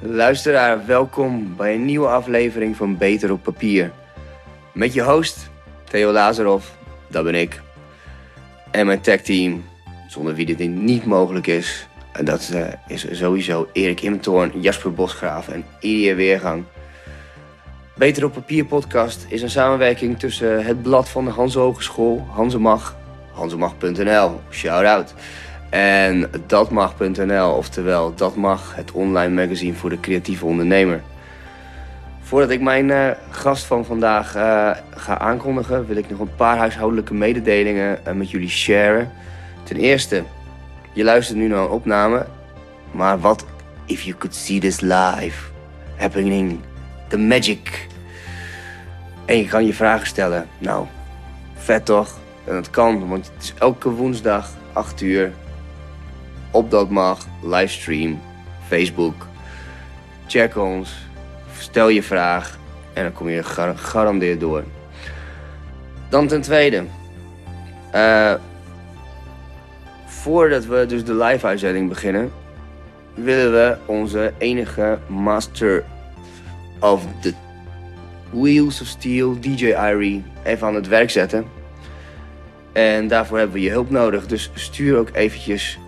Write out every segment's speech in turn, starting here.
Luisteraar, welkom bij een nieuwe aflevering van Beter op Papier. Met je host, Theo Lazarov, dat ben ik. En mijn tech-team, zonder wie dit niet mogelijk is. En dat uh, is sowieso Erik Immentoorn, Jasper Bosgraaf en Irie Weergang. Beter op Papier podcast is een samenwerking tussen het blad van de Hanse Hogeschool, Hansemag, hansemag.nl, shout-out. En datmag.nl, oftewel Dat Mag, het online magazine voor de creatieve ondernemer. Voordat ik mijn uh, gast van vandaag uh, ga aankondigen, wil ik nog een paar huishoudelijke mededelingen uh, met jullie sharen. Ten eerste, je luistert nu naar een opname, maar wat if you could see this live happening, the magic. En je kan je vragen stellen. Nou, vet toch? En dat kan, want het is elke woensdag 8 uur op dat mag, livestream, Facebook. Check ons, stel je vraag en dan kom je gegarandeerd door. Dan ten tweede, uh, voordat we dus de live uitzending beginnen, willen we onze enige master of the Wheels of Steel, DJ Irie, even aan het werk zetten. En daarvoor hebben we je hulp nodig, dus stuur ook eventjes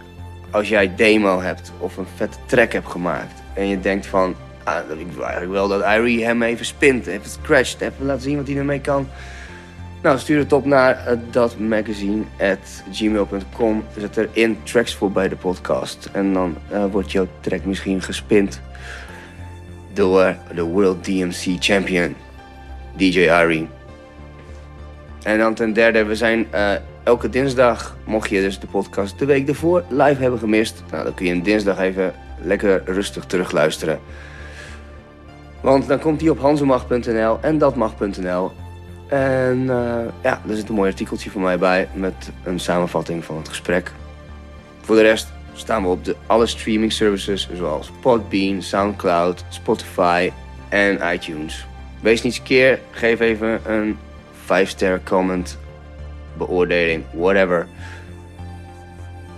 als jij demo hebt of een vette track hebt gemaakt en je denkt van, ah, ik wil eigenlijk wel dat Irie hem even spint, even scratcht, even laten zien wat hij ermee kan. Nou, stuur het op naar uh, datmagazine.gmail.com. Zet erin tracks voor bij de podcast. En dan uh, wordt jouw track misschien gespint door de World DMC Champion, DJ Irie. En dan ten derde, we zijn elke dinsdag, mocht je dus de podcast de week ervoor live hebben gemist, nou, dan kun je een dinsdag even lekker rustig terugluisteren. Want dan komt hij op hansemag.nl en datmag.nl. En uh, ja, er zit een mooi artikeltje van mij bij met een samenvatting van het gesprek. Voor de rest staan we op de alle streaming services zoals Podbean, Soundcloud, Spotify en iTunes. Wees niet keer, geef even een 5-ster comment beoordeling, whatever.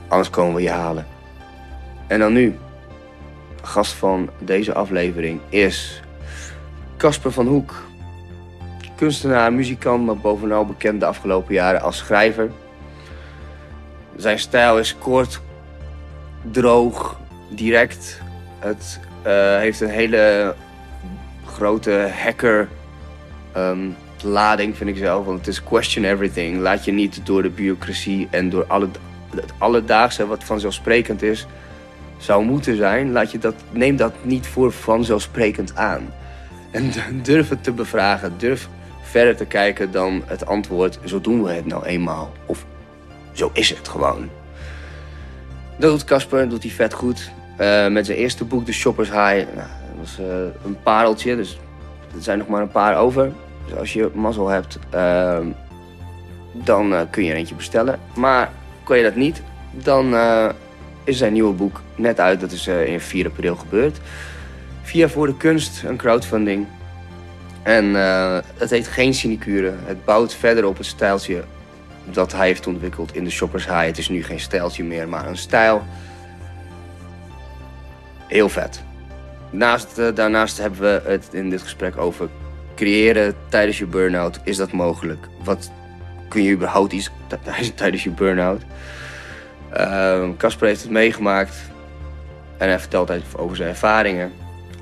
Anders komen we je halen. En dan nu. Gast van deze aflevering is Casper van Hoek. Kunstenaar, muzikant, maar bovenal bekend de afgelopen jaren als schrijver. Zijn stijl is kort, droog, direct. Het uh, heeft een hele grote hacker um, lading, vind ik zelf. Want het is question everything. Laat je niet door de bureaucratie en door alle, het alledaagse wat vanzelfsprekend is, zou moeten zijn. Laat je dat, neem dat niet voor vanzelfsprekend aan. En durf het te bevragen. Durf verder te kijken dan het antwoord: zo doen we het nou eenmaal. Of zo is het gewoon. Dat doet Casper, doet hij vet goed. Uh, met zijn eerste boek, The Shoppers High. Nou, dat was uh, een pareltje, dus er zijn nog maar een paar over. Dus als je mazzel hebt, uh, dan uh, kun je er eentje bestellen. Maar kan je dat niet, dan uh, is zijn nieuwe boek net uit. Dat is in 4 april gebeurd. Via Voor de Kunst, een crowdfunding. En het heet Geen Sinecure. Het bouwt verder op het stijltje dat hij heeft ontwikkeld in de Shoppers High. Het is nu geen stijltje meer, maar een stijl. Heel vet. Naast, daarnaast hebben we het in dit gesprek over creëren tijdens je burn-out? Is dat mogelijk? Wat kun je überhaupt iets tijdens je burn-out? Casper uh, heeft het meegemaakt en hij vertelt over zijn ervaringen.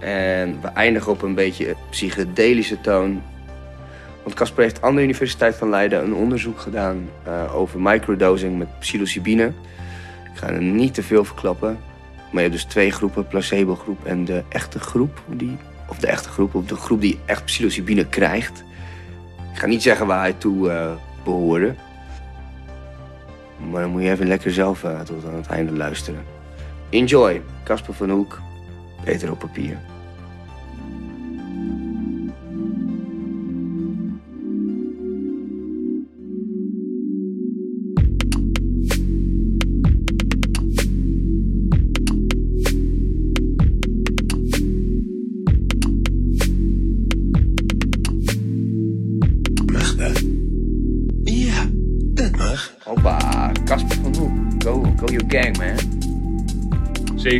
En we eindigen op een beetje psychedelische toon. Want Casper heeft aan de Universiteit van Leiden een onderzoek gedaan uh, over microdosing met psilocybine. Ik ga er niet te veel verklappen. Maar je hebt dus twee groepen, placebo-groep en de echte groep die of de echte groep, of de groep die echt psilocybine krijgt. Ik ga niet zeggen waar hij toe uh, behoorde. Maar dan moet je even lekker zelf uh, tot aan het einde luisteren. Enjoy, Casper van Hoek, Beter op papier.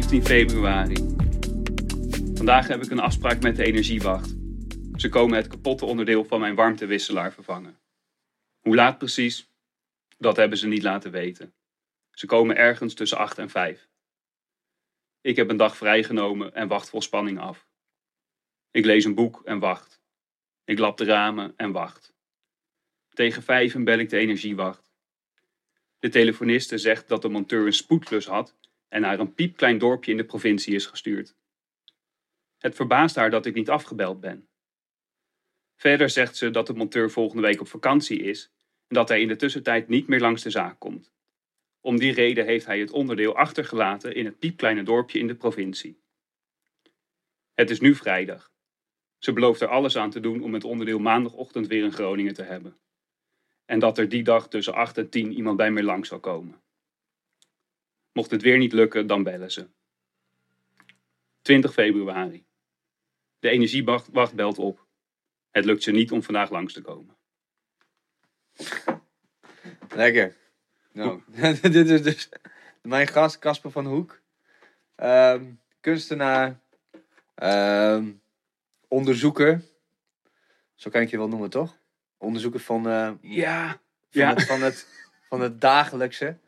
15 februari. Vandaag heb ik een afspraak met de energiewacht. Ze komen het kapotte onderdeel van mijn warmtewisselaar vervangen. Hoe laat precies? Dat hebben ze niet laten weten. Ze komen ergens tussen 8 en 5. Ik heb een dag vrijgenomen en wacht vol spanning af. Ik lees een boek en wacht. Ik lap de ramen en wacht. Tegen vijven bel ik de energiewacht. De telefoniste zegt dat de monteur een spoedklus had en naar een piepklein dorpje in de provincie is gestuurd. Het verbaast haar dat ik niet afgebeld ben. Verder zegt ze dat de monteur volgende week op vakantie is en dat hij in de tussentijd niet meer langs de zaak komt. Om die reden heeft hij het onderdeel achtergelaten in het piepkleine dorpje in de provincie. Het is nu vrijdag. Ze belooft er alles aan te doen om het onderdeel maandagochtend weer in Groningen te hebben. En dat er die dag tussen 8 en 10 iemand bij mij langs zal komen. Mocht het weer niet lukken, dan bellen ze. 20 februari. De energiewacht belt op. Het lukt ze niet om vandaag langs te komen. Lekker. Nou, dit is dus mijn gast, Casper van Hoek. Ehm, kunstenaar, ehm, onderzoeker. Zo kan ik je wel noemen, toch? Onderzoeker van, eh, Ja, van, ja. Het, van, het, van het dagelijkse.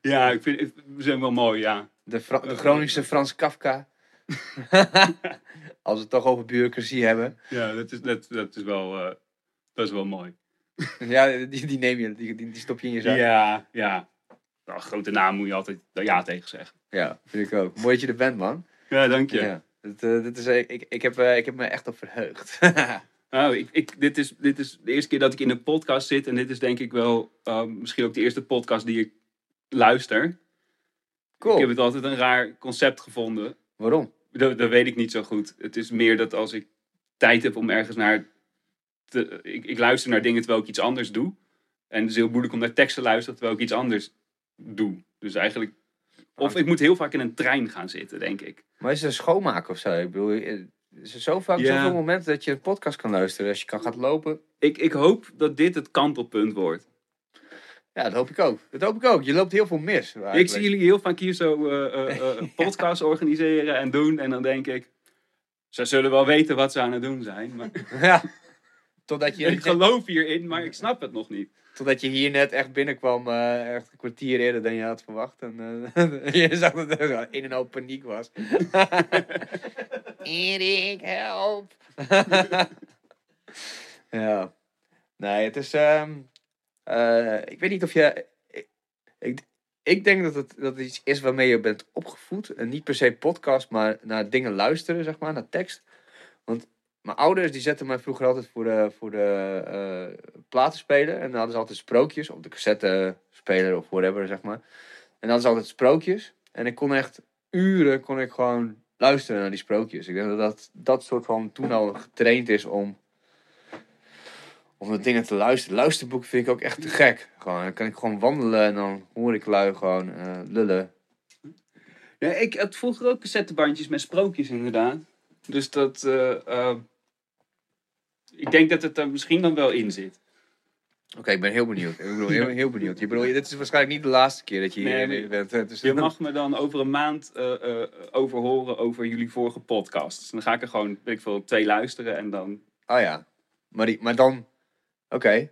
Ja ik vind zijn wel mooi, ja. De, Fra- de Groningse Frans Kafka. Als we het toch over bureaucratie hebben. Ja, dat is, dat, dat is, wel, eh, dat is wel mooi. Ja, die, die neem je, die, die, stop je in je zak. Ja, ja. Nou, grote naam moet je altijd ja tegen zeggen. Ja, vind ik ook. Mooi dat je er bent, man. Ja, dank je. Ja. Dit, eh, dit is, eh, ik, ik, heb, ik heb me echt op verheugd. Nou, ik, ik, dit, is, dit is de eerste keer dat ik in een podcast zit. En dit is denk ik wel misschien ook de eerste podcast die ik luister. cool. Ik heb het altijd een raar concept gevonden. Waarom? Dat, dat weet ik niet zo goed. Het is meer dat als ik tijd heb om ergens naar... Te, ik, ik luister naar dingen terwijl ik iets anders doe. En het is heel moeilijk om naar tekst te luisteren terwijl ik iets anders doe. Dus eigenlijk... Of ik moet heel vaak in een trein gaan zitten, denk ik. Maar is het een schoonmaken of zo? Ik bedoel, eh, is er zo vaak Ja. zoveel momenten dat je een podcast kan luisteren. Als je kan gaat lopen. Ik, ik hoop dat dit het kantelpunt wordt. Ja, dat hoop ik ook. Dat hoop ik ook. Je loopt heel veel mis. Ik eigenlijk. zie jullie heel vaak hier zo eh, eh, eh, podcasts organiseren en doen. En dan denk ik, ze zullen wel weten wat ze aan het doen zijn. Maar Ja. Totdat je, ik geloof hierin, maar ik snap het nog niet. totdat je hier net echt binnenkwam. eh, echt een kwartier eerder dan je had verwacht. En je zag dat er een en hoop paniek was. Erik, help! ja. Nee, het is... ehm, eh, ik weet niet of je... Ik, ik, denk dat het, dat iets is waarmee je bent opgevoed. En niet per se podcast, maar naar dingen luisteren, zeg maar, naar tekst. Want mijn ouders die zetten mij vroeger altijd voor de, voor de eh, platenspeler. En dan hadden ze altijd sprookjes op de cassettespeler of whatever, zeg maar. En dan hadden ze altijd sprookjes. En ik kon echt uren kon ik gewoon luisteren naar die sprookjes. Ik denk dat dat, dat soort van toen al getraind is om, om de dingen te luisteren. Luisterboeken vind ik ook echt te gek. Gewoon, dan kan ik gewoon wandelen en dan hoor ik lui gewoon eh, lullen. Ja, ik had vroeger ook cassettebandjes met sprookjes inderdaad. Dus dat... eh, eh, ik denk dat het er misschien dan wel in zit. Oké, ik ben heel benieuwd. Ik bedoel, heel, heel benieuwd. Je bedoel, dit is waarschijnlijk niet de laatste keer dat je hier Nee, bent. hè, Dus Je mag me dan over een maand eh, over horen over jullie vorige podcasts. Dan ga ik er gewoon, weet ik veel, twee luisteren en dan... Oh ja. Maar, die, maar dan... Oké.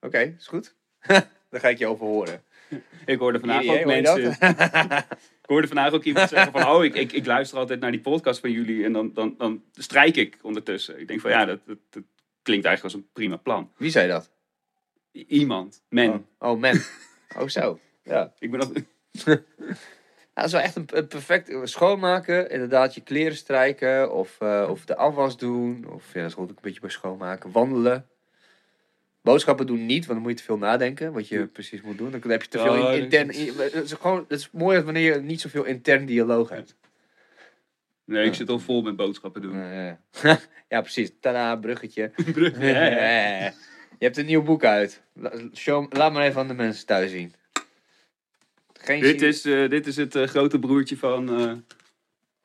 Oké, is goed. dan ga ik je over horen. Ik hoorde vandaag ook mensen... Ik hoorde vandaag ook iemand zeggen van, oh, ik, ik, ik luister altijd naar die podcast van jullie en dan, dan, dan strijk ik ondertussen. Ik denk van, ja, dat, dat, dat klinkt eigenlijk als een prima plan. Wie zei dat? I- Iemand, men. Oh, oh man. Oh zo. Ja. Ik ben dat... Ja, dat is wel echt een, perfect schoonmaken. Inderdaad, je kleren strijken of, eh, of de afwas doen. Of ja, dat hoort ook een beetje bij schoonmaken. Wandelen. Boodschappen doen niet, want dan moet je te veel nadenken wat je precies moet doen. Dan heb je te veel Ja, in- dat intern. in- Het is, gewoon, het is mooi wanneer je niet zoveel intern dialoog hebt. Nee, ik zit al vol met boodschappen doen. Ja. ja, precies. Tada, bruggetje. Ja. je hebt een nieuw boek uit. Show, laat maar even aan de mensen thuis zien. Geen Dit zin is, eh, dit is het eh, grote broertje van, eh,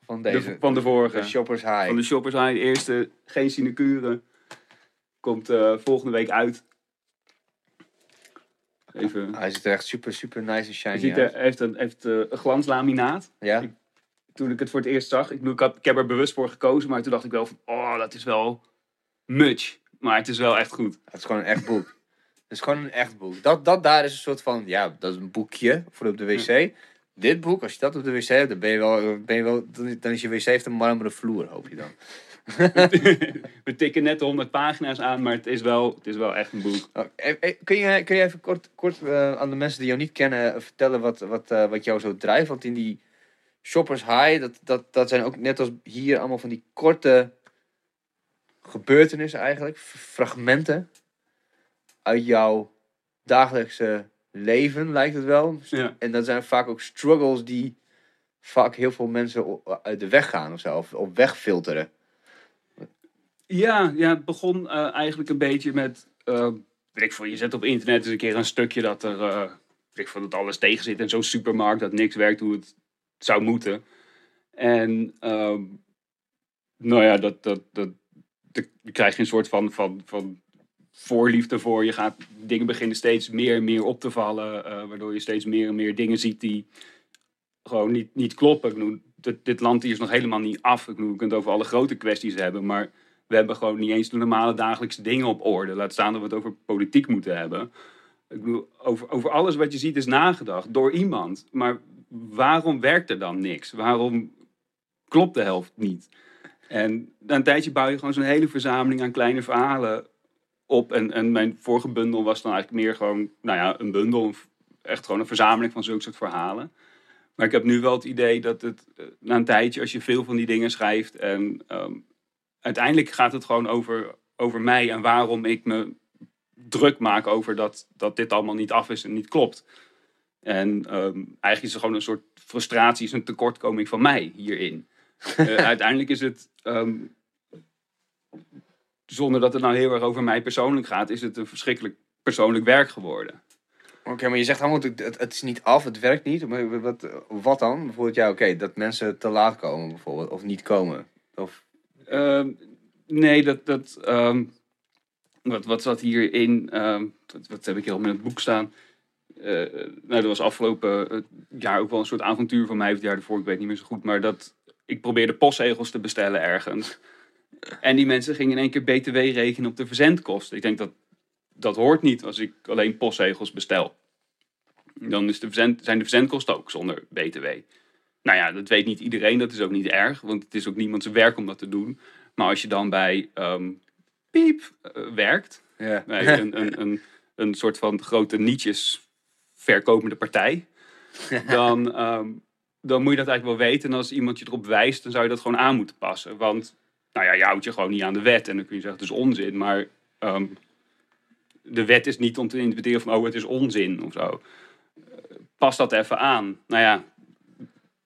van de, deze. van de vorige. de Shoppers High. Van de Shoppers High. De eerste, geen sinecure. Komt volgende week uit. Even... Hij ziet er echt super, super nice en shiny ziet, uit. er heeft een, heeft, eh, een glanslaminaat. Ja? Ik toen ik het voor het eerst zag. Ik, bedoel, ik, had, ik heb er bewust voor gekozen, maar toen dacht ik wel van, oh, dat is wel much. Maar het is wel echt goed. Het is gewoon een echt boek. Het is gewoon een echt boek. Dat, dat daar is een soort van, ja, dat is een boekje voor op de wc. Dit boek, als je dat op de wc hebt, dan ben je wel, ben je wel dan is je wc heeft een marmeren vloer, hoop je dan. We tikken net de 100 pagina's aan, maar het is wel, het is wel echt een boek. Oh, eh, eh, kun, je, kun je even kort, kort eh, aan de mensen die jou niet kennen vertellen wat, wat, wat jou zo drijft? Want in die Shoppers High, dat, dat, dat zijn ook net als hier allemaal van die korte gebeurtenissen eigenlijk, fragmenten uit jouw dagelijkse leven, lijkt het wel. Ja. En dat zijn vaak ook struggles die vaak heel veel mensen uit de weg gaan of zo, of, of wegfilteren. Ja, ja, het begon eh, eigenlijk een beetje met. eh, ik veel, je zet op internet eens een keer een stukje dat er. eh ik veel, dat alles tegen zit in zo'n supermarkt, dat niks werkt hoe het zou moeten. En. ehm, nou ja, dat, dat, dat, je krijg je een soort van, van, van voorliefde voor. Je gaat dingen beginnen steeds meer en meer op te vallen, waardoor je steeds meer en meer dingen ziet die gewoon niet, niet kloppen. Ik dit, dit land hier is nog helemaal niet af. Ik bedoel, je kunt over alle grote kwesties hebben, maar we hebben gewoon niet eens de normale dagelijkse dingen op orde. Laat staan dat we het over politiek moeten hebben. Ik bedoel, over, over alles wat je ziet is nagedacht door iemand. Maar waarom werkt er dan niks? Waarom klopt de helft niet? En na een tijdje bouw je gewoon zo'n hele verzameling aan kleine verhalen op. En, en mijn vorige bundel was dan eigenlijk meer gewoon, nou ja, een bundel. Echt gewoon een verzameling van zulke soort verhalen. Maar ik heb nu wel het idee dat het eh, na een tijdje, als je veel van die dingen schrijft en ehm, uiteindelijk gaat het gewoon over, over mij en waarom ik me druk maak over dat, dat dit allemaal niet af is en niet klopt. En ehm, eigenlijk is er gewoon een soort frustratie, is een tekortkoming van mij hierin. Eh, uiteindelijk is het, ehm, zonder dat het nou heel erg over mij persoonlijk gaat, is het een verschrikkelijk persoonlijk werk geworden. Oké, maar je zegt allemaal, het, het, het is niet af, het werkt niet. Maar wat, wat dan? Bijvoorbeeld, ja, oké, dat mensen te laat komen bijvoorbeeld, of niet komen. Of, Ehm, nee, dat. dat ehm, wat, wat zat hierin? Ehm wat, wat heb ik hier al in het boek staan? Eh, nou, dat was afgelopen eh, jaar ook wel een soort avontuur van mij, of het jaar ervoor, ik weet niet meer zo goed. Maar dat ik probeerde postzegels te bestellen ergens. En die mensen gingen in één keer BTW rekenen op de verzendkosten. Ik denk dat dat hoort niet als ik alleen postzegels bestel. Dan is de zijn de verzendkosten ook zonder BTW. Nou ja, dat weet niet iedereen, dat is ook niet erg, want het is ook niemand zijn werk om dat te doen. Maar als je dan bij ehm, Piep eh, werkt, ja. bij een, een, een, een soort van grote nietjes verkopende partij, dan, ehm, dan moet je dat eigenlijk wel weten. En als iemand je erop wijst, dan zou je dat gewoon aan moeten passen. Want, nou ja, je houdt je gewoon niet aan de wet. En dan kun je zeggen, het is onzin. Maar ehm, de wet is niet om te interpreteren van, oh, het is onzin of zo. Eh, Pas dat even aan. Nou ja,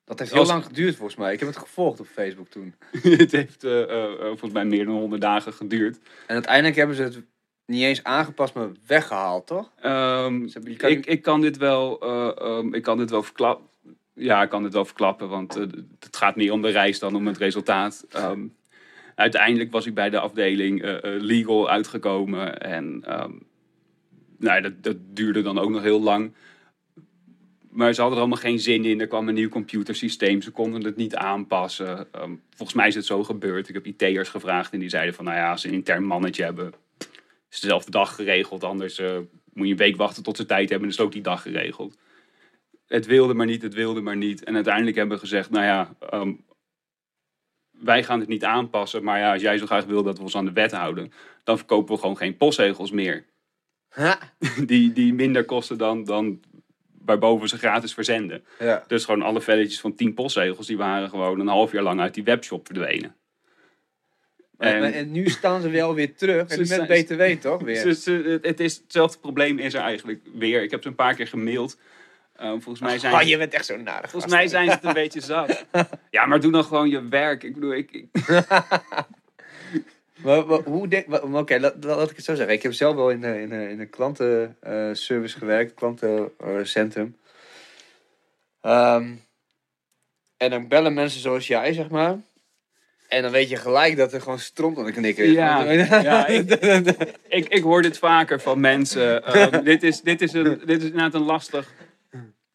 Dat heeft heel Als- lang geduurd volgens mij. Ik heb het gevolgd op Facebook toen. het heeft eh, eh, eh, volgens mij meer dan 100 dagen geduurd. En uiteindelijk hebben ze het niet eens aangepast, maar weggehaald, toch? Ze hebben- je kan- ik, ik kan dit wel, eh, ehm, ik kan dit wel verklappen. Ja, ik kan dit wel verklappen, want het gaat meer om de reis dan om het resultaat. Ehm, uiteindelijk was ik bij de afdeling legal uitgekomen en nou, dat, dat duurde dan ook nog heel lang. Maar ze hadden er allemaal geen zin in. Er kwam een nieuw computersysteem. Ze konden het niet aanpassen. Ehm, volgens mij is het zo gebeurd. Ik heb IT'ers gevraagd en die zeiden van... nou ja, als ze een intern mannetje hebben... is dezelfde dag geregeld. Anders eh, moet je een week wachten tot ze tijd hebben. En is het ook die dag geregeld. Het wilde maar niet, het wilde maar niet. En uiteindelijk hebben we gezegd... nou ja, ehm, wij gaan het niet aanpassen. Maar ja, als jij zo graag wil dat we ons aan de wet houden... dan verkopen we gewoon geen postzegels meer. Ha! Die, die minder kosten dan, dan waarboven ze gratis verzenden. Ja. Dus gewoon alle velletjes van 10 postzegels, die waren gewoon een half jaar lang uit die webshop verdwenen. En, nu staan ze wel weer terug. Ze met zijn- BTW, toch? Weer. Ze- het- is, hetzelfde probleem is er eigenlijk weer. Ik heb ze een paar keer gemaild. Eh, volgens mij zijn, Oh, je bent echt zo naar. volgens mij zijn ze het een beetje zat. Ja, maar doe dan gewoon je werk. Ik bedoel, ik, ik- Maar, maar hoe denk... Oké, laat, laat ik het zo zeggen. Ik heb zelf wel in, een- in, een- in een klantenservice gewerkt. Klantencentrum. Ehm en dan bellen mensen zoals jij, zeg maar. En dan weet je gelijk dat er gewoon stront aan de knikker is. Ja, ja, ik, ik hoor dit vaker van mensen. Ehm, dit, is, dit, is een, dit is inderdaad een lastig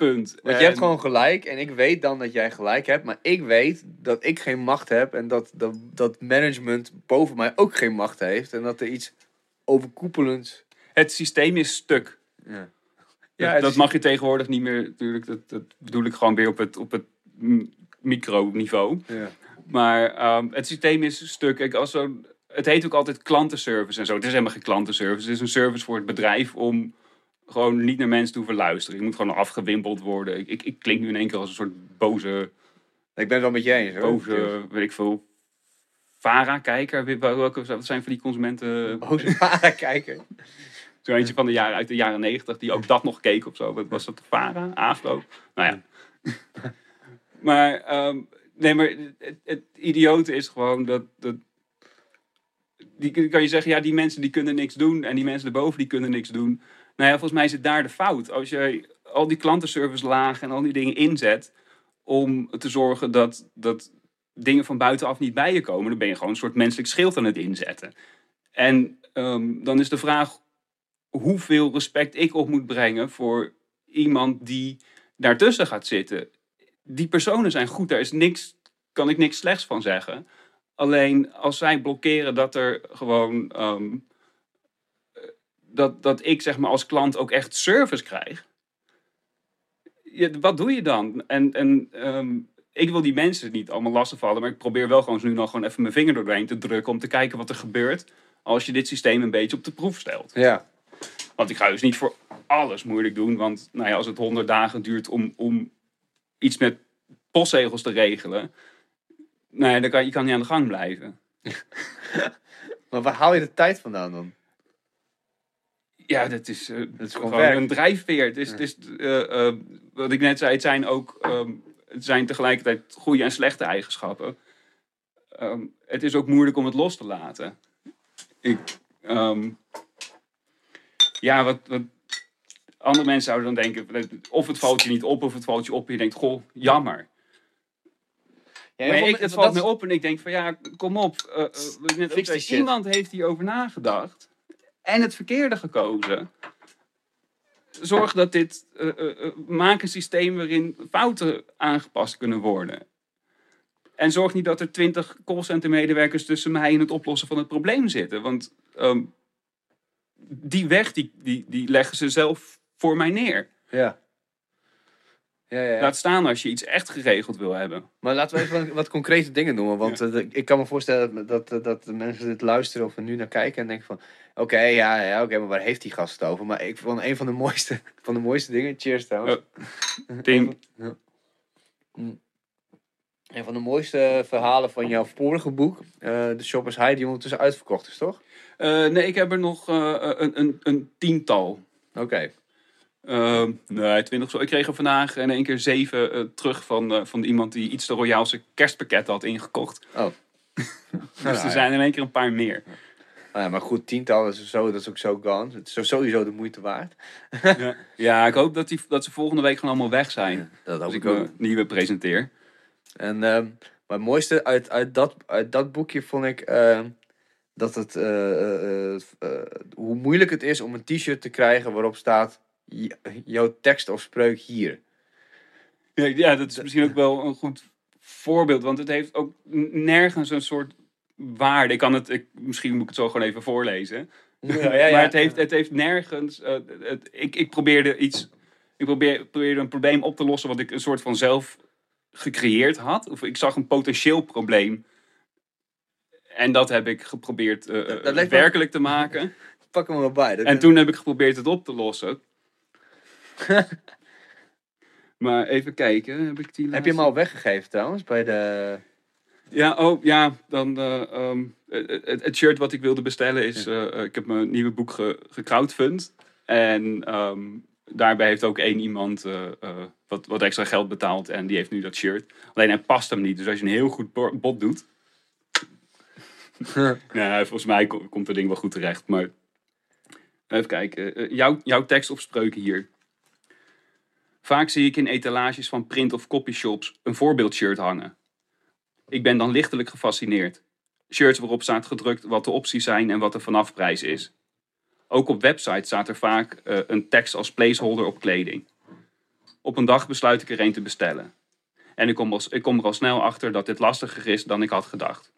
Punt. Want En- je hebt gewoon gelijk en ik weet dan dat jij gelijk hebt, maar ik weet dat ik geen macht heb en dat, dat, dat management boven mij ook geen macht heeft en dat er iets overkoepelends. Het systeem is stuk. Ja, Ja, dat is- mag je tegenwoordig niet meer. Natuurlijk, dat, dat bedoel ik gewoon weer op het, op het microniveau. Ja. Maar ehm, het systeem is stuk. Kijk, als zo, het heet ook altijd klantenservice en zo. Het is helemaal geen klantenservice. Het is een service voor het bedrijf om gewoon niet naar mensen te hoeven luisteren. Je moet gewoon afgewimpeld worden. Ik, ik, ik klink nu in één keer als een soort boze, Ik ben het wel met je eens hoor. boze weet ik veel, VARA-kijker. Welke wat zijn van die consumenten? Boze para-kijker. Zo eentje van de jaren, uit de jaren negentig die ook dat nog keek of zo. Wat was dat? De VARA? AFRO? Nou ja. maar, ehm, nee, maar het, het idiote is gewoon dat, dat... Die kan je zeggen, ja, die mensen die kunnen niks doen. En die mensen erboven die kunnen niks doen. Nou ja, volgens mij zit daar de fout. Als jij al die klantenservice lagen en al die dingen inzet... om te zorgen dat, dat dingen van buitenaf niet bij je komen... dan ben je gewoon een soort menselijk schild aan het inzetten. En ehm, dan is de vraag hoeveel respect ik op moet brengen voor iemand die daartussen gaat zitten. Die personen zijn goed, daar is niks, kan ik niks slechts van zeggen. Alleen als zij blokkeren dat er gewoon. ehm, eh, dat, dat ik zeg maar als klant ook echt service krijg. Ja, wat doe je dan? En, en ehm, ik wil die mensen niet allemaal lastigvallen, maar ik probeer wel gewoon nu nog gewoon even mijn vinger doorheen te drukken om te kijken wat er gebeurt als je dit systeem een beetje op de proef stelt. Ja. Want ik ga dus niet voor alles moeilijk doen. Want nou ja, als het honderd dagen duurt om, om iets met postzegels te regelen. Nou ja, dan kan je kan niet aan de gang blijven. Maar waar haal je de tijd vandaan dan? Ja, dat is, eh, Dat is gewoon een drijfveer. Het is, het is, eh, eh, wat ik net zei, het zijn ook ehm, het zijn tegelijkertijd goede en slechte eigenschappen. Ehm, het is ook moeilijk om het los te laten. Ik, ehm, ja, wat, wat andere mensen zouden dan denken, of het valt je niet op, of het valt je op en je denkt, goh, jammer. Ja, maar ik, het valt dat me op en ik denk van ja, kom op. wat ik net Fix iemand heeft hierover nagedacht en het verkeerde gekozen. Zorg dat dit, eh, eh, eh, maak een systeem waarin fouten aangepast kunnen worden. En zorg niet dat er twintig callcenter medewerkers tussen mij en het oplossen van het probleem zitten. Want ehm, die weg, die, die, die leggen ze zelf voor mij neer. Ja. Ja, ja, ja. Laat staan als je iets echt geregeld wil hebben. Maar laten we even wat, concrete dingen noemen. Want eh, de- ik kan me voorstellen dat, dat, dat de mensen dit luisteren of er nu naar kijken en denken van... Oké, ja, ja oké, maar waar heeft die gast het over? Maar ik vond een van de mooiste, van de mooiste dingen... Cheers trouwens. Tim, Een van de mooiste verhalen van jouw vorige boek, eh The Shoppers High, die ondertussen uitverkocht is, toch? Eh, nee, ik heb er nog eh, een, een, een tiental. Oké. Ehm, nee, twintig zo. Ik kreeg er vandaag in één keer zeven eh, terug van, eh, van iemand die iets te royaalse kerstpakketten had ingekocht. Oh. Dus er zijn in één keer een paar meer. Nou ja, maar goed, tiental is, zo, dat is ook zo gone. Het is sowieso de moeite waard. ja. ja, ik hoop dat, die, dat ze volgende week gewoon allemaal weg zijn. Dat Als ik mijn nieuwe presenteer. En, ehm, maar het mooiste uit, uit, dat, uit dat boekje vond ik ehm, dat het, eh, hoe moeilijk het is om een t-shirt te krijgen waarop staat "J- jouw tekst of spreuk hier. Ja, ja, dat is misschien ook wel een goed voorbeeld. Want het heeft ook nergens een soort waarde. Ik kan het, ik, misschien moet ik het zo gewoon even voorlezen. maar het heeft, het heeft nergens. eh, het, ik, ik probeerde iets. Ik probeer, probeerde een probleem op te lossen wat ik een soort van zelf gecreëerd had. Of ik zag een potentieel probleem. En dat heb ik geprobeerd Dat- dat lijkt me- werkelijk te maken. Pak hem er wel bij. Dat- En toen heb ik geprobeerd het op te lossen. maar even kijken. Heb, ik die Heb je hem al weggegeven trouwens bij de... Ja, oh, ja dan, eh, ehm, het, shirt wat ik wilde bestellen is... eh, ik heb mijn nieuwe boek ge, gecrowdfund. En ehm, daarbij heeft ook één iemand eh, wat, wat extra geld betaald. En die heeft nu dat shirt. Alleen hij past hem niet. Dus als je een heel goed bo- bod doet... ja, volgens mij ko- komt het ding wel goed terecht. Maar even kijken. Jouw, jouw tekst of spreuken hier. Vaak zie ik in etalages van print- of copyshops een voorbeeldshirt hangen. Ik ben dan lichtelijk gefascineerd. Shirts waarop staat gedrukt wat de opties zijn en wat de vanafprijs is. Ook op websites staat er vaak eh, een tekst als placeholder op kleding. Op een dag besluit ik er een te bestellen. En ik kom, ik kom er al snel achter dat dit lastiger is dan ik had gedacht.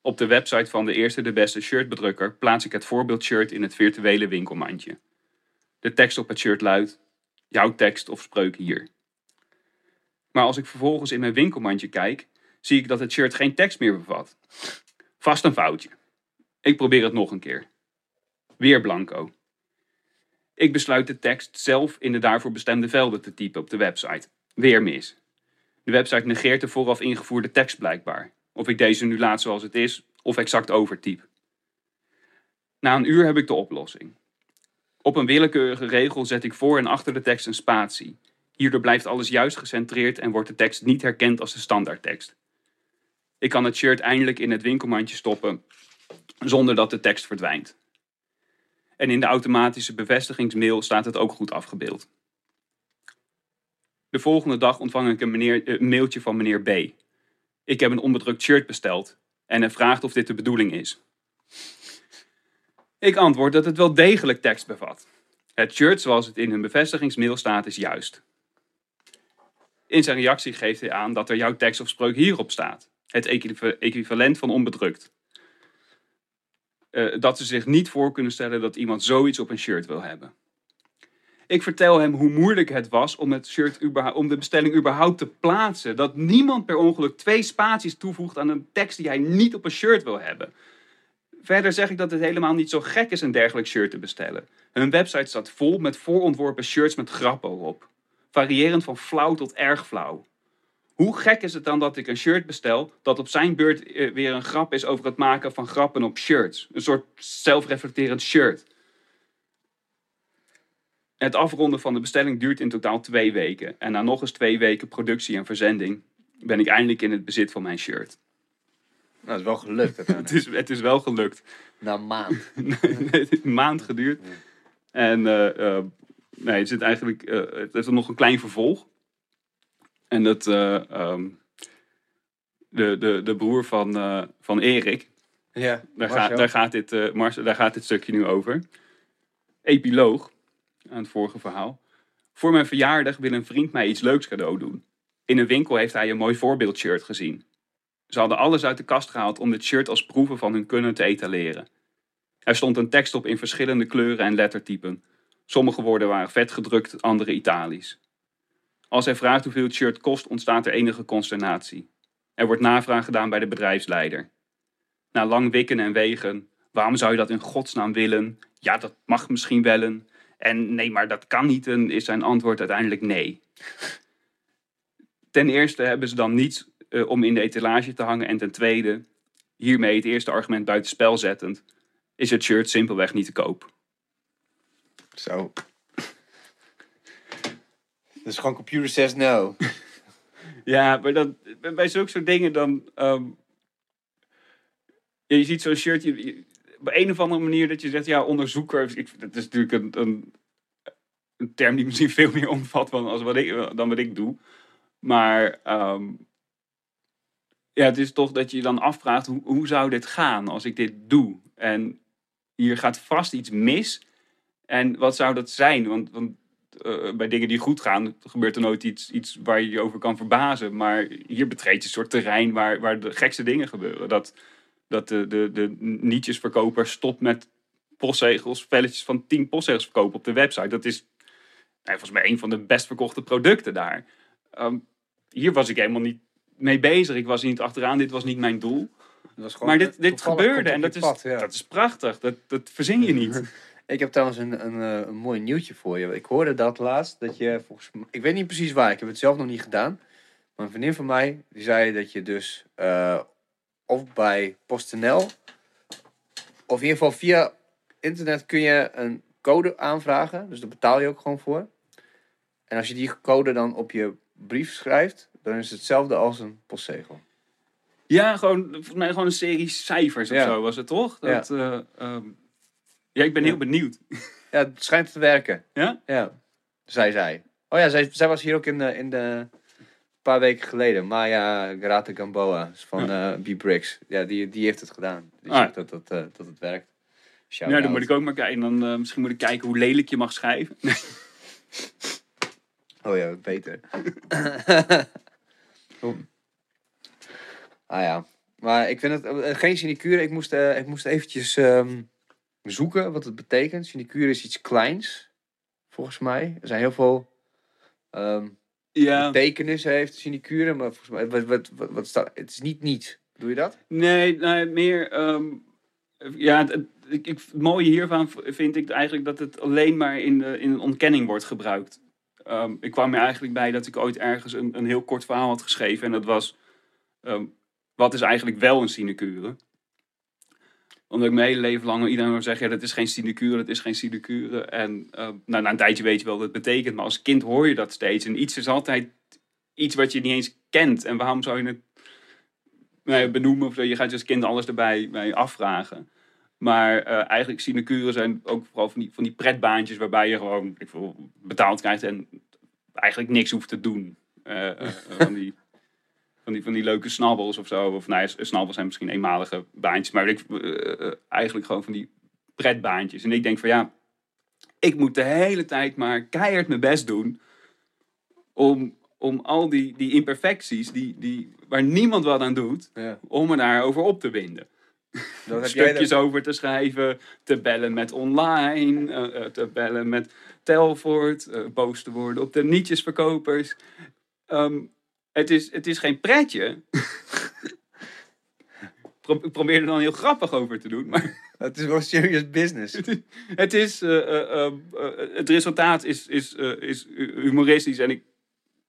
Op de website van de eerste de beste shirtbedrukker plaats ik het voorbeeldshirt in het virtuele winkelmandje. De tekst op het shirt luidt: Jouw tekst of spreuk hier. Maar als ik vervolgens in mijn winkelmandje kijk, zie ik dat het shirt geen tekst meer bevat. Vast een foutje. Ik probeer het nog een keer. Weer blanco. Ik besluit de tekst zelf in de daarvoor bestemde velden te typen op de website. Weer mis. De website negeert de vooraf ingevoerde tekst blijkbaar. Of ik deze nu laat zoals het is, of exact overtyp. Na een uur heb ik de oplossing. Op een willekeurige regel zet ik voor en achter de tekst een spatie. Hierdoor blijft alles juist gecentreerd en wordt de tekst niet herkend als de standaardtekst. Ik kan het shirt eindelijk in het winkelmandje stoppen zonder dat de tekst verdwijnt. En in de automatische bevestigingsmail staat het ook goed afgebeeld. De volgende dag ontvang ik een, een mailtje van meneer B. Ik heb een onbedrukt shirt besteld en hij vraagt of dit de bedoeling is. Ik antwoord dat het wel degelijk tekst bevat. Het shirt zoals het in hun bevestigingsmail staat is juist. In zijn reactie geeft hij aan dat er jouw tekst of spreuk hierop staat. Het equivalent van onbedrukt. Uh, dat ze zich niet voor kunnen stellen dat iemand zoiets op een shirt wil hebben. Ik vertel hem hoe moeilijk het was om, het shirt om de bestelling überhaupt te plaatsen. Dat niemand per ongeluk twee spaties toevoegt aan een tekst die hij niet op een shirt wil hebben. Verder zeg ik dat het helemaal niet zo gek is een dergelijk shirt te bestellen. Hun website staat vol met voorontworpen shirts met grappen erop. Variërend van flauw tot erg flauw. Hoe gek is het dan dat ik een shirt bestel dat op zijn beurt eh, weer een grap is over het maken van grappen op shirts? Een soort zelfreflecterend shirt. Het afronden van de bestelling duurt in totaal twee weken. En na nog eens twee weken productie en verzending ben ik eindelijk in het bezit van mijn shirt. Nou, het is wel gelukt. het, is, het is wel gelukt. Na een maand. het heeft een maand geduurd. En uh, nee, het, zit eigenlijk, uh, het heeft nog een klein vervolg. En dat um, de, de, de broer van, van Erik, ja, daar, gaat daar, gaat dit, Mars, daar gaat dit stukje nu over. Epiloog aan het vorige verhaal. Voor mijn verjaardag wil een vriend mij iets leuks cadeau doen. In een winkel heeft hij een mooi voorbeeldshirt gezien. Ze hadden alles uit de kast gehaald om dit shirt als proeven van hun kunnen te etaleren. Er stond een tekst op in verschillende kleuren en lettertypen. Sommige woorden waren vet gedrukt, andere Italisch. Als hij vraagt hoeveel het shirt kost, ontstaat er enige consternatie. Er wordt navraag gedaan bij de bedrijfsleider. Na lang wikken en wegen, waarom zou je dat in godsnaam willen? Ja, dat mag misschien wel. En nee, maar dat kan niet, is zijn antwoord uiteindelijk nee. Ten eerste hebben ze dan niets uh, om in de etalage te hangen. En ten tweede, hiermee het eerste argument buitenspel zettend, is het shirt simpelweg niet te koop. Zo. Dus gewoon computer says no. ja, maar dan, bij zulke soort dingen dan... Um, je ziet zo'n shirt, je, op een of andere manier dat je zegt, ja, onderzoeker. Ik, dat is natuurlijk een, een, een, term die misschien veel meer omvat dan, als wat ik, dan wat ik doe. Maar um, ja, het is toch dat je je dan afvraagt, hoe, hoe zou dit gaan als ik dit doe? En hier gaat vast iets mis. En wat zou dat zijn? Want, want uh, bij dingen die goed gaan, gebeurt er nooit iets, iets waar je je over kan verbazen. Maar hier betreed je een soort terrein waar, waar de gekste dingen gebeuren. Dat, dat de, de, de nietjesverkoper stopt met postzegels, velletjes van tien postzegels verkopen op de website. Dat is nou, volgens mij een van de best verkochte producten daar. Um, hier was ik helemaal niet mee bezig. Ik was niet achteraan, dit was niet mijn doel. maar dit, dit gebeurde en dat is, dat is prachtig. Dat, dat verzin je niet. ik heb trouwens een, een, eh, een, mooi nieuwtje voor je. Ik hoorde dat laatst, dat je volgens mij... Ik weet niet precies waar, ik heb het zelf nog niet gedaan. Maar een vriendin van mij, die zei dat je dus... Uh, of bij PostNL... Of in ieder geval via internet kun je een code aanvragen. Dus daar betaal je ook gewoon voor. En als je die code dan op je brief schrijft, dan is het hetzelfde als een postzegel. Ja, gewoon, volgens mij gewoon een serie cijfers of zo was het toch? Dat, ja. Uh, um, ja, ik ben heel benieuwd. Ja, het schijnt te werken. Ja? Ja, zij zei. Oh ja, zij, zij was hier ook in de, in de een paar weken geleden. Maya Garata Gamboa van ja. uh, B-Bricks. Ja, die, die heeft het gedaan. Die ah. zegt dat, dat, uh, dat het werkt. Shout ja, dan moet ik ook maar kijken. Dan, uh, misschien moet ik kijken hoe lelijk je mag schrijven. Oh ja, beter. Oeh. ah ja. Maar ik vind het eh, geen sinecure. Ik moest, eh, ik moest eventjes ehm, zoeken wat het betekent. Sinecure is iets kleins, volgens mij. Er zijn heel veel ehm Ja, betekenissen heeft sinecure, maar volgens mij, wat, wat, wat, wat staat, het is niet niets. Doe je dat? nee, nou, meer. ehm, ja, het, mooie hiervan vind ik eigenlijk dat het alleen maar in, de, in een ontkenning wordt gebruikt. Ehm, ik kwam er eigenlijk bij dat ik ooit ergens een, een heel kort verhaal had geschreven. En dat was: ehm, wat is eigenlijk wel een sinecure? Omdat ik mijn hele leven lang iedereen wil zeggen: ja, dat is geen sinecure, dat is geen sinecure. En ehm, nou, na een tijdje weet je wel wat het betekent. Maar als kind hoor je dat steeds. En iets is altijd iets wat je niet eens kent. En waarom zou je het nou benoemen of? Je gaat je als kind alles erbij bij afvragen. Maar eh, eigenlijk sinecure zijn ook vooral van die, van die pretbaantjes waarbij je gewoon ik veel, betaald krijgt en eigenlijk niks hoeft te doen. Eh, eh, van, die, van, die, van die leuke snabbels of zo. Of nou ja, snabbels zijn misschien eenmalige baantjes. Maar ik, eigenlijk gewoon van die pretbaantjes. En ik denk van ja, ik moet de hele tijd maar keihard mijn best doen om, om al die, die imperfecties die, die, waar niemand wat aan doet, Ja. om me daarover op te winden. Dat heb Stukjes over te schrijven, te bellen met online, eh, eh, te bellen met Telfort, eh, boos te worden op de nietjesverkopers. Ehm, het, is, het is geen pretje. Pro- probeer er dan heel grappig over te doen, maar Het is wel serious business. het, is, eh, het resultaat is, is, is humoristisch en ik,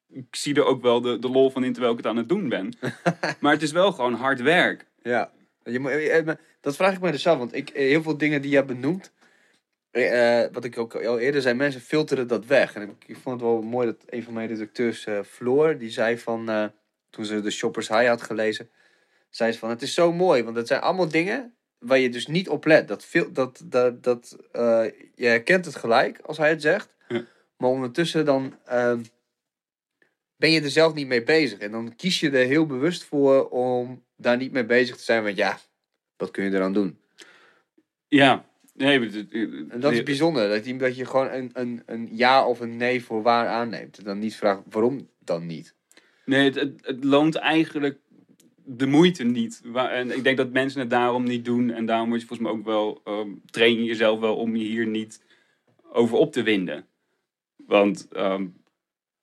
ik zie er ook wel de, de lol van in terwijl ik het aan het doen ben. maar het is wel gewoon hard werk. Ja. Je, moet- eh, eh, dat vraag ik me dus af, want ik, eh, heel veel dingen die je hebt benoemd, wat ik ook al eerder zei, mensen filteren dat weg. En ik, ik vond het wel mooi dat een van mijn redacteurs, eh, Floor, die zei van, toen ze de Shoppers High had gelezen, zei ze van, het is zo mooi, want het zijn allemaal dingen waar je dus niet op let. Dat, veel, dat, dat, dat, je herkent het gelijk als hij het zegt, Ja. maar ondertussen dan ben je er zelf niet mee bezig. En dan kies je er heel bewust voor om daar niet mee bezig te zijn, want ja, wat kun je eraan doen? Ja, nee, En dat is bijzonder, dat je, dat je gewoon een, een, een ja of een nee voor waar aanneemt. En dan niet vraagt, waarom dan niet? Nee, het, het, het loont eigenlijk de moeite niet. En ik denk dat mensen het daarom niet doen. En daarom moet je volgens mij ook wel train je jezelf wel om je hier niet over op te winden. Want, ehm,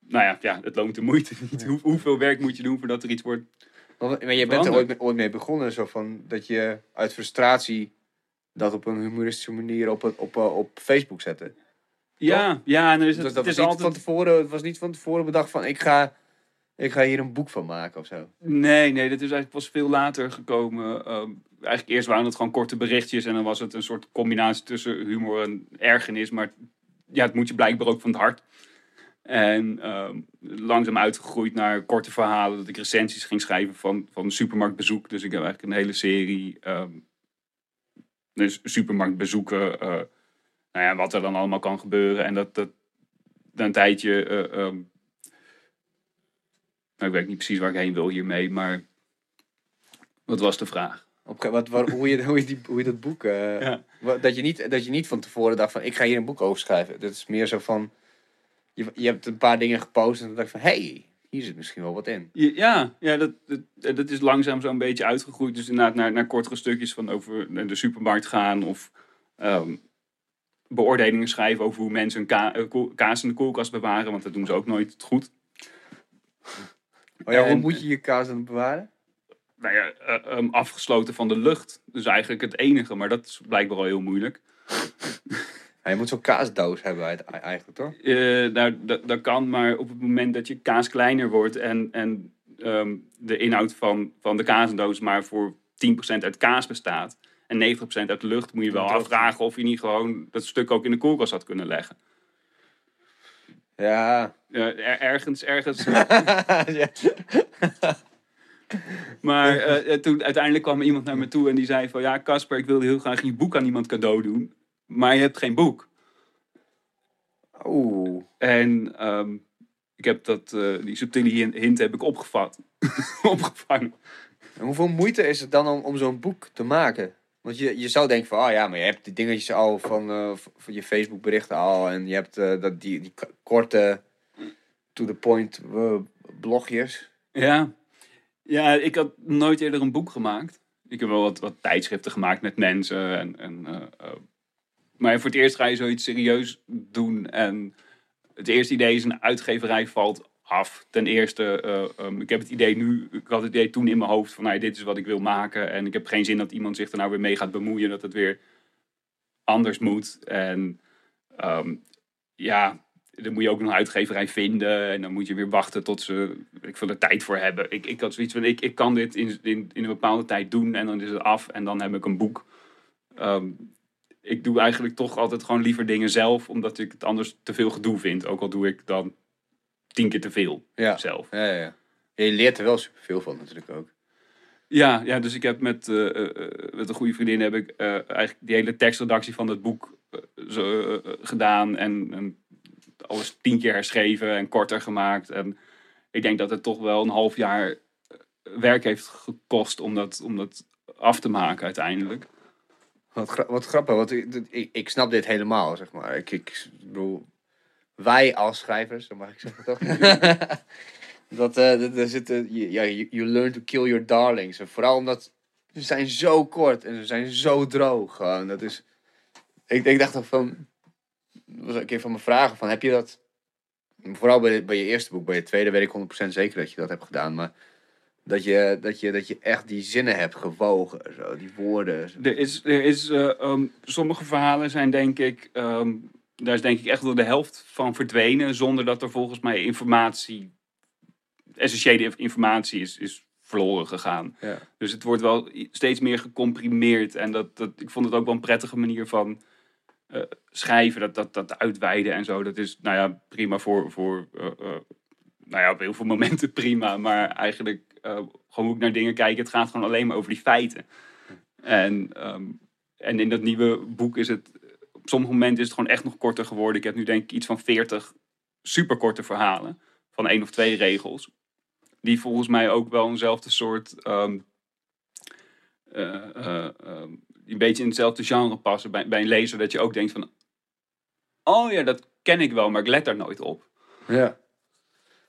nou ja, ja, het loont de moeite niet. Hoe, hoeveel werk moet je doen voordat er iets wordt? Want, maar je bent er ooit, mee- ooit mee begonnen, zo van dat je uit frustratie dat op een humoristische manier op, het, op, eh, op Facebook zette. Ja, ja, en er is Dus het, dat het was is niet van altijd... tevoren, het was niet van tevoren bedacht van ik ga, ik ga hier een boek van maken of zo. Nee, nee, dat is eigenlijk pas veel later gekomen. Ehm, eigenlijk eerst waren het gewoon korte berichtjes en dan was het een soort combinatie tussen humor en ergernis. Maar ja, het moet je blijkbaar ook van het hart. En ehm, langzaam uitgegroeid naar korte verhalen. Dat ik recensies ging schrijven van, van supermarktbezoek. Dus ik heb eigenlijk een hele serie ehm, dus supermarktbezoeken. eh nou ja, wat er dan allemaal kan gebeuren. En dat, dat na een tijdje... eh, ehm, nou, ik weet niet precies waar ik heen wil hiermee, maar... Wat was de vraag? Op, wat, hoe, je, hoe, je die, hoe je dat boek... eh, Ja. Dat je, niet, dat je niet van tevoren dacht van, ik ga hier een boek over schrijven. Dat is meer zo van, je, je hebt een paar dingen gepost en dan dacht je van, hey, hier zit misschien wel wat in. Ja, ja dat, dat, dat is langzaam zo'n beetje uitgegroeid. Dus inderdaad naar, naar kortere stukjes van over naar de supermarkt gaan. Of ehm, beoordelingen schrijven over hoe mensen hun ka- eh, kaas in de koelkast bewaren. Want dat doen ze ook nooit goed. Oh ja, hoe moet je je kaas dan bewaren? Nou ja, eh, ehm, afgesloten van de lucht. Dus eigenlijk het enige. Maar dat is blijkbaar al heel moeilijk. Ja, je moet zo'n kaasdoos hebben eigenlijk, toch? Eh, nou, dat, dat kan, maar op het moment dat je kaas kleiner wordt en, en ehm, de inhoud van, van de kaasdoos maar voor 10% uit kaas bestaat en 90% uit lucht, moet je wel afvragen of je niet gewoon dat stuk ook in de koelkast had kunnen leggen. Ja. Er- ergens, ergens. Maar eh, toen uiteindelijk kwam iemand naar me toe en die zei van ja, Casper, ik wilde heel graag je boek aan iemand cadeau doen, maar je hebt geen boek. Oeh. En ehm, ik heb dat, eh, die subtiele hin- hint heb ik opgevat. Opgevangen. En hoeveel moeite is het dan om, om zo'n boek te maken? Want je, je zou denken van, oh ja, maar je hebt die dingetjes al van, eh, van je Facebook berichten al. En je hebt eh, dat, die, die korte to the point blogjes. Ja. ja, ik had nooit eerder een boek gemaakt. Ik heb wel wat, wat tijdschriften gemaakt met mensen. En, en, maar voor het eerst ga je zoiets serieus doen. En het eerste idee is een uitgeverij valt af. Ten eerste, eh, ehm, ik heb het idee nu, ik had het idee toen in mijn hoofd van nou, dit is wat ik wil maken. En ik heb geen zin dat iemand zich er nou weer mee gaat bemoeien. Dat het weer anders moet. En ehm, ja, dan moet je ook nog een uitgeverij vinden. En dan moet je weer wachten tot ze ik veel er tijd voor hebben. Ik, ik had zoiets van, ik, ik kan dit in, in, in een bepaalde tijd doen. En dan is het af. En dan heb ik een boek. Ehm, ik doe eigenlijk toch altijd gewoon liever dingen zelf. Omdat ik het anders te veel gedoe vind. Ook al doe ik dan tien keer te veel Ja. zelf. Ja, ja, ja. Je leert er wel superveel van natuurlijk ook. Ja, ja, dus ik heb met, eh, eh, eh, met een goede vriendin heb ik eigenlijk die hele tekstredactie van het boek zo, gedaan en, en alles tien keer herschreven en korter gemaakt. En ik denk dat het toch wel een half jaar werk heeft gekost om dat, om dat af te maken uiteindelijk. Wat, gra- wat grappig, want ik, ik, ik snap dit helemaal, zeg maar. Ik, ik bedoel, wij als schrijvers, dat mag ik zeggen toch? dat, eh dat, er zitten, ja, you, you learn to kill your darlings. En vooral omdat ze zijn zo kort en ze zijn zo droog. Gewoon. Dat is, ik, ik dacht ook van, dat was een keer van mijn vragen van, heb je dat, vooral bij, bij je eerste boek, bij je tweede weet ik 100% zeker dat je dat hebt gedaan, maar dat je, dat je, dat je echt die zinnen hebt gewogen, zo, die woorden. zo. Er is, er is eh, ehm, sommige verhalen zijn denk ik, ehm, daar is denk ik echt door de helft van verdwenen, zonder dat er volgens mij informatie, essentiële informatie is, is verloren gegaan. Ja. Dus het wordt wel steeds meer gecomprimeerd. En dat, dat, ik vond het ook wel een prettige manier van eh, schrijven. Dat, dat, dat uitweiden en zo. Dat is nou ja, prima voor, voor eh, nou ja, op heel veel momenten prima. Maar eigenlijk gewoon hoe ik naar dingen kijk. Het gaat gewoon alleen maar over die feiten. En, ehm, en in dat nieuwe boek is het... Op sommige momenten is het gewoon echt nog korter geworden. Ik heb nu denk ik iets van 40 superkorte verhalen. Van één of twee regels. Die volgens mij ook wel eenzelfde soort... eh, eh, die een beetje in hetzelfde genre passen bij, bij een lezer. Dat je ook denkt van... Oh ja, dat ken ik wel, maar ik let daar nooit op. Ja.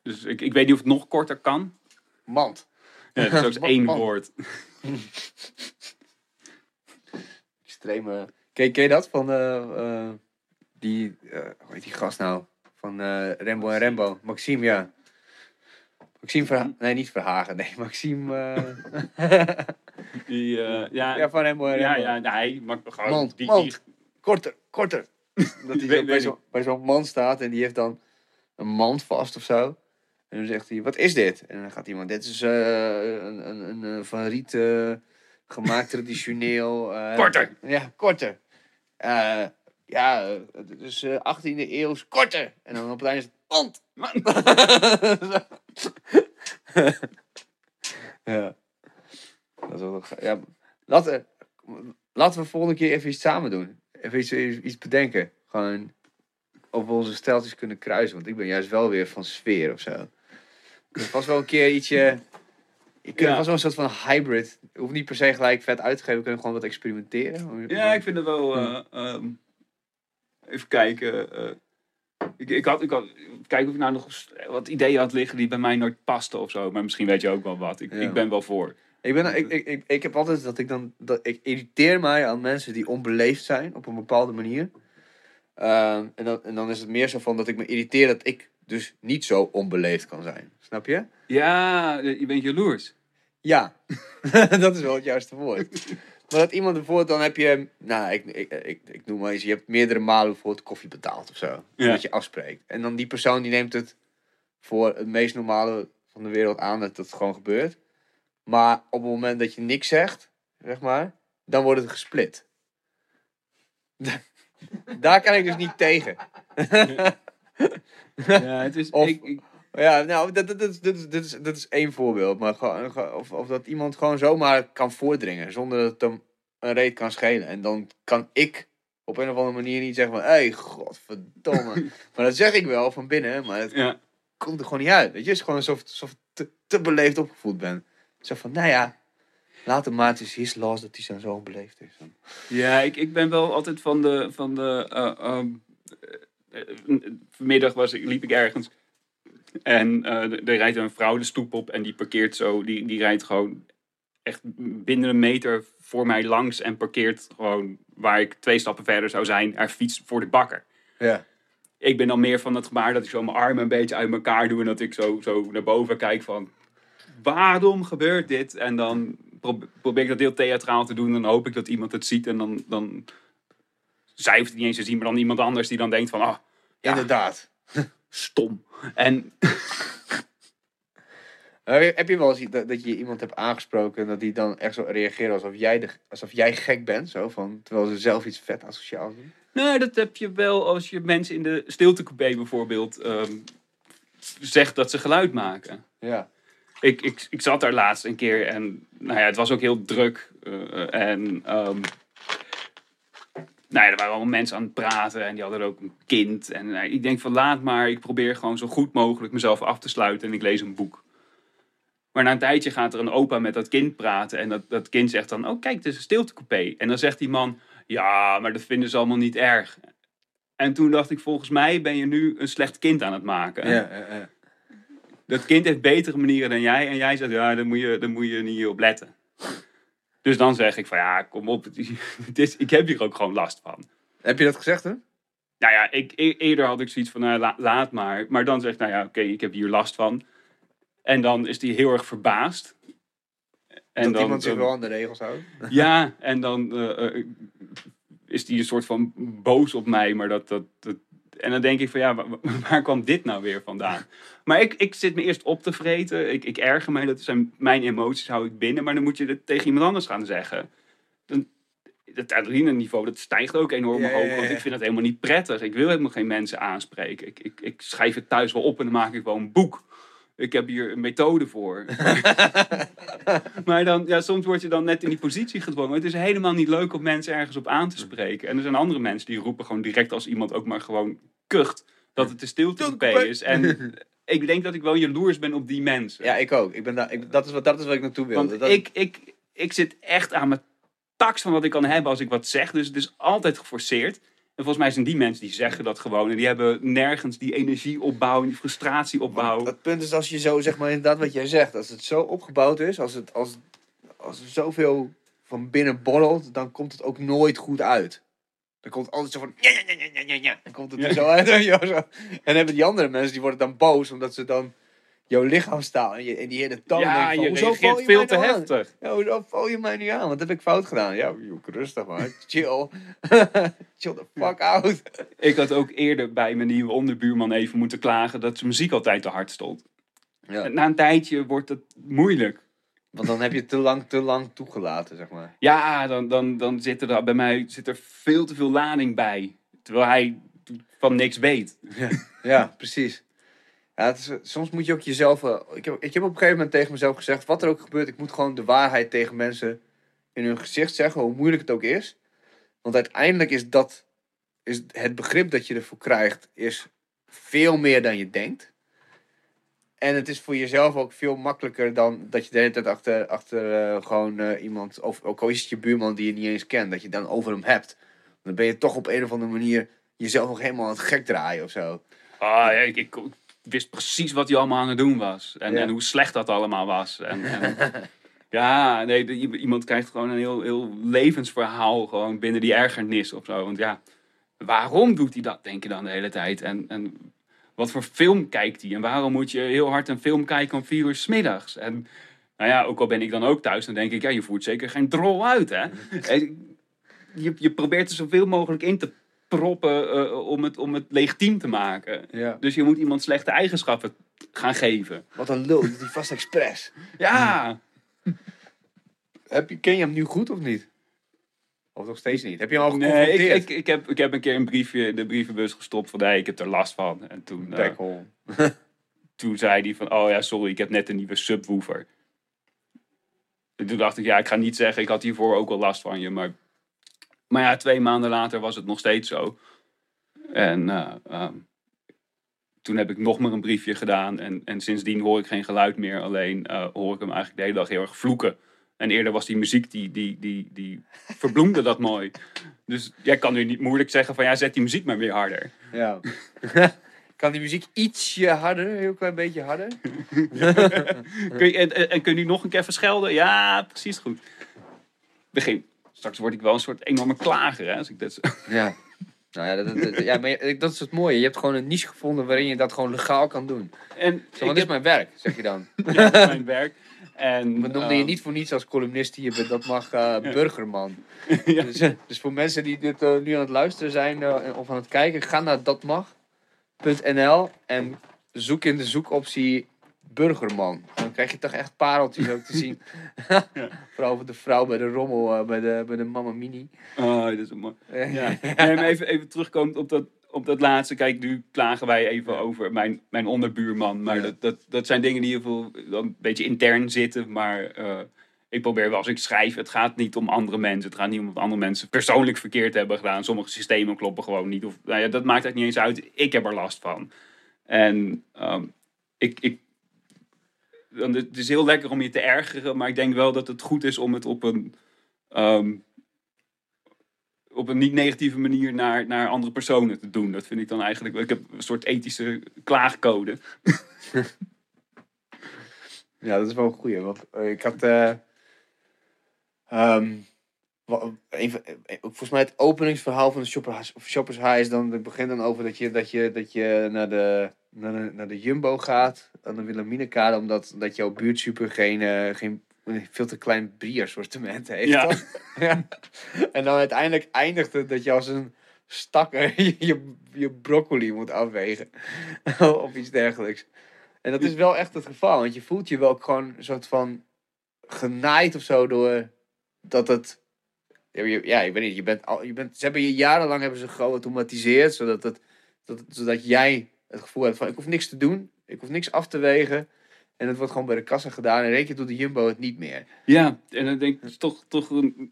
Dus ik, ik weet niet of het nog korter kan. Mand. Ja, dat is ook één woord. Extreme. Ken, ken je dat van eh, eh, die, eh, hoe heet die gast nou? Van eh Rembo en Rembo. Maxime, ja. Maxime Verhagen. Nee, niet Verhagen. Nee, Maxime. eh, Die, eh, ja, ja, van Rembo en ja, Rembo. ja, nee, maar gewoon Man, die, die, Korter, korter. Dat hij zo bij zo'n bij zo'n man staat en die heeft dan een mand vast of zo. En dan zegt hij, wat is dit? En dan gaat iemand, dit is eh, een, een, een, van riet eh, gemaakt traditioneel. eh, Korter. Ja, korter. Ja, het is eh 18e eeuws korter. En dan op het einde is het ja. Dat is wel. Ja, laten, laten we volgende keer even iets samen doen. Even iets, iets bedenken. Gewoon of we onze steltjes kunnen kruisen. Want ik ben juist wel weer van sfeer of zo. Kan vast wel een keer ietsje... Ik kan Ja. vast wel een soort van hybrid. Het hoeft niet per se gelijk vet uit te geven. We kunnen gewoon wat experimenteren. Ja, ik vind het wel. eh, ehm, even kijken. eh, ik, ik, had, ik had. Kijken of ik nou nog wat ideeën had liggen die bij mij nooit pasten of zo. Maar misschien weet je ook wel wat. Ik, Ja. ik ben wel voor. Ik, ben, ik, ik, ik, ik heb altijd dat ik dan. Dat, ik irriteer mij aan mensen die onbeleefd zijn op een bepaalde manier. Ehm, en, dan, en dan is het meer zo van dat ik me irriteer dat ik dus niet zo onbeleefd kan zijn. Snap je? Ja, je bent jaloers. Ja, dat is wel het juiste woord. Maar dat iemand bijvoorbeeld, dan heb je, nou, ik, ik, ik, ik noem maar eens, je hebt meerdere malen bijvoorbeeld koffie betaald of zo. Ja. Dat je afspreekt. En dan die persoon die neemt het voor het meest normale van de wereld aan dat dat gewoon gebeurt. Maar op het moment dat je niks zegt, zeg maar, dan wordt het gesplit. Daar kan ik dus niet tegen. Ja, het is. Of- ik, ik- Ja, nou, dat, dat, dat, dat, is, dat, is, dat is één voorbeeld. Maar gewoon, of, of dat iemand gewoon zomaar kan voordringen zonder dat het hem een reet kan schelen. En dan kan ik op een of andere manier niet zeggen van, hé, hey, godverdomme. maar dat zeg ik wel van binnen, maar het ja. komt er gewoon niet uit. Weet je, het is gewoon alsof, alsof ik te, te beleefd opgevoed ben. Zo van, nou ja, laat hem maar, het is his loss dat hij zo zo onbeleefd is. Ja, ik, ik ben wel altijd van de. Van de eh, ehm, eh, eh, vanmiddag was ik, liep ik ergens. En eh, er rijdt een vrouw de stoep op en die parkeert zo. Die, die rijdt gewoon echt binnen een meter voor mij langs en parkeert gewoon waar ik twee stappen verder zou zijn, haar fiets voor de bakker. Ja. Ik ben dan meer van het gebaar dat ik zo mijn armen een beetje uit elkaar doe en dat ik zo, zo naar boven kijk van waarom gebeurt dit? En dan pro- probeer ik dat heel theatraal te doen. Dan hoop ik dat iemand het ziet en dan, dan zij hoeft het niet eens te zien, maar dan iemand anders die dan denkt van ah, ja, Inderdaad. stom. En heb je wel eens dat, dat je iemand hebt aangesproken en dat die dan echt zo reageert alsof jij, de, alsof jij gek bent? Zo, van, terwijl ze zelf iets vet asociaals doen? Nou, dat heb je wel als je mensen in de stiltecoupé bijvoorbeeld ehm, zegt dat ze geluid maken. Ja. Ik, ik, ik zat daar laatst een keer en nou ja, het was ook heel druk. eh, en ehm, nou ja, er waren allemaal mensen aan het praten en die hadden ook een kind. En nou, ik denk van laat maar, ik probeer gewoon zo goed mogelijk mezelf af te sluiten en ik lees een boek. Maar na een tijdje gaat er een opa met dat kind praten en dat, dat kind zegt dan, oh kijk, het is een stiltecoupé. En dan zegt die man, ja, maar dat vinden ze allemaal niet erg. En toen dacht ik, volgens mij ben je nu een slecht kind aan het maken. Ja, ja, ja. Dat kind heeft betere manieren dan jij. En jij zegt, ja, daar moet je, daar moet je niet op letten. Dus dan zeg ik van, ja, kom op. Het is, ik heb hier ook gewoon last van. Heb je dat gezegd, hè? Nou ja, ik, e- eerder had ik zoiets van, nou, la- laat maar. Maar dan zegt, nou ja, oké, ik heb hier last van. En dan is hij heel erg verbaasd. En dat dan, iemand zich wel aan de regels houdt? Ja, en dan eh, eh, is hij een soort van boos op mij. Maar dat, dat, dat, en dan denk ik van ja, wa- wa- waar kwam dit nou weer vandaan? Maar ik, ik zit me eerst op te vreten. Ik, ik erger mij, dat zijn mijn emoties, hou ik binnen. Maar dan moet je het tegen iemand anders gaan zeggen. Dan, het adrenaline-niveau dat stijgt ook enorm Ja, hoog. ja, Want ik vind het helemaal niet prettig. Ik wil helemaal geen mensen aanspreken. Ik, ik, ik schrijf het thuis wel op en dan maak ik wel een boek. Ik heb hier een methode voor. Maar dan, ja, soms word je dan net in die positie gedwongen. Het is helemaal niet leuk om mensen ergens op aan te spreken. En er zijn andere mensen die roepen gewoon direct als iemand ook maar gewoon kucht dat het de stilte is. En ik denk dat ik wel jaloers ben op die mensen. Ja, ik ook. Ik ben daar, ik, dat, is wat, dat is wat ik naartoe wil. Want dat, ik, ik, ik zit echt aan mijn tax van wat ik kan hebben als ik wat zeg. Dus het is altijd geforceerd. En volgens mij zijn die mensen die zeggen dat gewoon. En die hebben nergens die energie opbouwen, die frustratie opbouwen. Het punt is als je zo, zeg maar, inderdaad wat jij zegt. Als het zo opgebouwd is, als, het, als, als er zoveel van binnen borrelt, dan komt het ook nooit goed uit. Dan komt het altijd zo van, ja, ja, ja, ja, ja, ja. Dan komt het er zo uit. wel, zo. En dan hebben die andere mensen, die worden dan boos, omdat ze dan jouw lichaamstaal en, je, en die hele toon ja, van, je reageert je veel te nou heftig. Ja, hoezo val je mij nu aan? Wat heb ik fout gedaan? Ja, joh, rustig man. Chill. Chill the fuck out. Ik had ook eerder bij mijn nieuwe onderbuurman even moeten klagen dat zijn muziek altijd te hard stond. Ja. Na een tijdje wordt het moeilijk. Want dan heb je te lang, te lang toegelaten, zeg maar. Ja, dan, dan, dan zit er bij mij zit er veel te veel lading bij. Terwijl hij van niks weet. Ja, precies. Ja, is, soms moet je ook jezelf... eh, ik, heb, ik heb op een gegeven moment tegen mezelf gezegd... wat er ook gebeurt, ik moet gewoon de waarheid tegen mensen in hun gezicht zeggen... hoe moeilijk het ook is. Want uiteindelijk is dat... Is het begrip dat je ervoor krijgt... is veel meer dan je denkt. En het is voor jezelf ook veel makkelijker dan dat je de hele tijd achter, achter eh, gewoon eh, iemand... of ook al is het je buurman die je niet eens kent... dat je dan over hem hebt. Dan ben je toch op een of andere manier... jezelf nog helemaal aan het gek draaien of zo. Ah, ja, ik, ik wist precies wat hij allemaal aan het doen was. En, Ja. en hoe slecht dat allemaal was. En, en, ja, nee, de- iemand krijgt gewoon een heel, heel levensverhaal gewoon binnen die ergernis of zo. Want ja, waarom doet hij dat, denk je dan de hele tijd? En, en wat voor film kijkt hij? En waarom moet je heel hard een film kijken om vier uur 's middags? En nou ja, ook al ben ik dan ook thuis, dan denk ik, ja, je voert zeker geen drol uit, hè? En je, je probeert er zoveel mogelijk in te proppen eh, om, het, om het legitiem te maken. Ja. Dus je moet iemand slechte eigenschappen gaan geven. Wat een lul, die hij vast expres. Ja, Heb je, ken je hem nu goed of niet? Of nog steeds niet? Heb je hem al nee, ik, geconfronteerd? ik, ik, heb, ik heb een keer een briefje in de brievenbus gestopt van nee, ik heb er last van. En toen, eh, Backhole. toen zei hij van, oh ja, sorry, ik heb net een nieuwe subwoofer. En toen dacht ik, ja, ik ga niet zeggen, ik had hiervoor ook al last van je. Maar, maar ja, twee maanden later was het nog steeds zo. En eh, ehm, toen heb ik nog maar een briefje gedaan. En, en sindsdien hoor ik geen geluid meer. Alleen eh, hoor ik hem eigenlijk de hele dag heel erg vloeken. En eerder was die muziek, die, die, die, die verbloemde dat mooi. Dus jij kan nu niet moeilijk zeggen van, ja, zet die muziek maar weer harder. Ja. Kan die muziek ietsje harder, een heel klein beetje harder? Kun je, en, kun je nog een keer verschelden? Ja, precies goed. Begin. Straks word ik wel een soort enorme klager, hè, als ik dat zo... Ja. Nou ja, dat, dat- ja, maar dat is het mooie. Je hebt gewoon een niche gevonden waarin je dat gewoon legaal kan doen. En Zo, want dit is mijn werk, zeg je dan. ja, dat is mijn werk. En, We noemden je ehm, niet voor niets als columnist hier, bent, dat mag eh, burgerman. Ja. Dus, eh, dus voor mensen die dit eh, nu aan het luisteren zijn of aan het kijken, ga naar datmag.nl en zoek in de zoekoptie burgerman. Dan krijg je toch echt pareltjes ook te zien. Vooral over de vrouw bij de rommel, eh, bij, de, bij de mama mini. Oh, dat is een mooi. Eh, Ja. Nee, maar even, even terugkomend op dat, op dat laatste. Kijk, nu klagen wij even over mijn, mijn onderbuurman. Maar Ja. dat, dat, dat zijn dingen die in ieder geval een beetje intern zitten. Maar eh, ik probeer wel als ik schrijf, het gaat niet om andere mensen. Het gaat niet om wat andere mensen persoonlijk verkeerd hebben gedaan. Sommige systemen kloppen gewoon niet. Of, nou ja, dat maakt eigenlijk niet eens uit. Ik heb er last van. En ehm, ik, ik, dan, het is heel lekker om je te ergeren. Maar ik denk wel dat het goed is om het op een... ehm, op een niet negatieve manier naar, naar andere personen te doen. Dat vind ik dan eigenlijk. Ik heb een soort ethische klaagcode. Ja, dat is wel een goeie. Want eh, ik had. eh, ehm, eh, volgens mij het openingsverhaal van de Shopper, of Shoppers High is dan. Het begint dan over dat je, dat je, dat je naar, de, naar, de, naar de Jumbo gaat. Aan de Wilhelminekade. Omdat dat jouw buurtsuper geen, eh, geen een veel te klein brie-assortiment heeft. Ja. toch? ja. En dan uiteindelijk eindigt het dat je als een stakker je, je, broccoli moet afwegen. of iets dergelijks. En dat is wel echt het geval. Want je voelt je wel gewoon een soort van genaaid of zo door dat het. Ja, ik weet niet. Je bent al, je bent, ze hebben je jarenlang hebben ze geautomatiseerd. Zodat, het, dat, zodat jij het gevoel hebt van ik hoef niks te doen. Ik hoef niks af te wegen. En het wordt gewoon bij de kassa gedaan. En keer doet de Jumbo het niet meer. Ja, en dan denk ik, toch, toch een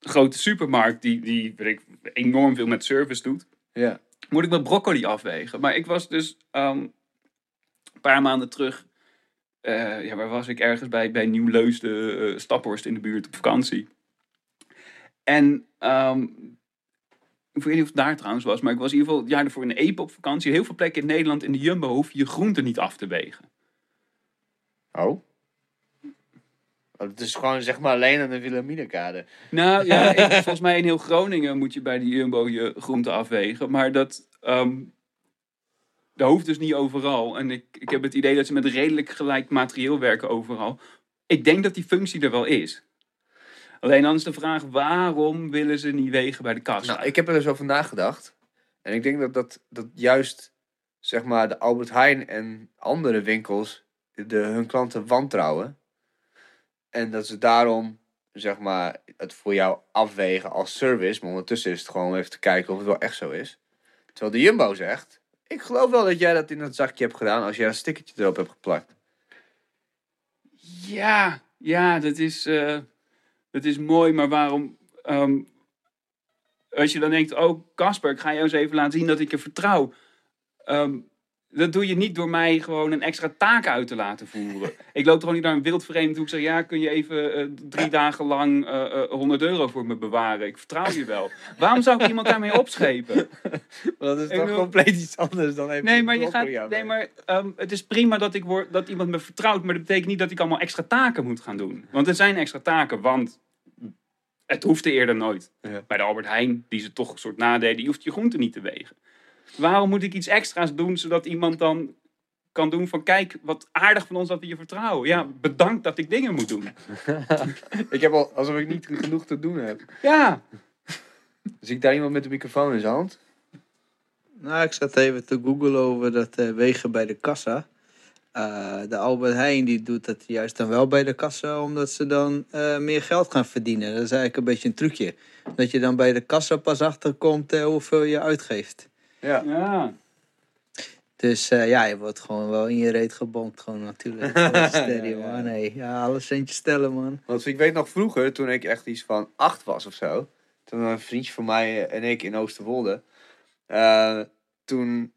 grote supermarkt die, die weet ik, enorm veel met service doet. Ja. Moet ik mijn broccoli afwegen? Maar ik was dus ehm, een paar maanden terug. eh, ja, waar was ik? Ergens bij, bij Nieuw-Leusden, eh, Staphorst in de buurt op vakantie. En ehm, ik weet niet of het daar trouwens was, maar ik was in ieder geval het jaar ervoor in Epe op vakantie. Heel veel plekken in Nederland in de Jumbo hoef je je groenten niet af te wegen. Oh. Het is gewoon zeg maar alleen aan de Wilhelminekade. Nou ja, ik- volgens mij in heel Groningen moet je bij die Jumbo je groenten afwegen. Maar dat, ehm, dat hoeft dus niet overal. En ik, ik heb het idee dat ze met redelijk gelijk materieel werken overal. Ik denk dat die functie er wel is. Alleen dan is de vraag, waarom willen ze niet wegen bij de kassa? Nou, ik heb er dus over nagedacht. En ik denk dat, dat, dat juist zeg maar de Albert Heijn en andere winkels de, hun klanten wantrouwen. En dat ze daarom zeg maar het voor jou afwegen als service. Maar ondertussen is het gewoon even te kijken of het wel echt zo is. Terwijl de Jumbo zegt, ik geloof wel dat jij dat in dat zakje hebt gedaan als jij een stickertje erop hebt geplakt. Ja, ja, dat is, eh, dat is mooi, maar waarom... ehm, als je dan denkt, oh Casper, ik ga jou eens even laten zien dat ik je vertrouw. Ehm, dat doe je niet door mij gewoon een extra taak uit te laten voeren. ik loop toch niet naar een wildvreemd toe. Ik zeg, ja, kun je even eh, drie dagen lang eh, eh, 100 euro voor me bewaren? Ik vertrouw je wel. Waarom zou ik iemand daarmee opschepen? Dat is Ik toch bedoel- compleet iets anders dan even Nee, maar, je gaat, nee, maar ehm, het is prima dat, ik word, dat iemand me vertrouwt, maar dat betekent niet dat ik allemaal extra taken moet gaan doen. Want er zijn extra taken, want het hoefde eerder nooit. Ja. Bij de Albert Heijn, die ze toch een soort nadeden, die hoeft je groente niet te wegen. Waarom moet ik iets extra's doen, zodat iemand dan kan doen van kijk, wat aardig van ons dat we je vertrouwen. Ja, bedankt dat ik dingen moet doen. Ik heb al alsof ik niet genoeg te doen heb. Ja, Zie ik daar iemand met een microfoon in zijn hand? Nou, ik zat even te googlen over dat eh, wegen bij de kassa. Eh, de Albert Heijn die doet dat juist dan wel bij de kassa, omdat ze dan eh, meer geld gaan verdienen. Dat is eigenlijk een beetje een trucje. Dat je dan bij de kassa pas achterkomt hoeveel je uitgeeft. Ja. ja. Dus eh, ja, je wordt gewoon wel in je reet gebompt, gewoon natuurlijk. Gewoon Steady, Ja, ja. man. Nee, ja, alle centjes stellen, man. Want ik weet nog vroeger, toen ik echt iets van acht was of zo. Toen een vriendje van mij en ik in Oosterwolde. eh, toen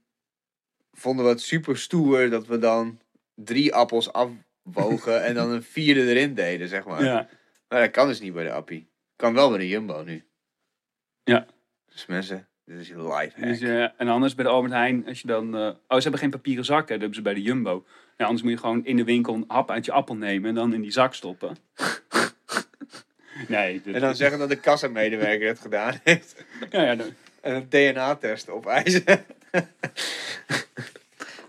vonden we het super stoer dat we dan drie appels afwogen en dan een vierde erin deden, zeg maar. ja. Maar dat kan dus niet bij de appie. Kan wel bij de Jumbo nu. Ja. Dus mensen, Dit is een live hack. Dus, eh, en anders bij de Albert Heijn, als je dan... eh, oh, ze hebben geen papieren zakken. Dat hebben ze bij de Jumbo. Nou, anders moet je gewoon in de winkel een hap uit je appel nemen en dan in die zak stoppen. nee, dit- En dan zeggen dat de kassamedewerker het gedaan heeft. ja, ja, dan- En een DNA-test opeisen.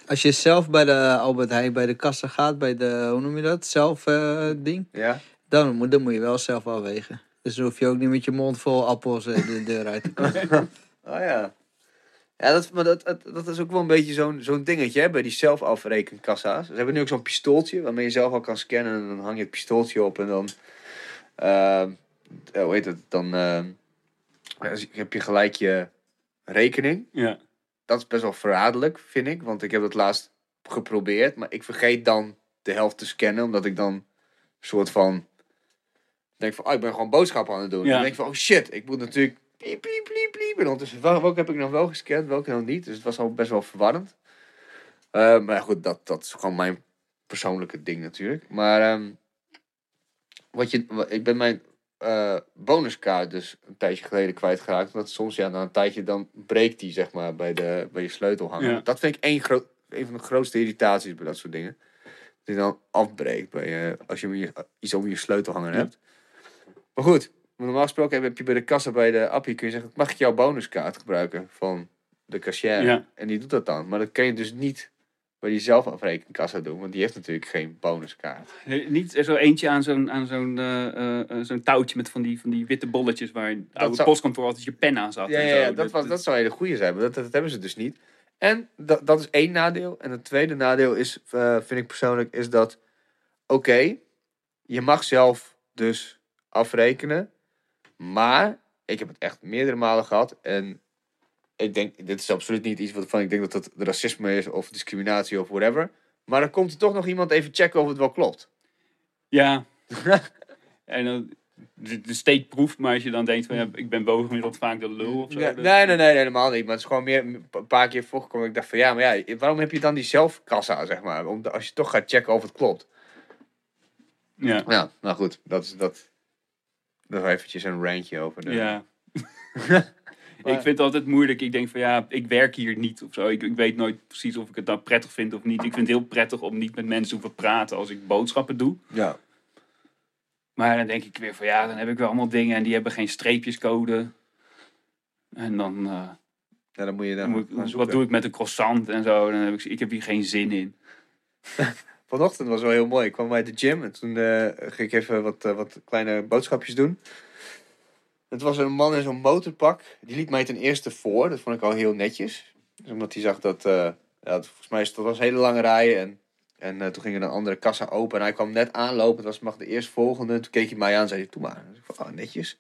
Als je zelf bij de Albert Heijn bij de kassa gaat, bij de, hoe noem je dat, zelf eh, ding, Ja? dan moet, dan moet je wel zelf afwegen. Dus dan hoef je ook niet met je mond vol appels de deur uit te komen. Oh ja. Ja, dat, maar dat, dat, dat is ook wel een beetje zo'n zo'n dingetje hè, bij die zelfafrekenkassa's. Ze hebben nu ook zo'n pistooltje waarmee je zelf al kan scannen. En dan hang je het pistooltje op en dan... eh, hoe heet het? Dan ehm, ja, heb je gelijk je rekening. ja. Dat is best wel verraderlijk, vind ik. Want ik heb dat laatst geprobeerd. Maar ik vergeet dan de helft te scannen. Omdat ik dan een soort van... Denk van, oh, ik ben gewoon boodschappen aan het doen. Ja. Dan denk ik van, oh shit, ik moet natuurlijk... Piep, piep, piep, piep. En ondertussen, wel- welke heb ik nog wel gescand, welke nog niet. Dus het was al best wel verwarrend. Eh, maar goed, dat, dat is gewoon mijn persoonlijke ding natuurlijk. Maar ehm, wat je, ik ben mijn eh, bonuskaart dus een tijdje geleden kwijtgeraakt. Omdat soms ja, na een tijdje dan breekt die zeg maar bij, de, bij je sleutel hangen. Ja. Dat vind ik één groot, een van de grootste irritaties bij dat soort dingen. Dat die dan afbreekt bij je, als je, iets om je sleutelhanger Ja. hebt. Maar goed, normaal gesproken heb- je bij de kassa bij de appie kun je zeggen, mag ik jouw bonuskaart gebruiken van de cashier? Ja. En die doet dat dan. Maar dat kan je dus niet bij die zelfafrekenkassa doen, want die heeft natuurlijk geen bonuskaart. Niet zo eentje aan zo'n aan zo'n eh, eh, eh, zo'n touwtje met van die, van die witte bolletjes waar het oude zou- postkantoor altijd je pen aan zat. Ja, en zo. ja, dat, was, dat zou hele goede zijn, maar dat, dat hebben ze dus niet. En dat, dat is één nadeel. En het tweede nadeel is, vind ik persoonlijk, is dat... Oké, je mag zelf dus afrekenen. Maar ik heb het echt meerdere malen gehad. En ik denk, dit is absoluut niet iets waarvan ik denk dat het racisme is of discriminatie of whatever. Maar dan komt er toch nog iemand even checken of het wel klopt. Ja. en dan de, proeft, maar als je dan denkt van ja, ik ben bovengemiddeld vaak de lul of zo. Ja, dat- nee, nee, nee, helemaal niet. Maar het is gewoon meer een paar keer voorgekomen. Ik dacht van ja, maar ja, waarom heb je dan die zelfkassa, zeg maar? Om, als je toch gaat checken of het klopt. Ja. Ja, nou goed, dat is dat. Is eventjes een rantje over de. Ja. ik vind het altijd moeilijk. Ik denk van ja, ik werk hier niet of zo. Ik, ik weet nooit precies of ik het nou prettig vind of niet. Ik vind het heel prettig om niet met mensen te hoeven praten als ik boodschappen doe. Ja. Maar dan denk ik weer van ja, dan heb ik wel allemaal dingen en die hebben geen streepjescode. En dan, eh, Ja, dan moet je dan dan moet ik- gaan wat doe ik met een croissant en zo. Dan heb ik, ik heb hier geen zin in. Vanochtend was wel heel mooi. Ik kwam bij de gym en toen eh, ging ik even wat, eh, wat kleine boodschapjes doen. Het was een man in zo'n motorpak. Die liet mij ten eerste voor. Dat vond ik al heel netjes. Dus omdat hij zag dat... eh, ja, volgens mij is het was een hele lange rij. En, en toen ging er een andere kassa open. En hij kwam net aanlopen. Het was mag de eerstvolgende. Toen keek hij mij aan en zei hij, doe maar. Dus ik van, oh, netjes.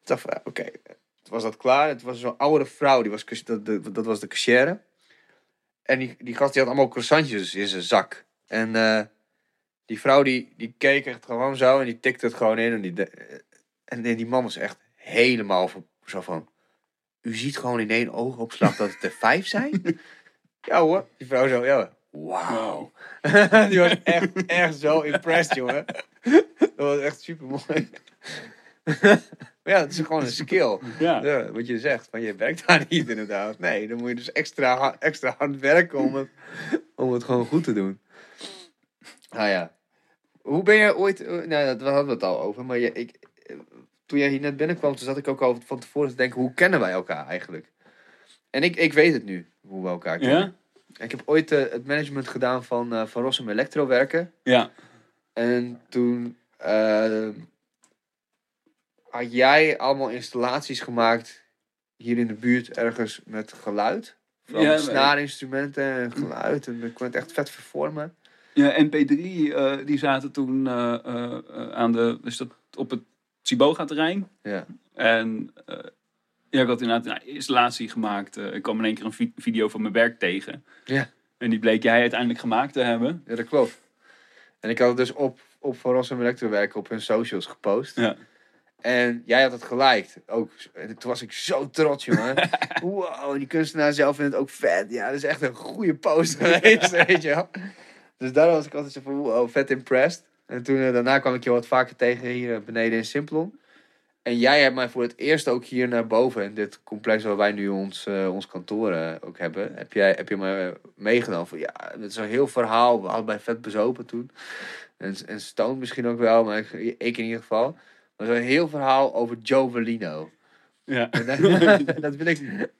Ik dacht oké. Toen was dat klaar. Het was zo'n oudere vrouw. Die was, dat, dat, dat was de cashier. En die, die gast die had allemaal croissantjes in zijn zak. En eh, die vrouw die, die keek echt gewoon zo en die tikte het gewoon in. En die, de- en die man was echt helemaal van- zo van... U ziet gewoon in één oogopslag dat het er vijf zijn? ja hoor. Die vrouw zo, ja. Wauw. die was echt, echt zo impressed, jongen. dat was echt super mooi. maar ja, het is gewoon een skill. Ja. Ja, wat je zegt, van je werkt daar niet inderdaad. Nee, dan moet je dus extra, extra hard werken om het, om het gewoon goed te doen. Ah ja. Hoe ben je ooit, eh, nou daar hadden we het al over, maar je, ik, eh, toen jij hier net binnenkwam, toen zat ik ook al van tevoren te denken, hoe kennen wij elkaar eigenlijk? En ik, ik weet het nu, hoe we elkaar kennen. Ja? Ik heb ooit eh, het management gedaan van, eh van Rossum Elektrowerken. Ja. En toen had jij allemaal installaties gemaakt hier in de buurt ergens met geluid. Vooral Ja, snaarinstrumenten en geluid. En ik kon het echt vet vervormen. Ja, MP3, eh, die zaten toen eh, eh, aan de, is dat op het Siboga-terrein. Ja. En ja, ik had inderdaad een installatie gemaakt. Ik kwam in één keer een vi- video van mijn werk tegen. Ja. En die bleek jij uiteindelijk gemaakt te hebben. ja, dat klopt. En ik had het dus op, op Van Rossum Elektrowerken op hun socials gepost. Ja. En jij had het geliked. Ook, en toen was ik zo trots, jongen. wow, en die kunstenaar zelf vindt het ook vet. Ja, dat is echt een goede post geweest, weet je wel. Dus daar was ik altijd zo van, wow, vet impressed. En toen, eh, daarna kwam ik je wat vaker tegen hier eh, beneden in Simplon. En jij hebt mij voor het eerst ook hier naar boven, in dit complex waar wij nu ons, eh, ons kantoor ook hebben, heb, jij, heb je me meegenomen van ja, het is een heel verhaal. We hadden bij vet bezopen toen. En, en Stone misschien ook wel, maar ik, ik in ieder geval. Maar zo'n heel verhaal over Joe Velino. Ja. Dat wil ik.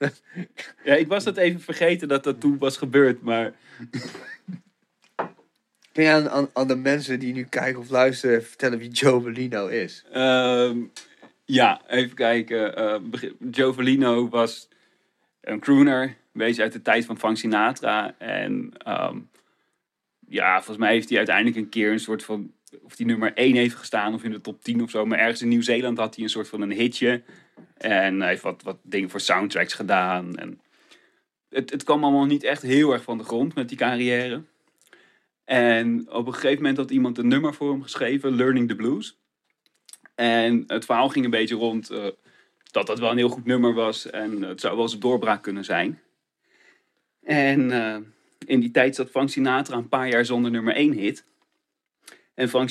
ja, ik was dat even vergeten dat dat toen was gebeurd, maar Kun je aan, aan, de mensen die nu kijken of luisteren vertellen wie Joe Velino is? Ehm, ja, even kijken. Eh, begin- Joe Velino was een crooner, een beetje uit de tijd van Frank Sinatra. En ehm, ja, volgens mij heeft hij uiteindelijk een keer een soort van... Of hij nummer 1 heeft gestaan of in de top 10 of zo. Maar ergens in Nieuw-Zeeland had hij een soort van een hitje. En hij heeft wat, wat dingen voor soundtracks gedaan. En het, het kwam allemaal niet echt heel erg van de grond met die carrière. En op een gegeven moment had iemand een nummer voor hem geschreven, Learning the Blues. En het verhaal ging een beetje rond eh, dat dat wel een heel goed nummer was en het zou wel eens een doorbraak kunnen zijn. En eh, in die tijd zat Frank Sinatra een paar jaar zonder nummer 1 hit. En Frank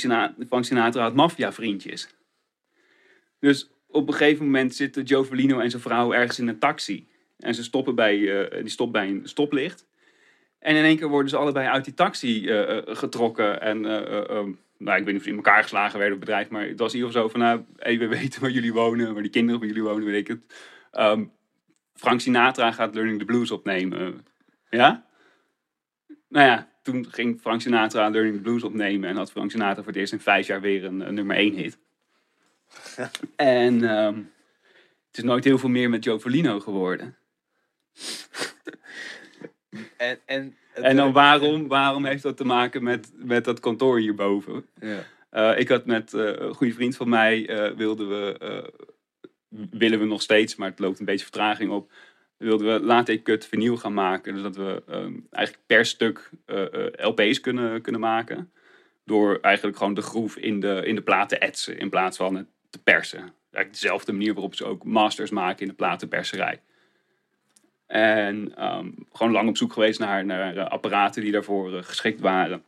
Sinatra, had maffiavriendjes. Dus op een gegeven moment zitten Joe Velino en zijn vrouw ergens in een taxi. En ze stoppen bij, eh, die stopt bij een stoplicht. En in één keer worden ze allebei uit die taxi eh, eh, getrokken. En eh, eh, ehm, nou, ik weet niet of ze in elkaar geslagen werden op het bedrijf. Maar het was in ieder geval zo van, nou, we weten waar jullie wonen. Waar die kinderen van jullie wonen, weet ik het. Ehm, Frank Sinatra gaat Learning the Blues opnemen. Ja? Nou ja, toen ging Frank Sinatra Learning the Blues opnemen. En had Frank Sinatra voor het eerst in vijf jaar weer een, een nummer één hit. en ehm, het is nooit heel veel meer met Joe Velino geworden. En, en, En dan waarom, waarom heeft dat te maken met, met dat kantoor hierboven? Ja. Eh, ik had met eh, een goede vriend van mij, eh, wilden we, willen we nog steeds, maar het loopt een beetje vertraging op, wilden we laat cut vinyl gaan maken. Dus dat we ehm, eigenlijk per stuk LP's kunnen, kunnen maken. Door eigenlijk gewoon de groef in de, in de plaat te etsen in plaats van het te persen. Eigenlijk dezelfde manier waarop ze ook masters maken in de platenperserij. En ehm, gewoon lang op zoek geweest naar, naar eh, apparaten die daarvoor eh, geschikt waren.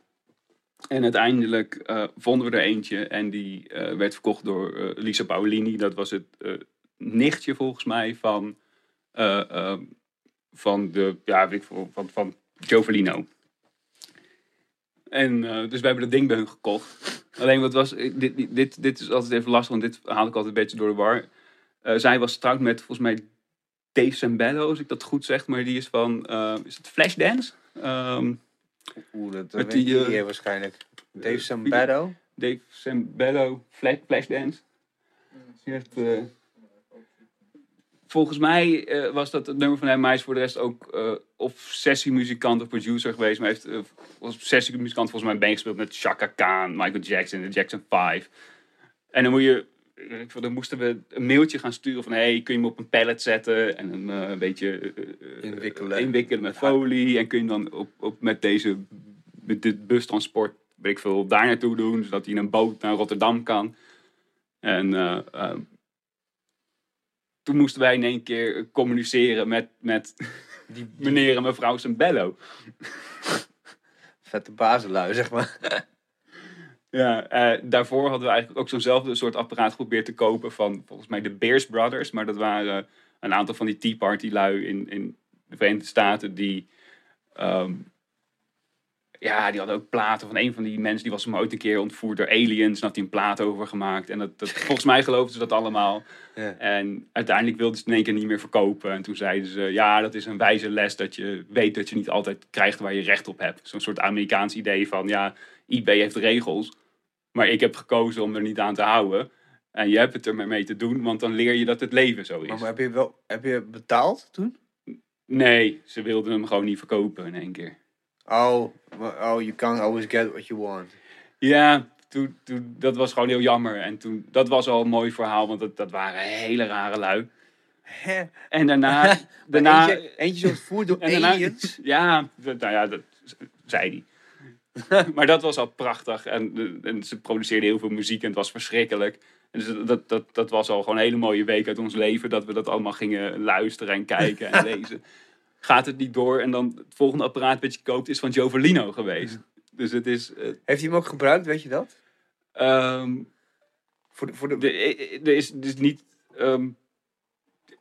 En uiteindelijk eh, vonden we er eentje en die werd verkocht door Lisa Paolini. Dat was het nichtje volgens mij van, eh, ehm, van, de, ja, ik van, van Joe Velino. En dus we hebben dat ding bij hun gekocht. Alleen wat was, dit, dit, dit, is altijd even lastig, want dit haal ik altijd een beetje door de war. Zij was getrouwd met volgens mij Dave Sambello, als ik dat goed zeg, maar die is van, eh, is het Flashdance? Ehm Oeh, dat, dat weet die, die, eh, waarschijnlijk. Dave Sambado. Dave Sambello, Flash, Flashdance. Die heeft, eh, volgens mij eh, was dat het nummer van hem, maar hij is voor de rest ook eh, of sessiemuzikant of producer geweest. Maar hij heeft eh, als sessiemuzikant volgens mij meegespeeld met Chaka Khan, Michael Jackson, de Jackson 5. En dan moet je, eh, dan moesten we een mailtje gaan sturen van, hey, kun je me op een pallet zetten en hem eh, een beetje eh, eh, Inwikkelen. inwikkelen met folie. En kun je dan op, op, met deze met dit bustransport, weet ik veel, daar naartoe doen. Zodat hij in een boot naar Rotterdam kan. En eh, eh, toen moesten wij in één keer communiceren met, met Die, meneer en mevrouw Sambello. vette bazenlui, zeg maar. Ja, eh, daarvoor hadden we eigenlijk ook zo'nzelfde soort apparaat geprobeerd te kopen van volgens mij de Bears Brothers. Maar dat waren een aantal van die Tea Party lui in, in de Verenigde Staten die... ehm, ja, die hadden ook platen van een van die mensen die was hem ooit een keer ontvoerd door aliens. En had hij een plaat over gemaakt. En dat, dat, volgens mij geloofden ze dat allemaal. Ja. En uiteindelijk wilden ze het in één keer niet meer verkopen. En toen zeiden ze, ja, dat is een wijze les dat je weet dat je niet altijd krijgt waar je recht op hebt. Zo'n soort Amerikaans idee van, ja, eBay heeft regels. Maar ik heb gekozen om er niet aan te houden. En je hebt het er maar mee te doen, want dan leer je dat het leven zo is. Maar, maar heb je wel heb je betaald toen? Nee, ze wilden hem gewoon niet verkopen in één keer. Oh, oh, you can't always get what you want. Ja, toen, toen, dat was gewoon heel jammer. En toen, dat was al een mooi verhaal, want dat, dat waren hele rare lui. Hè? En daarna... Daarna eentje, eentje is ontvoerd door En daarna- aliens. Ja, nou ja, dat zei hij. maar dat was al prachtig. En, eh, en ze produceerden heel veel muziek en het was verschrikkelijk. En dus dat, dat, dat was al gewoon een hele mooie week uit ons leven. Dat we dat allemaal gingen luisteren en kijken en lezen. Gaat het niet door en dan het volgende apparaat wat je koopt is van Jovelino geweest. Dus het is... eh, Heeft hij hem ook gebruikt, weet je dat? ehm, Voor de, voor de, De- eh, er is dus niet. ehm,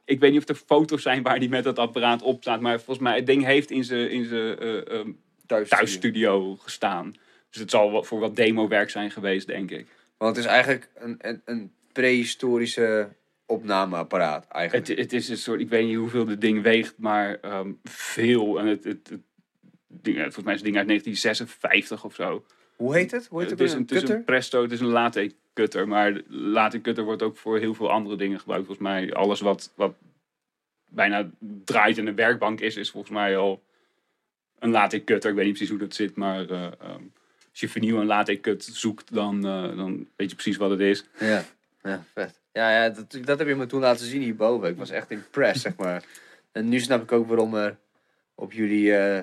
ik weet niet of er foto's zijn waar hij met dat apparaat op staat. Maar volgens mij, het ding heeft in zijn in zijn, eh, ehm, thuis. thuisstudio gestaan. Dus het zal voor wat demo-werk zijn geweest, denk ik. Want het is eigenlijk een, een, een prehistorische opnameapparaat. Het, Eigenlijk. het is een soort, ik weet niet hoeveel het ding weegt, maar ehm, veel. En het, het, het ding, volgens mij is het ding uit 1956 of zo. Hoe heet het? Hoe heet het? het is een het is een Presto, het is een latte cutter. Maar de latte cutter wordt ook voor heel veel andere dingen gebruikt. Volgens mij alles wat, wat bijna draait in een werkbank is, is volgens mij al een latte cutter. Ik weet niet precies hoe dat zit, maar eh, ehm, als je vernieuw een latte cut zoekt, dan, eh, dan weet je precies wat het is. Ja. ja, vet. Ja, ja dat, dat heb je me toen laten zien hierboven. Ik was echt impressed, zeg maar. En nu snap ik ook waarom er op jullie eh,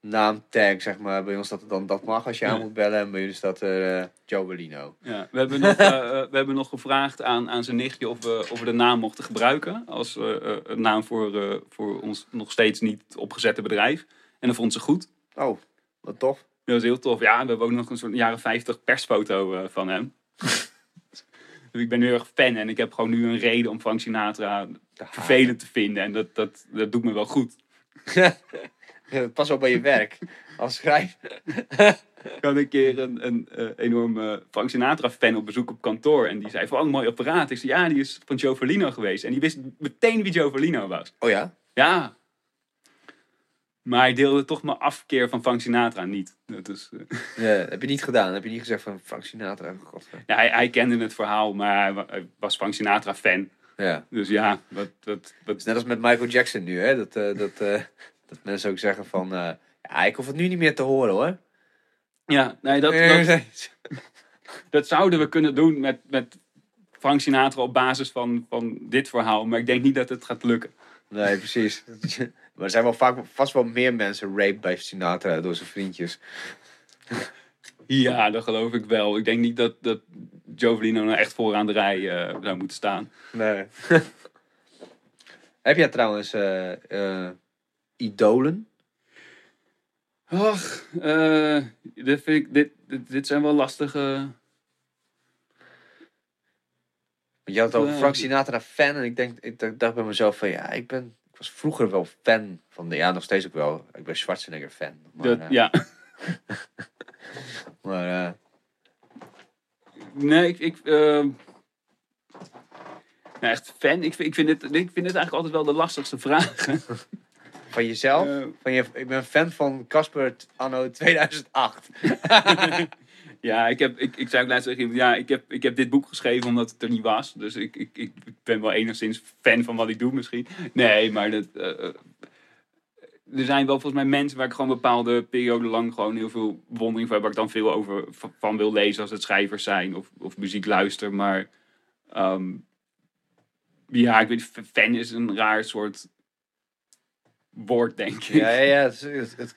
naamtag, zeg maar, bij ons staat er dan dat mag als je aan Ja. moet bellen. En bij jullie staat er eh Joe Bellino. Ja, we, hebben nog, we hebben nog gevraagd aan, aan zijn nichtje of we, of we de naam mochten gebruiken. Als een naam voor, voor ons nog steeds niet opgezette bedrijf. En dat vond ze goed. Oh, wat tof. Dat was heel tof. Ja, we hebben ook nog een soort jaren 50 persfoto eh, van hem. dus ik ben heel erg fan en ik heb gewoon nu een reden om Frank Sinatra vervelend te vinden. En dat, dat, dat doet me wel goed. Pas op bij je werk. Als schrijver. Ik had een keer een, een eh, enorme Frank Sinatra fan op bezoek op kantoor. En die zei van, een mooi apparaat. Ik zei, ja, die is van Joe Verlino geweest. En die wist meteen wie Joe Verlino was. Oh ja? Ja. Maar hij deelde toch mijn afkeer van Frank Sinatra niet. Dat is, eh, ja? Heb je niet gedaan? Heb je niet gezegd van Frank Sinatra? Ja, hij, hij kende het verhaal, maar hij wa- hij was Frank Sinatra fan. Ja. Dus ja, dat, is net als met Michael Jackson nu, hè? Dat, eh, dat, eh, dat mensen ook zeggen van... ja, ik hoef het nu niet meer te horen, hoor. ja, nee, dat, dat, dat zouden we kunnen doen met, met Frank Sinatra op basis van, van dit verhaal. Maar ik denk niet dat het gaat lukken. Nee, precies. Maar er zijn wel vaak, vast wel meer mensen raped bij Sinatra door zijn vriendjes. Ja, dat geloof ik wel. Ik denk niet dat, dat Joe Verlino nou echt vooraan de rij eh, zou moeten staan. Nee. Heb jij trouwens eh, eh, idolen? Ach, dit, vind ik, dit, dit, dit zijn wel lastige... Je had het over. Frank Sinatra fan. En ik, denk, ik dacht- bij mezelf van ja, ik, ben, was vroeger wel fan van de... Ja, nog steeds ook wel. Ik ben Schwarzenegger fan. Maar, Dat, eh, ja, maar eh, nee, ik... ik eh, nou, echt fan. Ik, vind- ik, vind het, ik vind het eigenlijk altijd wel de lastigste vraag. van jezelf? Eh, Van je, ik ben fan van Casper anno 2008. ja, ik, heb, ik, ik zei ook laatst tegen ja, ik heb, ik heb dit boek geschreven omdat het er niet was. Dus ik, ik, ik ben wel enigszins fan van wat ik doe misschien. Nee, maar dat, eh, eh, er zijn wel volgens mij mensen waar ik gewoon bepaalde perioden lang gewoon heel veel bewondering voor heb. Waar ik dan veel over van wil lezen als het schrijvers zijn of, of muziek luister. Maar ehm, ja, ik weet, fan is een raar soort woord, denk ik. Ja, ja, ja. Het, het,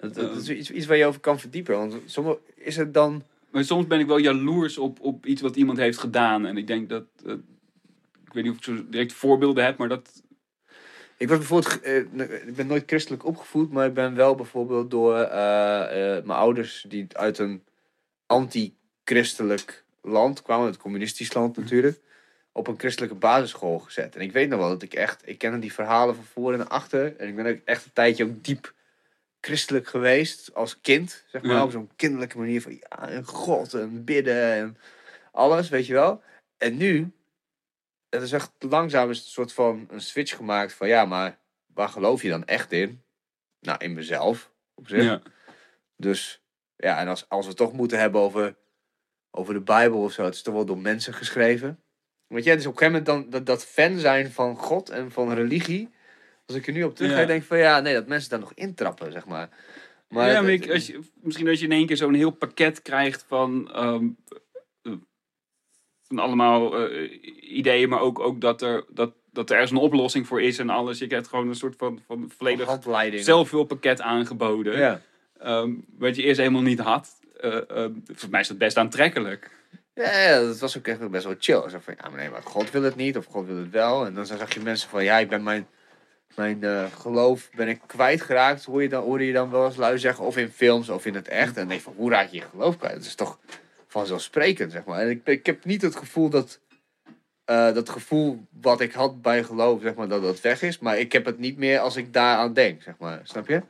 het is iets, iets waar je over kan verdiepen. Want sommige, is het dan... Maar soms ben ik wel jaloers op, op iets wat iemand heeft gedaan. En ik denk dat. eh, ik weet niet of ik zo direct voorbeelden heb, maar dat. Ik was bijvoorbeeld, eh, ik ben nooit christelijk opgevoed, maar ik ben wel bijvoorbeeld door eh, mijn ouders die uit een anti-christelijk land kwamen, het communistisch land natuurlijk, op een christelijke basisschool gezet. En ik weet nog wel dat ik echt, ik ken die verhalen van voor en achter. En ik ben ook echt een tijdje ook diep christelijk geweest als kind, zeg maar, Ja. op zo'n kinderlijke manier van ja, en God en bidden en alles, weet je wel. En nu, het is echt langzaam is het een soort van een switch gemaakt van ja, maar waar geloof je dan echt in? Nou, in mezelf, op zich. Ja. Dus ja, en als, als we het toch moeten hebben over, over de Bijbel of zo, het is toch wel door mensen geschreven. Weet je, dus op een gegeven moment dan dat, dat fan zijn van God en van religie. Als ik er nu op terug ga, Ja. denk ik van ja, nee, dat mensen daar nog intrappen, zeg maar. Maar ja, maar ik, als je, misschien als je in één keer zo'n heel pakket krijgt van. ehm, eh, van allemaal eh, ideeën, maar ook, ook dat, er, dat, dat er ergens een oplossing voor is en alles. Je krijgt gewoon een soort van, van volledig zelfhulppakket aangeboden. Ja. ehm, wat je eerst helemaal niet had. Eh, eh, voor mij is dat best aantrekkelijk. Ja, ja, dat was ook echt best wel chill. Zo van, ja, maar nee, maar God wil het niet, of God wil het wel. En dan zag je mensen van, ja, ik ben mijn, mijn eh, geloof ben ik kwijtgeraakt. Hoor je, dan, hoorde je dan wel eens lui zeggen, of in films of in het echt. En denk je van, hoe raak je je geloof kwijt? Dat is toch vanzelfsprekend, zeg maar. En ik, ik heb niet het gevoel dat, eh, dat gevoel wat ik had bij geloof, zeg maar, dat dat weg is. Maar ik heb het niet meer als ik daaraan denk, zeg maar. Snap je?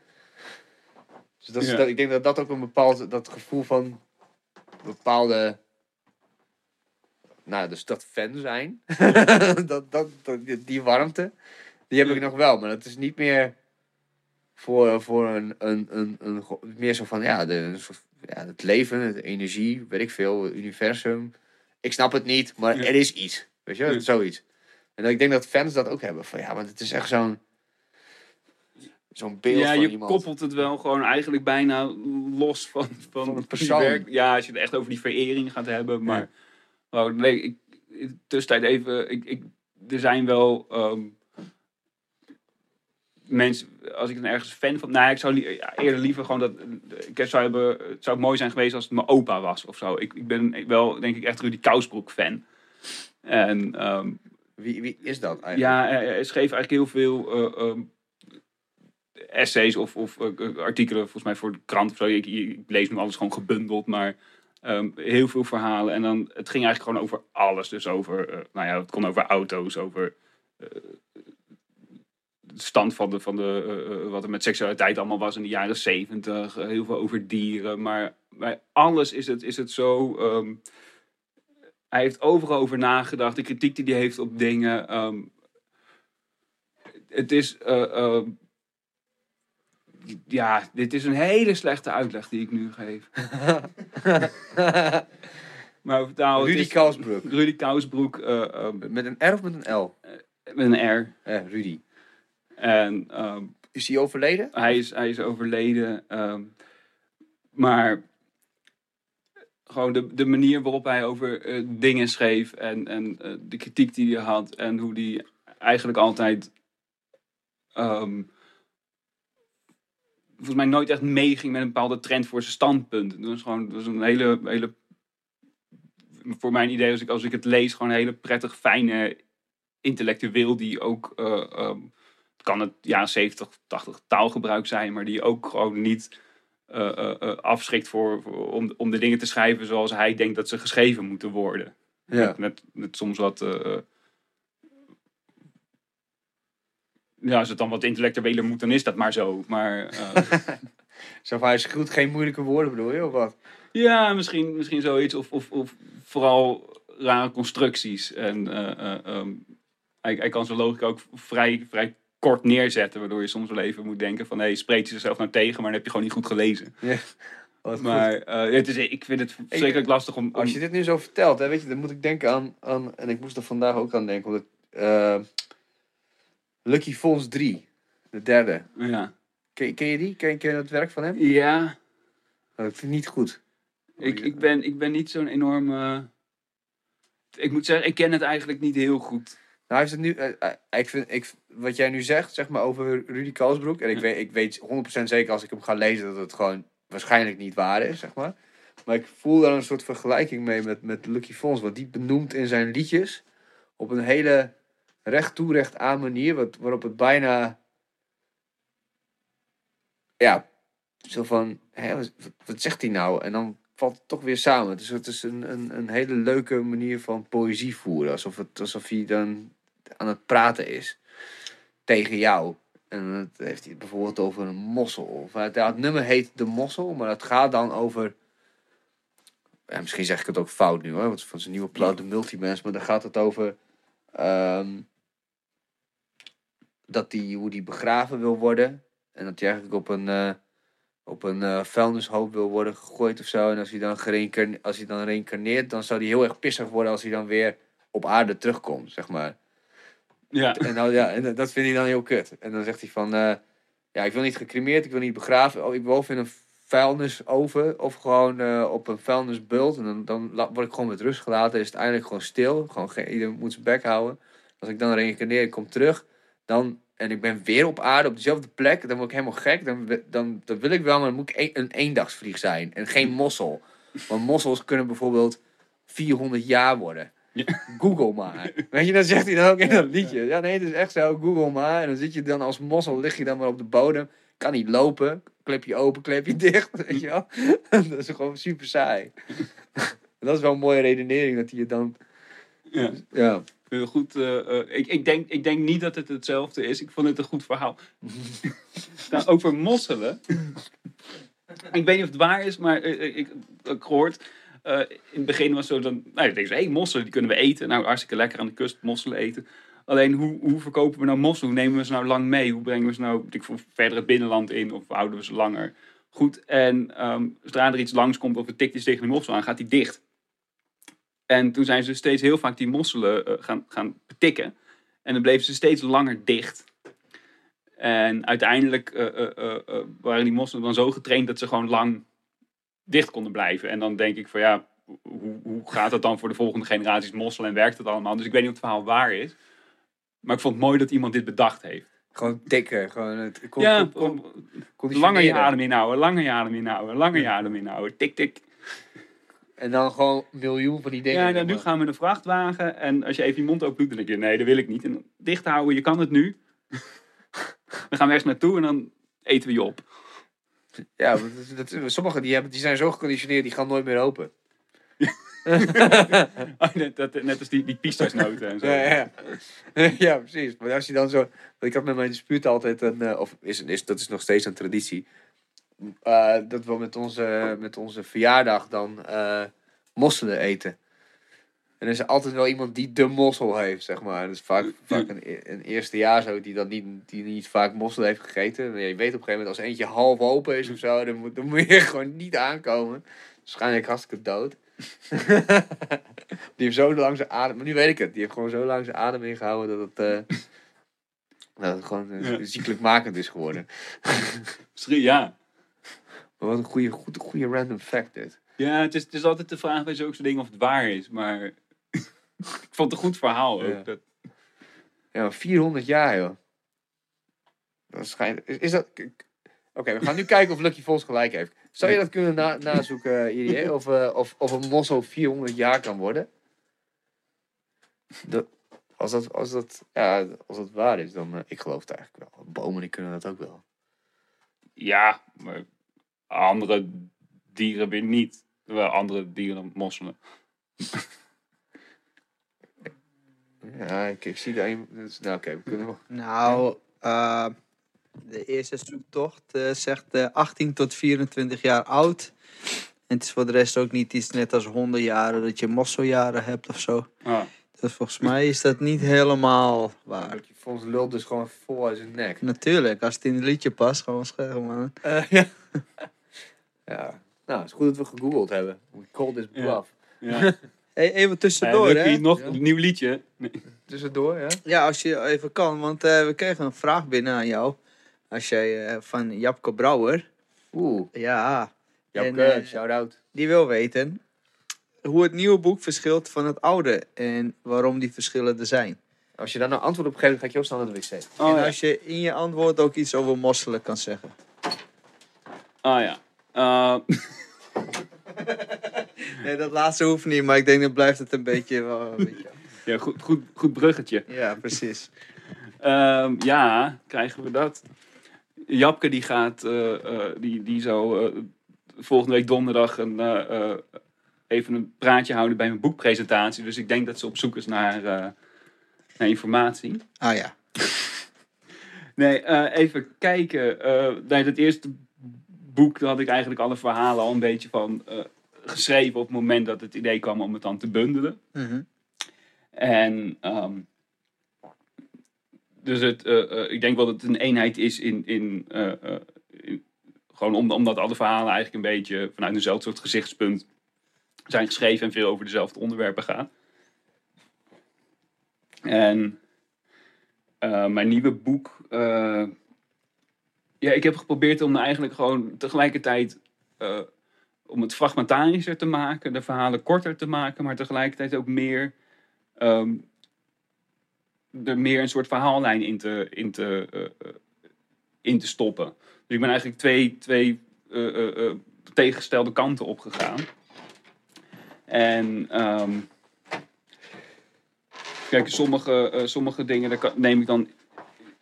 Dus dat is, Ja. dat, ik denk dat dat ook een bepaald, dat gevoel van bepaalde, nou, dus dat fan zijn, dat, dat, die warmte, die heb ik nog wel. Maar dat is niet meer voor, voor een, een, een, een, meer zo van, ja, de, ja, het leven, de energie, weet ik veel, het universum. Ik snap het niet, maar Ja. er is iets. Weet je, Ja. zoiets. En ik denk dat fans dat ook hebben. Van ja, want het is echt zo'n zo'n beeld ja, van je iemand. koppelt het wel gewoon eigenlijk bijna los van, van, Van het persoon. werk. Ja, als je het echt over die verering gaat hebben. Maar oh, nee, ik, in de tussentijd even. Ik, ik, er zijn wel ehm, mensen. Als ik dan ergens fan van. Nou, ik zou li- ja, eerder liever gewoon dat. Ik zou hebben, het zou mooi zijn geweest als het mijn opa was of zo. Ik, ik ben wel, denk ik, echt Rudy Kousbroek fan. En ehm, Wie, wie is dat eigenlijk? ja, hij, schreef eigenlijk heel veel eh, ehm, essays of, of eh, artikelen, volgens mij voor de krant of zo. Ik, ik lees nu alles gewoon gebundeld, maar ehm, heel veel verhalen. En dan, het ging eigenlijk gewoon over alles. Dus over, eh, nou ja, het kon over auto's, over eh, stand van, de, van de, eh, eh, wat er met seksualiteit allemaal was in de jaren zeventig. eh, heel veel over dieren. Maar bij alles is het, is het zo... ehm, hij heeft overal over nagedacht. De kritiek die hij heeft op dingen. ehm, het is. eh, ehm, ja, dit is een hele slechte uitleg die ik nu geef. Maar vertaal. Rudy Kousbroek. Rudy Kousbroek Met een R of met een L? met een R. Eh, Rudy. En ehm, Is hij overleden? hij, is, hij is overleden. ehm, maar gewoon de, de manier waarop hij over eh, dingen schreef en, en eh, de kritiek die hij had en hoe die eigenlijk altijd ehm, volgens mij nooit echt meeging met een bepaalde trend voor zijn standpunt. Dat was gewoon dat was een hele, hele voor mijn idee als ik, als ik het lees gewoon een hele prettig fijne intellectueel die ook eh, kan het jaren 70, 80 taalgebruik zijn, maar die ook gewoon niet eh, afschrikt voor, voor- om, om de dingen te schrijven zoals hij denkt dat ze geschreven moeten worden. Ja. Met, met, met soms wat. ja, als het dan wat intellectueler moet, dan is dat maar zo. Maar Zo van, hij schreeuwt geen moeilijke woorden, bedoel je, of wat? ja, misschien, misschien zoiets. Of, of, of vooral rare constructies. En eh, eh, ehm, hij, hij kan zijn logica ook vrij, vrij kort neerzetten. Waardoor je soms wel even moet denken van... hé, hey, spreekt hij zichzelf nou tegen, maar dan heb je gewoon niet goed gelezen. Goed. Maar eh, het is, ik vind het verschrikkelijk lastig om... om Als je dit nu zo vertelt, hè, weet je, dan moet ik denken aan, aan en ik moest er vandaag ook aan denken, omdat, eh, Lucky Falls 3, de derde. ja. Ken, ken je die? Ken, ken je het werk van hem? ja, Oh, dat vind ik niet goed. ik, ik, ben, ik ben niet zo'n enorme... Ik moet zeggen, ik ken het eigenlijk niet heel goed. Nou, hij heeft het nu, eh, eh, ik vind, ik, wat jij nu zegt, zeg maar, over Rudy Kalsbroek, en ik, Ja. weet, ik weet 100% zeker als ik hem ga lezen dat het gewoon waarschijnlijk niet waar is, zeg maar. Maar ik voel daar een soort vergelijking mee met, met Lucky Fons, want die benoemt in zijn liedjes op een hele recht toe, recht aan manier, wat, waarop het bijna, ja, zo van, hè, wat, wat zegt hij nou? En dan valt het toch weer samen. Dus het is een, een, een hele leuke manier van poëzie voeren, alsof, het, alsof hij dan aan het praten is tegen jou. En dan heeft hij bijvoorbeeld over een mossel. Of het, ja, het nummer heet De Mossel, maar het gaat dan over. Ja, misschien zeg ik het ook fout nu hoor, want van zijn nieuwe plaat, De Multimens. Maar dan gaat het over. ehm, dat die, hoe die begraven wil worden. En dat hij eigenlijk op een, eh, op een eh, vuilnishoop wil worden gegooid of zo. En als hij, dan als hij dan reïncarneert, dan zou hij heel erg pissig worden als hij dan weer op aarde terugkomt, zeg maar. Ja, En, nou, ja, en dat vindt hij dan heel kut. En dan zegt hij van, eh, ja, ik wil niet gecremeerd, ik wil niet begraven. Oh, ik wil in een vuilnisoven of gewoon eh, op een vuilnisbult. En dan, dan word ik gewoon met rust gelaten. Is het eindelijk gewoon stil. Gewoon geen, iedereen moet zijn bek houden. Als ik dan reïncarneer, ik kom terug. Dan, en ik ben weer op aarde, op dezelfde plek. Dan word ik helemaal gek. Dan, dan, dan wil ik wel, maar dan moet ik een, een eendagsvlieg zijn. En geen mossel. Want mossels kunnen bijvoorbeeld 400 jaar worden. Google maar. Weet je, dan zegt hij dan ook in dat liedje. Ja, nee, het is echt zo. Google maar. En dan zit je dan als mossel, lig je dan maar op de bodem. Kan niet lopen. Klep je open, klep je dicht. Weet je wel? dat is gewoon super saai. Dat is wel een mooie redenering, dat hij je dan... Ja. Ja. Heel goed. eh, eh, ik, ik, denk, ik denk niet dat het hetzelfde is. Ik vond het een goed verhaal. nou, over mosselen. ik weet niet of het waar is, maar eh, ik heb gehoord. Eh, in het begin was zo dan. Nou, je mosselen, die kunnen we eten. Nou, hartstikke lekker aan de kust mosselen eten. Alleen, hoe, hoe verkopen we nou mosselen? Hoe nemen we ze nou lang mee? Hoe brengen we ze nou ik, verder het binnenland in? Of houden we ze langer? Goed, en ehm, zodra er iets langskomt of het tikt iets tegen die mossel aan, gaat die dicht. En toen zijn ze steeds heel vaak die mosselen eh, gaan, gaan betikken. En dan bleven ze steeds langer dicht. En uiteindelijk eh, waren die mosselen dan zo getraind dat ze gewoon lang dicht konden blijven. En dan denk ik van ja, hoe, hoe gaat dat dan voor de volgende generaties mosselen en werkt dat allemaal? Dus ik weet niet of het verhaal waar is. Maar ik vond het mooi dat iemand dit bedacht heeft. Gewoon tikken. Gewoon het, kon, ja, kon- kon- langer je adem inhouden, langer je adem inhouden, langer je adem inhouden. Tik, tik. En dan gewoon een miljoen van die dingen. Ja, en dan nu gaan we een vrachtwagen. En als je even je mond open doet, dan denk je, nee, dat wil ik niet. En dicht houden, je kan het nu. dan gaan we ergens naartoe en dan eten we je op. Ja, dat, dat, sommigen die, hebben, die zijn zo geconditioneerd, die gaan nooit meer open. Oh, net, dat, net als die, die pistasnoten en zo. Ja, ja. ja, precies. Maar als je dan zo... Ik had met mijn dispuut altijd een... eh, of is, is, dat is nog steeds een traditie. eh, dat we met onze, met onze verjaardag dan eh, mosselen eten. En er is altijd wel iemand die de mossel heeft, zeg maar. Dat is vaak, vaak een, e- een eerste jaar zo, die dan niet, die niet vaak mossel heeft gegeten. Maar je weet op een gegeven moment, als eentje half open is of zo, dan moet, dan moet je gewoon niet aankomen. Waarschijnlijk hartstikke dood. die heeft zo lang zijn adem, maar nu weet ik het, die heeft gewoon zo lang zijn adem ingehouden dat het, eh, dat het gewoon Ja. ziekelijkmakend is geworden. Misschien, ja. Maar wat een goede, goed, goede random fact dit. Ja, het is, het is altijd de vraag bij zulke dingen of het waar is. Maar ik vond het een goed verhaal ook. Ja. Dat, Ja, maar 400 jaar, joh. Dat schijnt... Is, is dat... Oké, we gaan nu kijken of Lucky Vos gelijk heeft. Zou je dat kunnen na nazoeken, eh, hè? Of, eh, of, of een mossel 400 jaar kan worden? Dat, als, dat, als, dat, ja, als dat waar is, dan... eh, ik geloof het eigenlijk wel. Bomen die kunnen dat ook wel. ja, maar andere dieren weer niet. Terwijl andere dieren mosselen. Ja, ik, ik zie daar een... dus- Nou, oké, we kunnen wel... Nou, eh, de eerste zoektocht eh, zegt eh, 18 tot 24 jaar oud. En het is voor de rest ook niet iets net als hondenjaren dat je mosseljaren hebt of zo. Ah, Dus volgens mij is dat niet helemaal waar. Lucky Vos lult dus gewoon vol uit zijn nek. Natuurlijk, als het in het liedje past, gewoon scherm man. ja. ja. Nou, het is goed dat we gegoogeld hebben. We call this Ja. bluff. ja. Even tussendoor, Lucky, hè? nog Ja. een nieuw liedje. Nee. Tussendoor, ja? Ja, als je even kan, want eh, we kregen een vraag binnen aan jou. Als jij eh, van Japke Brouwer. Oeh. Ja, Japke, En, eh, shout-out. die wil weten hoe het nieuwe boek verschilt van het oude en waarom die verschillen er zijn. Als je daar nou antwoord op geeft, ga ik heel snel naar de wc. Oh, en ja. als je in je antwoord ook iets over mosselen kan zeggen. Ah ja. Eh, Nee, dat laatste hoeft niet, maar ik denk dat blijft het een beetje... wel een beetje- ja, goed, goed, goed bruggetje. Ja, precies. Ehm, ja, krijgen we dat. Japke die gaat, eh, eh, die, die zou eh, volgende week donderdag een, even een praatje houden bij mijn boekpresentatie. Dus ik denk dat ze op zoek is naar, naar informatie. Ah ja. Nee, even kijken. bij het eerste boek had ik eigenlijk alle verhalen al een beetje van geschreven op het moment dat het idee kwam om het dan te bundelen. Mhm. En ehm, dus het, eh, eh, ik denk wel dat het een eenheid is in, in, eh, in- gewoon om, omdat alle verhalen eigenlijk een beetje vanuit eenzelfde soort gezichtspunt zijn geschreven en veel over dezelfde onderwerpen gaan. En mijn nieuwe boek, ja, ik heb geprobeerd om eigenlijk gewoon tegelijkertijd om het fragmentarischer te maken, de verhalen korter te maken, maar tegelijkertijd ook meer ehm, er meer een soort verhaallijn in te, in te, eh, eh, in te stoppen. Dus ik ben eigenlijk twee, twee eh, tegengestelde kanten opgegaan. En ehm, kijk, sommige, sommige dingen daar neem ik dan.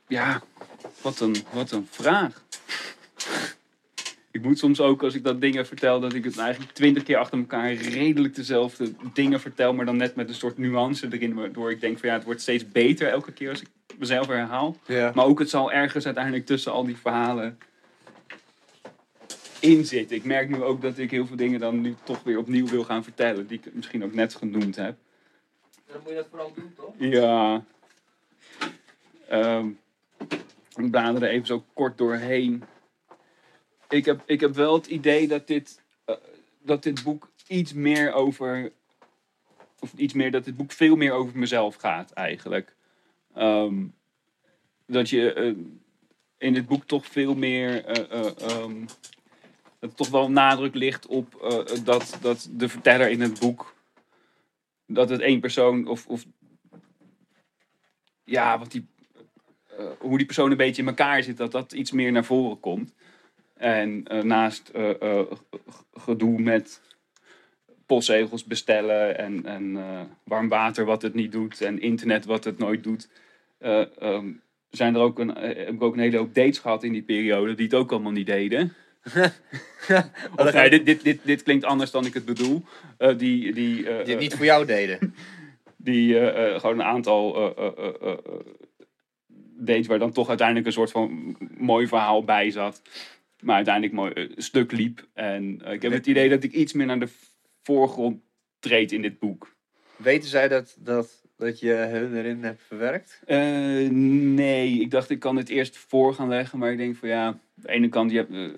Ja, wat een, wat een vraag. Ik moet soms ook, als ik dat dingen vertel, dat ik het eigenlijk twintig keer achter elkaar redelijk dezelfde dingen vertel, maar dan net met een soort nuance erin, waardoor ik denk van ja, het wordt steeds beter elke keer als ik mezelf herhaal. Ja. Maar ook het zal ergens uiteindelijk tussen al die verhalen in zitten. Ik merk nu ook dat ik heel veel dingen dan nu toch weer opnieuw wil gaan vertellen, die ik misschien ook net genoemd heb. Dan moet je dat vooral doen, toch? Ja. Ehm ik blader er even zo kort doorheen. Ik heb, ik heb wel het idee dat dit, eh, dat dit boek iets meer over. Of iets meer, dat dit boek veel meer over mezelf gaat eigenlijk. Ehm, dat je eh, in dit boek toch veel meer. eh, eh, ehm, dat toch wel nadruk ligt op dat, dat de verteller in het boek. Dat het één persoon of, of ja, wat die, hoe die persoon een beetje in elkaar zit, dat dat iets meer naar voren komt. En eh, naast eh, eh, gedoe met postzegels bestellen en, en warm water wat het niet doet en internet wat het nooit doet, eh, ehm, zijn er ook een, heb ik ook een hele hoop dates gehad in die periode die het ook allemaal niet deden. Of, nee, dit, dit, dit, dit klinkt anders dan ik het bedoel. Die, die, Die het niet voor jou deden. die gewoon een aantal dates waar dan toch uiteindelijk een soort van mooi verhaal bij zat. Maar uiteindelijk mooi eh, stuk liep. En eh, ik heb het idee dat ik iets meer naar de voorgrond treed in dit boek. Weten zij dat, dat, dat je hun erin hebt verwerkt? Eh, nee, ik dacht ik kan het eerst voor gaan leggen. Maar ik denk van ja, aan de ene kant, je hebt,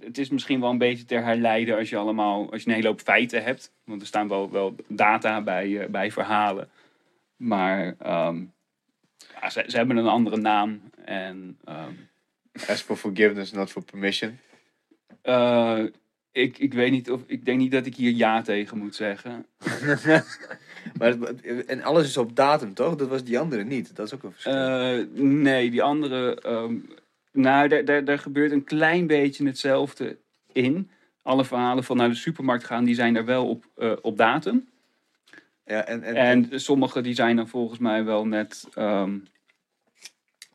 het is misschien wel een beetje te herleiden als je allemaal, als je een hele hoop feiten hebt. Want er staan wel, wel data bij, bij verhalen. Maar ehm, ja, ze, ze hebben een andere naam. En ehm, As for forgiveness, not for permission. eh, ik, ik weet niet of, ik denk niet dat ik hier ja tegen moet zeggen. maar, het- en alles is op datum, toch? Dat was die andere niet. Dat is ook een verschil. Eh, nee, die andere. ehm, nou, daar, daar, daar gebeurt een klein beetje hetzelfde in. Alle verhalen van naar de supermarkt gaan, die zijn er wel op, eh, op datum. ja, en, en, En sommige die zijn dan volgens mij wel net. ehm,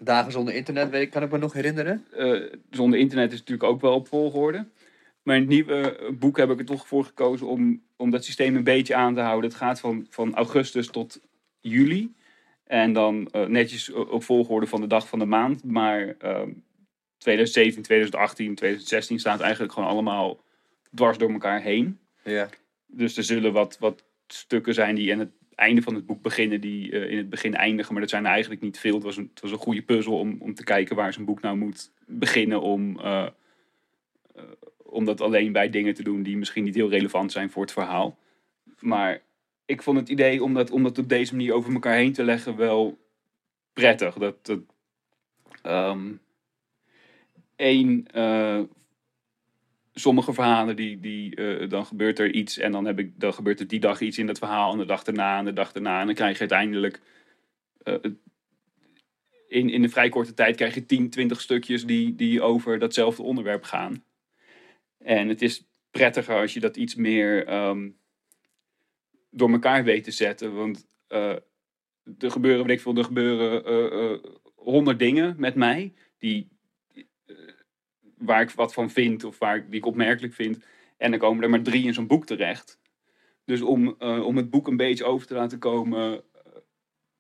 dagen zonder internet, weet ik, kan ik me nog herinneren. eh, zonder internet is natuurlijk ook wel op volgorde. Maar in het nieuwe eh, boek heb ik er toch voor gekozen om, om dat systeem een beetje aan te houden. Het gaat van, van augustus tot juli. En dan eh, netjes op volgorde van de dag van de maand. Maar ehm 2017, 2018, 2016 staat eigenlijk gewoon allemaal dwars door elkaar heen. Ja. Dus er zullen wat, wat stukken zijn die aan het einde van het boek beginnen, die eh, in het begin eindigen. Maar dat zijn eigenlijk niet veel. Het was een, het was een goede puzzel om, om te kijken waar zo'n boek nou moet beginnen. Om, eh, eh, om dat alleen bij dingen te doen die misschien niet heel relevant zijn voor het verhaal. Maar ik vond het idee om dat, om dat op deze manier over elkaar heen te leggen wel prettig. Dat, dat eh, sommige verhalen, die, die, eh, dan gebeurt er iets en dan, heb ik, dan gebeurt er die dag iets in dat verhaal en de dag daarna en de dag daarna. En dan krijg je uiteindelijk eh, in, in een vrij korte tijd krijg je 10, 20 stukjes die, die over datzelfde onderwerp gaan. En het is prettiger als je dat iets meer ehm, door elkaar weet te zetten. Want eh, er gebeuren, weet ik veel, er gebeuren eh, eh, honderd dingen met mij die, eh, waar ik wat van vind of waar ik, die ik opmerkelijk vind. En dan komen er maar drie in zo'n boek terecht. Dus om, eh, om het boek een beetje over te laten komen eh,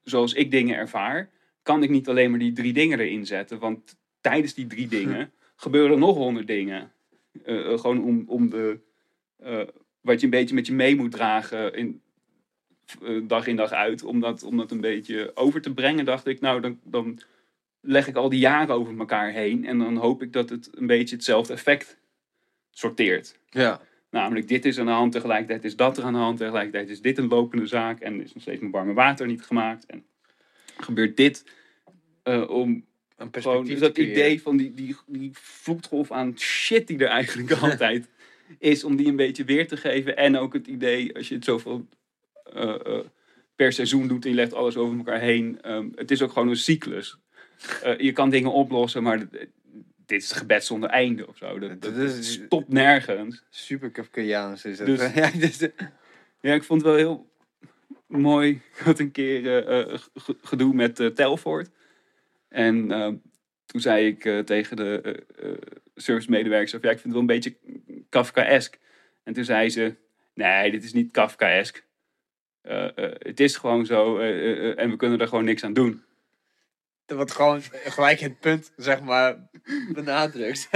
zoals ik dingen ervaar, kan ik niet alleen maar die drie dingen erin zetten. Want tijdens die drie dingen gebeuren er nog honderd dingen. Eh, gewoon om, om de, wat je een beetje met je mee moet dragen in, dag in dag uit. Om dat, om dat een beetje over te brengen, dacht ik, nou dan, dan leg ik al die jaren over elkaar heen. En dan hoop ik dat het een beetje hetzelfde effect sorteert. Ja. Namelijk, dit is aan de hand, tegelijkertijd is dat er aan de hand, tegelijkertijd is dit een lopende zaak en is nog steeds mijn warme water niet gemaakt. En gebeurt dit eh, om gewoon dus dat idee van die, die, die vloedgolf aan shit die er eigenlijk altijd is, om die een beetje weer te geven. En ook het idee, als je het zoveel eh, eh, per seizoen doet en je legt alles over elkaar heen, ehm, het is ook gewoon een cyclus. Eh, je kan dingen oplossen, maar dit- is gebed zonder einde of zo. Dat, dat, Dat is- het stopt nergens. Super Kafkaiaans is het. Dus- ja, dus, Ja, ik vond het wel heel mooi. Ik had een keer eh, eh, ge- gedoe met eh, Telfort. En toen zei ik tegen de uh, uh, servicemedewerker, ja, ik vind het wel een beetje Kafkaesk. En toen zei ze, nee, dit is niet Kafkaesk. het is gewoon zo en we kunnen er gewoon niks aan doen. Wordt gewoon gelijk het punt, zeg maar, benadrukt.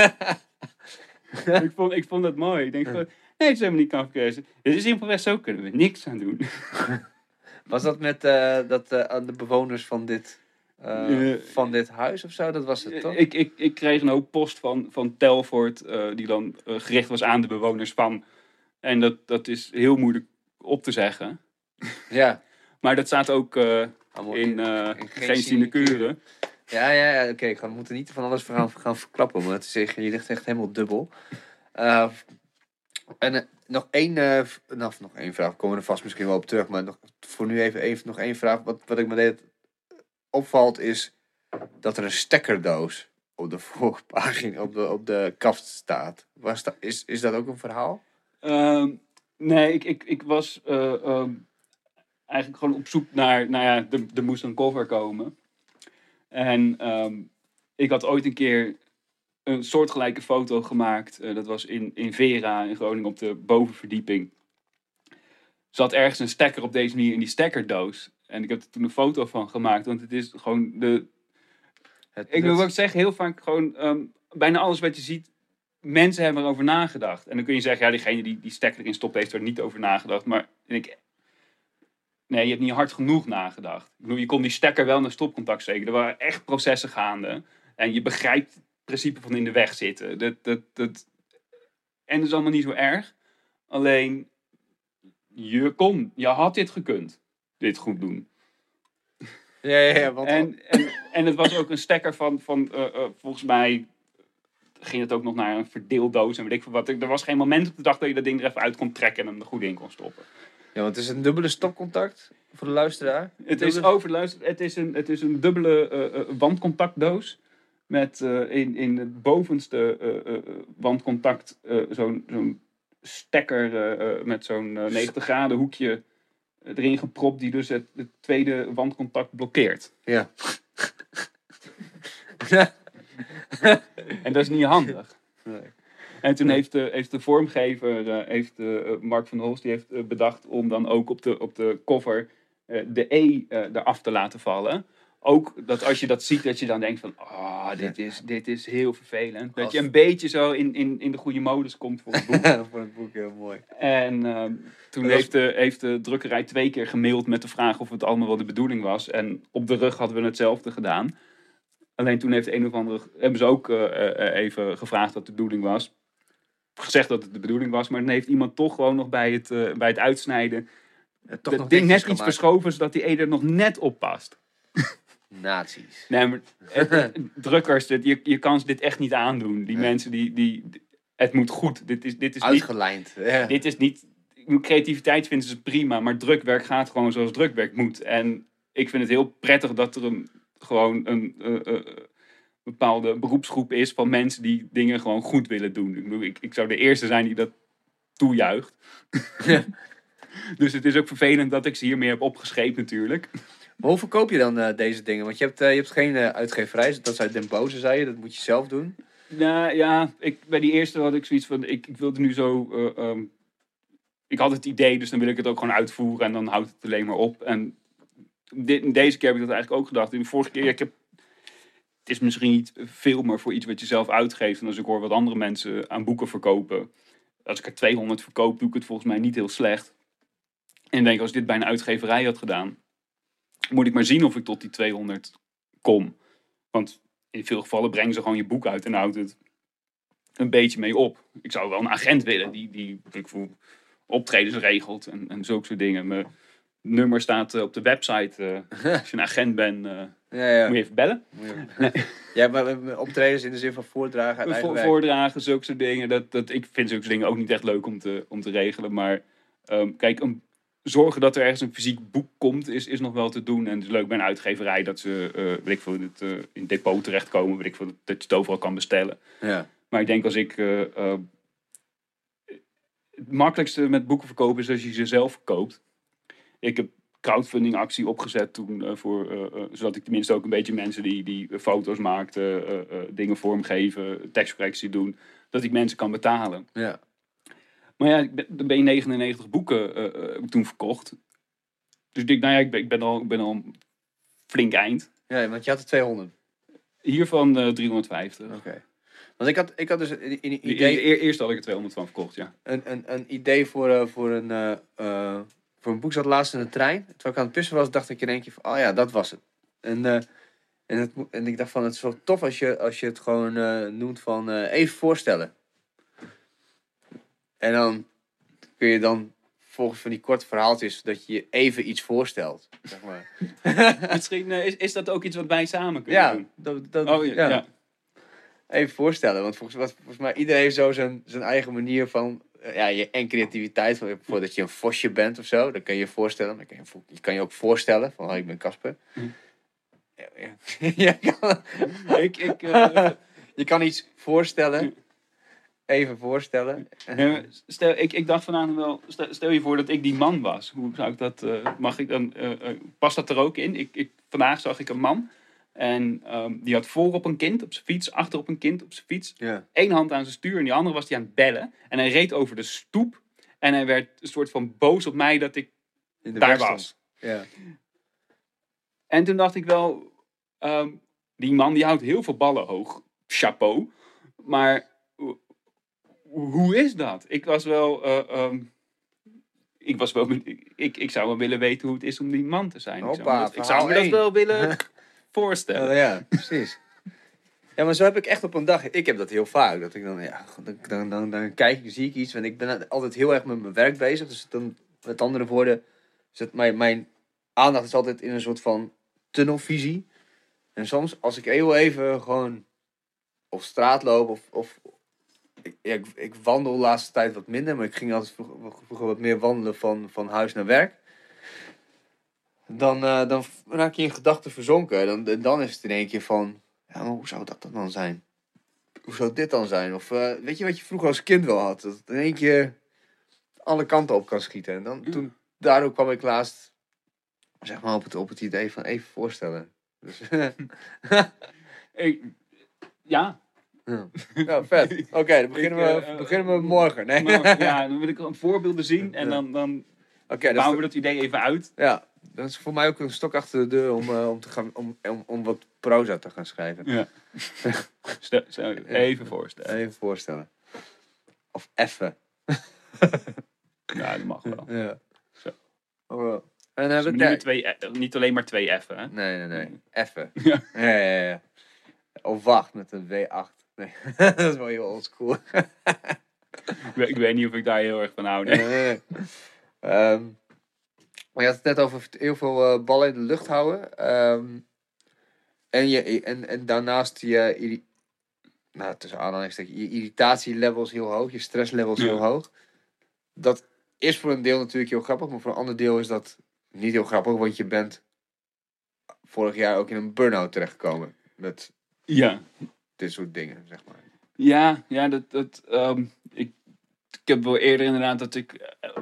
ik, vond, ik vond dat mooi. Ik denk van, nee, het is helemaal niet Kafkaesk. Het is simpelweg zo, kunnen we niks aan doen. Was dat met dat, de bewoners van dit uh, van dit huis of zo, dat was het toch? Ik, ik, ik kreeg een hoop post van, van Telfort, die dan gericht was aan de bewoners van. En dat, dat is heel moeilijk op te zeggen. Ja. maar dat staat ook in, in, in, geen sinecure. Ja, ja, ja oké. Okay, we moeten niet van alles gaan, gaan verklappen, maar het is, je ligt echt helemaal dubbel. en nog één, nou, nog één vraag, komen we er vast misschien wel op terug, maar nog, voor nu even, even nog één vraag. Wat, wat ik me deed opvalt is dat er een stekkerdoos op de voorpagina, op de, op de kaft staat. Was dat, is, is dat ook een verhaal? Uh, nee, ik, ik, ik was uh, eigenlijk gewoon op zoek naar, nou ja, er, er moest een cover komen. En um, ik had ooit een keer een soortgelijke foto gemaakt. Uh, dat was in, in Vera in Groningen op de bovenverdieping. Zat ergens een stekker op deze manier in die stekkerdoos. En ik heb er toen een foto van gemaakt, want het is gewoon de. Het, ik wil ook zeggen, heel vaak gewoon um, bijna alles wat je ziet, mensen hebben erover nagedacht. En dan kun je zeggen, ja, diegene die die stekker erin stopt, heeft er niet over nagedacht. Maar ik, nee, je hebt niet hard genoeg nagedacht. Ik bedoel, je kon die stekker wel naar stopcontact steken. Er waren echt processen gaande. En je begrijpt het principe van in de weg zitten. Dat, dat, dat, en dat is allemaal niet zo erg. Alleen, je kon, je had dit gekund dit goed doen. Ja, ja, ja. Want en, en, en het was ook een stekker van, van uh, uh, volgens mij ging het ook nog naar een verdeeldoos en weet ik veel wat. Er was geen moment op de dag dat je dat ding er even uit kon trekken en hem er goed in kon stoppen. Ja, want het is een dubbele stopcontact voor de luisteraar. Het is over de luisteraar. Het is een, het is een dubbele uh, wandcontactdoos. Met in, in het bovenste wandcontact zo'n zo'n stekker met zo'n 90 graden hoekje erin gepropt die dus het, het tweede wandcontact blokkeert. Ja. en dat is niet handig. Nee. En toen heeft de, heeft de vormgever, uh, heeft, uh, Mark van Holst, die heeft bedacht om dan ook op de, op de cover de E eraf te laten vallen ook dat als je dat ziet, dat je dan denkt van, ah, oh, dit, is, dit is heel vervelend. Dat je een beetje zo in, in, in de goede modus komt voor het boek. voor het boek, heel mooi. En uh, toen heeft, de, heeft de drukkerij twee keer gemaild met de vraag of het allemaal wel de bedoeling was. En op de rug hadden we hetzelfde gedaan. Alleen toen heeft een of andere, hebben ze ook uh, uh, even gevraagd wat de bedoeling was. Gezegd dat het de bedoeling was, maar dan heeft iemand toch gewoon nog bij het, bij het uitsnijden het ding net iets verschoven, zodat die E er nog net op past. Nazi's. Nee, maar drukkers, dit, je, je kan dit echt niet aandoen. Die mensen die, die, het moet goed. Dit is, dit is Uitgelijnd. Niet, ja. Dit is niet, creativiteit vinden ze prima, maar drukwerk gaat gewoon zoals drukwerk moet. En ik vind het heel prettig dat er een, gewoon een uh, uh, bepaalde beroepsgroep is van mensen die dingen gewoon goed willen doen. Ik, bedoel, ik, ik zou de eerste zijn die dat toejuicht. dus het is ook vervelend dat ik ze hiermee heb opgescheept natuurlijk. Maar hoe verkoop je dan uh, deze dingen? Want je hebt, uh, je hebt geen uh, uitgeverij, dat is uit Den Boze, zei je. Dat moet je zelf doen. Nou ja, ik, bij die eerste had ik zoiets van, ik, ik wilde nu zo... Um, ik had het idee, dus dan wil ik het ook gewoon uitvoeren en dan houdt het alleen maar op. En dit, deze keer heb ik dat eigenlijk ook gedacht. de vorige keer, ik heb... Het is misschien niet veel, maar voor iets wat je zelf uitgeeft. En als ik hoor wat andere mensen aan boeken verkopen. Als ik er 200 verkoop, doe ik het volgens mij niet heel slecht. En denk, als ik dit bij een uitgeverij had gedaan moet ik maar zien of ik tot die 200 kom. Want in veel gevallen brengen ze gewoon je boek uit en houdt het een beetje mee op. Ik zou wel een agent willen die, die optredens regelt en, en zulke soort dingen. Mijn nummer staat eh, op de website. Uh, als je een agent bent, ja, ja. moet je even bellen. ja, maar optredens in de zin van voordragen Voor, Voordragen, zulke soort dingen. Dat, dat, ik vind zulke dingen ook niet echt leuk om te, om te regelen. Maar um, kijk, een zorgen dat er ergens een fysiek boek komt, is, is nog wel te doen. En het is leuk bij een uitgeverij dat ze, uh, weet ik veel, het, uh, in depot terechtkomen, weet ik veel, dat je het overal kan bestellen. Ja. Maar ik denk als ik. Uh, het makkelijkste met boeken verkopen is als je ze zelf verkoopt. Ik heb crowdfunding actie opgezet toen. eh, voor, eh, eh, zodat ik tenminste ook een beetje mensen die, die foto's maakten, dingen vormgeven, tekstcorrectie doen. Dat ik mensen kan betalen. Ja. Maar ja, ik ben, dan ben je 99 boeken toen verkocht. Dus ik denk, nou ja, ik ben, ik ben, al, ik ben al flink eind. ja, want je had er 200. Hiervan eh 350. Oké. Want ik had, ik had dus een, idee, e- eerst had ik er 200 van verkocht, ja. een, een, een idee voor, voor, een, voor een boek. Zat laatst in de trein. Terwijl ik aan het pissen was, dacht ik in één keer van, oh ja, dat was het. En, eh, en, het, en ik dacht van, het is zo tof als je, als je het gewoon eh, noemt van, eh, even voorstellen. En dan kun je dan volgens van die korte verhaaltjes dat je je even iets voorstelt. Zeg maar. Misschien is, is dat ook iets wat wij samen kunnen Ja, doen. dat, dat, Oh ja, ja. ja. even voorstellen. Want volgens, wat, volgens mij iedereen heeft zo zijn, zijn eigen manier van... eh, Ja, je, en creativiteit. Van, bijvoorbeeld dat je een vosje bent of zo. Dan kan je je voorstellen. Kan je, kan je ook voorstellen van... Oh, ik ben Casper. Hm. Ja, ja. je, kan, Ik, ik, eh, je kan iets voorstellen. Even voorstellen. stel, ik, ik dacht vanavond wel, stel, stel je voor dat ik die man was. Hoe zou ik dat, eh, mag ik dan, eh, past dat er ook in? Ik, ik, vandaag zag ik een man en ehm, die had voor op een kind op zijn fiets, achter op een kind op zijn fiets. Eén hand aan zijn stuur en die andere was hij aan het bellen. En hij reed over de stoep en hij werd een soort van boos op mij dat ik daar was. Ja. En toen dacht ik wel, ehm, die man die houdt heel veel ballen hoog. Chapeau. Maar ho- hoe is dat? Ik was wel, eh, ehm, ik was wel, ik, ik zou wel willen weten hoe het is om die man te zijn. ik zou, Hoppa, me dat, ik zou verhaal me dat wel willen voorstellen. Ja, ja, precies. Ja, maar zo heb ik echt op een dag. Ik heb dat heel vaak. Dat ik dan, ja, dan, dan, dan, kijk ik, zie ik iets. En ik ben altijd heel erg met mijn werk bezig. Dus dan, met andere woorden, het, mijn, mijn aandacht is altijd in een soort van tunnelvisie. En soms, als ik heel even gewoon op straat loop of. of ik, ik, wandel de laatste tijd wat minder, maar ik ging altijd vroeger, vroeger wat meer wandelen van, van huis naar werk. Dan, eh, dan raak je in gedachten verzonken. Dan, dan is het in één keer van, ja, maar hoe zou dat dan zijn? Hoe zou dit dan zijn? Of eh, weet je wat je vroeger als kind wel had? Dat het in één keer alle kanten op kan schieten. En dan, toen, daardoor kwam ik laatst zeg maar, op, het, op het idee van even voorstellen. Dus, Ik, ja, ja. ja, vet. Oké, dan beginnen, Ik, we, eh, beginnen we morgen. Nee. maar, ja, dan wil ik een voorbeelden zien en dan, dan is bouwen we dat idee even uit. Ja, dat is voor mij ook een stok achter de deur om, eh, om, te gaan, om, om, om wat proza te gaan schrijven. Ja. Stel, stel, even voorstellen. Even voorstellen. Of effen. Ja, dat mag wel. Ja. Zo. Oh. En Dus hebben niet, we twee, eh, niet alleen maar twee F'en, hè? Nee, nee, nee. Effen. Ja. Ja, ja, ja. Of wacht met een W8. Nee, dat is wel heel oldschool. Ik, weet- ik weet niet of ik daar heel erg van hou. Nee, Nee. nee, nee. Ehm, maar je had het net over heel veel eh, ballen in de lucht houden. Ehm, en, je, en, en daarnaast je, nou, tussen aanhalingstekens, je irritatielevels heel hoog, je stresslevels Ja. heel hoog. Dat is voor een deel natuurlijk heel grappig, maar voor een ander deel is dat niet heel grappig, want je bent vorig jaar ook in een burn-out terechtgekomen met Ja, dit soort dingen, zeg maar. ja, ja dat, dat, ehm, ik, ik heb wel eerder inderdaad dat ik, eh,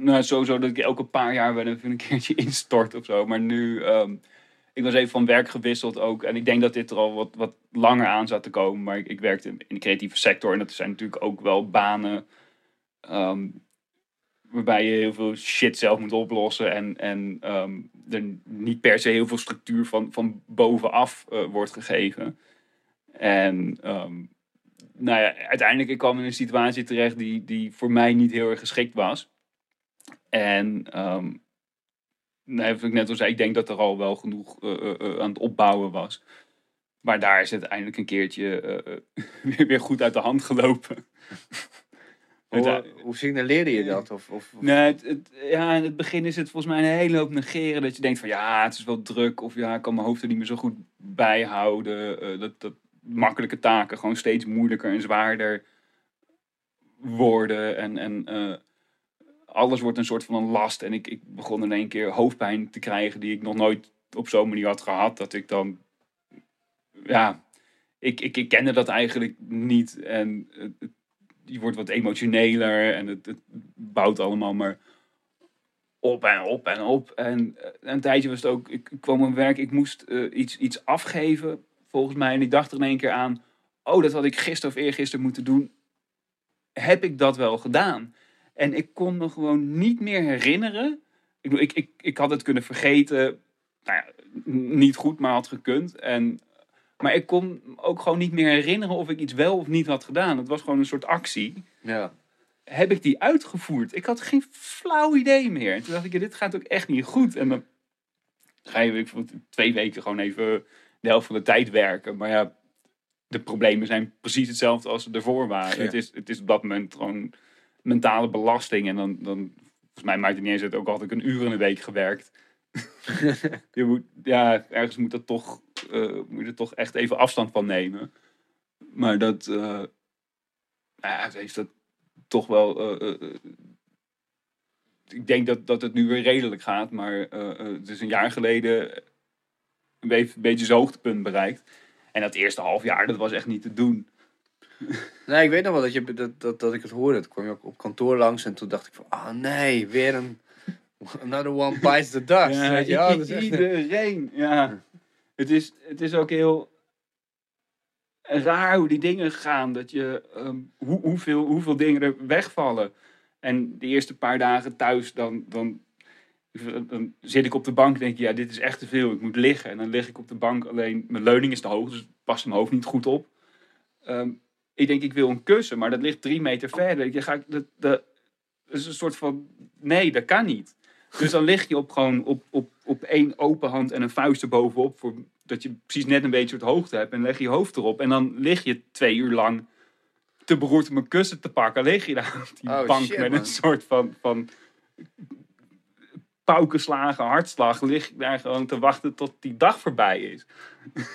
nou sowieso dat ik elke paar jaar wel even een keertje instort of zo. Maar nu, ehm, ik was even van werk gewisseld ook. En ik denk dat dit er al wat, wat langer aan zat te komen. Maar ik, ik werkte in de creatieve sector en dat zijn natuurlijk ook wel banen ehm, waarbij je heel veel shit zelf moet oplossen. En, en ehm, er niet per se heel veel structuur van, van bovenaf eh, wordt gegeven. En nou ja, uiteindelijk ik kwam in een situatie terecht die, die voor mij niet heel erg geschikt was. En ehm nou, wat ik net al zei, ik denk dat er al wel genoeg eh, eh, eh, aan het opbouwen was. Maar daar is het eindelijk een keertje eh, eh, weer, weer goed uit de hand gelopen. Hoe, hoe signaleerde je dat? Of, of, of- Nee, het, het- ja, in het begin is het volgens mij een hele hoop negeren. Dat je denkt van ja, het is wel druk. Of ja, ik kan mijn hoofd er niet meer zo goed bijhouden. Eh, dat, dat makkelijke taken gewoon steeds moeilijker en zwaarder worden. En, en alles wordt een soort van een last. En ik, ik begon in één keer hoofdpijn te krijgen die ik nog nooit op zo'n manier had gehad. Dat ik dan, ja, ik, ik, ik kende dat eigenlijk niet. En het, je wordt wat emotioneler en het, het bouwt allemaal maar op en op en op. En eh, een tijdje was het ook, ik, ik kwam op werk, ik moest eh, iets, iets afgeven, volgens mij. En ik dacht er in één keer aan, oh, dat had ik gisteren of eergisteren moeten doen. Heb ik dat wel gedaan? En ik kon me gewoon niet meer herinneren. Ik, ik, ik, ik had het kunnen vergeten. Nou ja, niet goed, maar had gekund. En, maar ik kon ook gewoon niet meer herinneren of ik iets wel of niet had gedaan. Het was gewoon een soort actie Ja. heb ik die uitgevoerd? Ik had geen flauw idee meer. En toen dacht ik, ja, dit gaat ook echt niet goed. En dan ga je ik twee weken gewoon even de helft van de tijd werken. Maar ja, de problemen zijn precies hetzelfde als ze ervoor waren. Ja. Het, is, het is op dat moment gewoon mentale belasting. En dan, dan volgens mij maakt het niet eens uit, ook al had ik een uur in de week gewerkt. je moet, ja, ergens moet, dat toch, eh, moet je er toch echt even afstand van nemen. Maar dat, nou ja, heeft dat toch wel. eh, ik denk dat, dat het nu weer redelijk gaat, maar het is een jaar geleden een beetje, een beetje zijn hoogtepunt bereikt. En dat eerste half jaar, dat was echt niet te doen. Nee, ik weet nog wel dat, je, dat, dat, dat ik het hoorde. Toen kwam je ook op kantoor langs en toen dacht ik van... Ah nee, weer een... Another one bites the dust. Ja, weet je Dat is iedereen. Ja. Het, is, het is ook heel raar hoe die dingen gaan. Dat je, ehm, hoe, hoeveel, hoeveel dingen er wegvallen. En de eerste paar dagen thuis, dan, dan, dan zit ik op de bank en denk ik, ja, dit is echt te veel. Ik moet liggen. En dan lig ik op de bank, alleen mijn leuning is te hoog, dus past mijn hoofd niet goed op. Ehm, ik denk, ik wil een kussen, maar dat ligt drie meter verder. Ik, ga, ik- dat, dat, dat is een soort van, nee, dat kan niet. Dus dan lig je op, gewoon op, op, op één open hand en een vuist erbovenop. Voor, dat je precies net een beetje het hoogte hebt. En leg je je hoofd erop. En dan lig je twee uur lang te beroerd om een kussen te pakken. Lig je daar op die Oh, bank shit, met man. een soort van, van paukenslagen, hartslag. Lig je daar gewoon te wachten tot die dag voorbij is.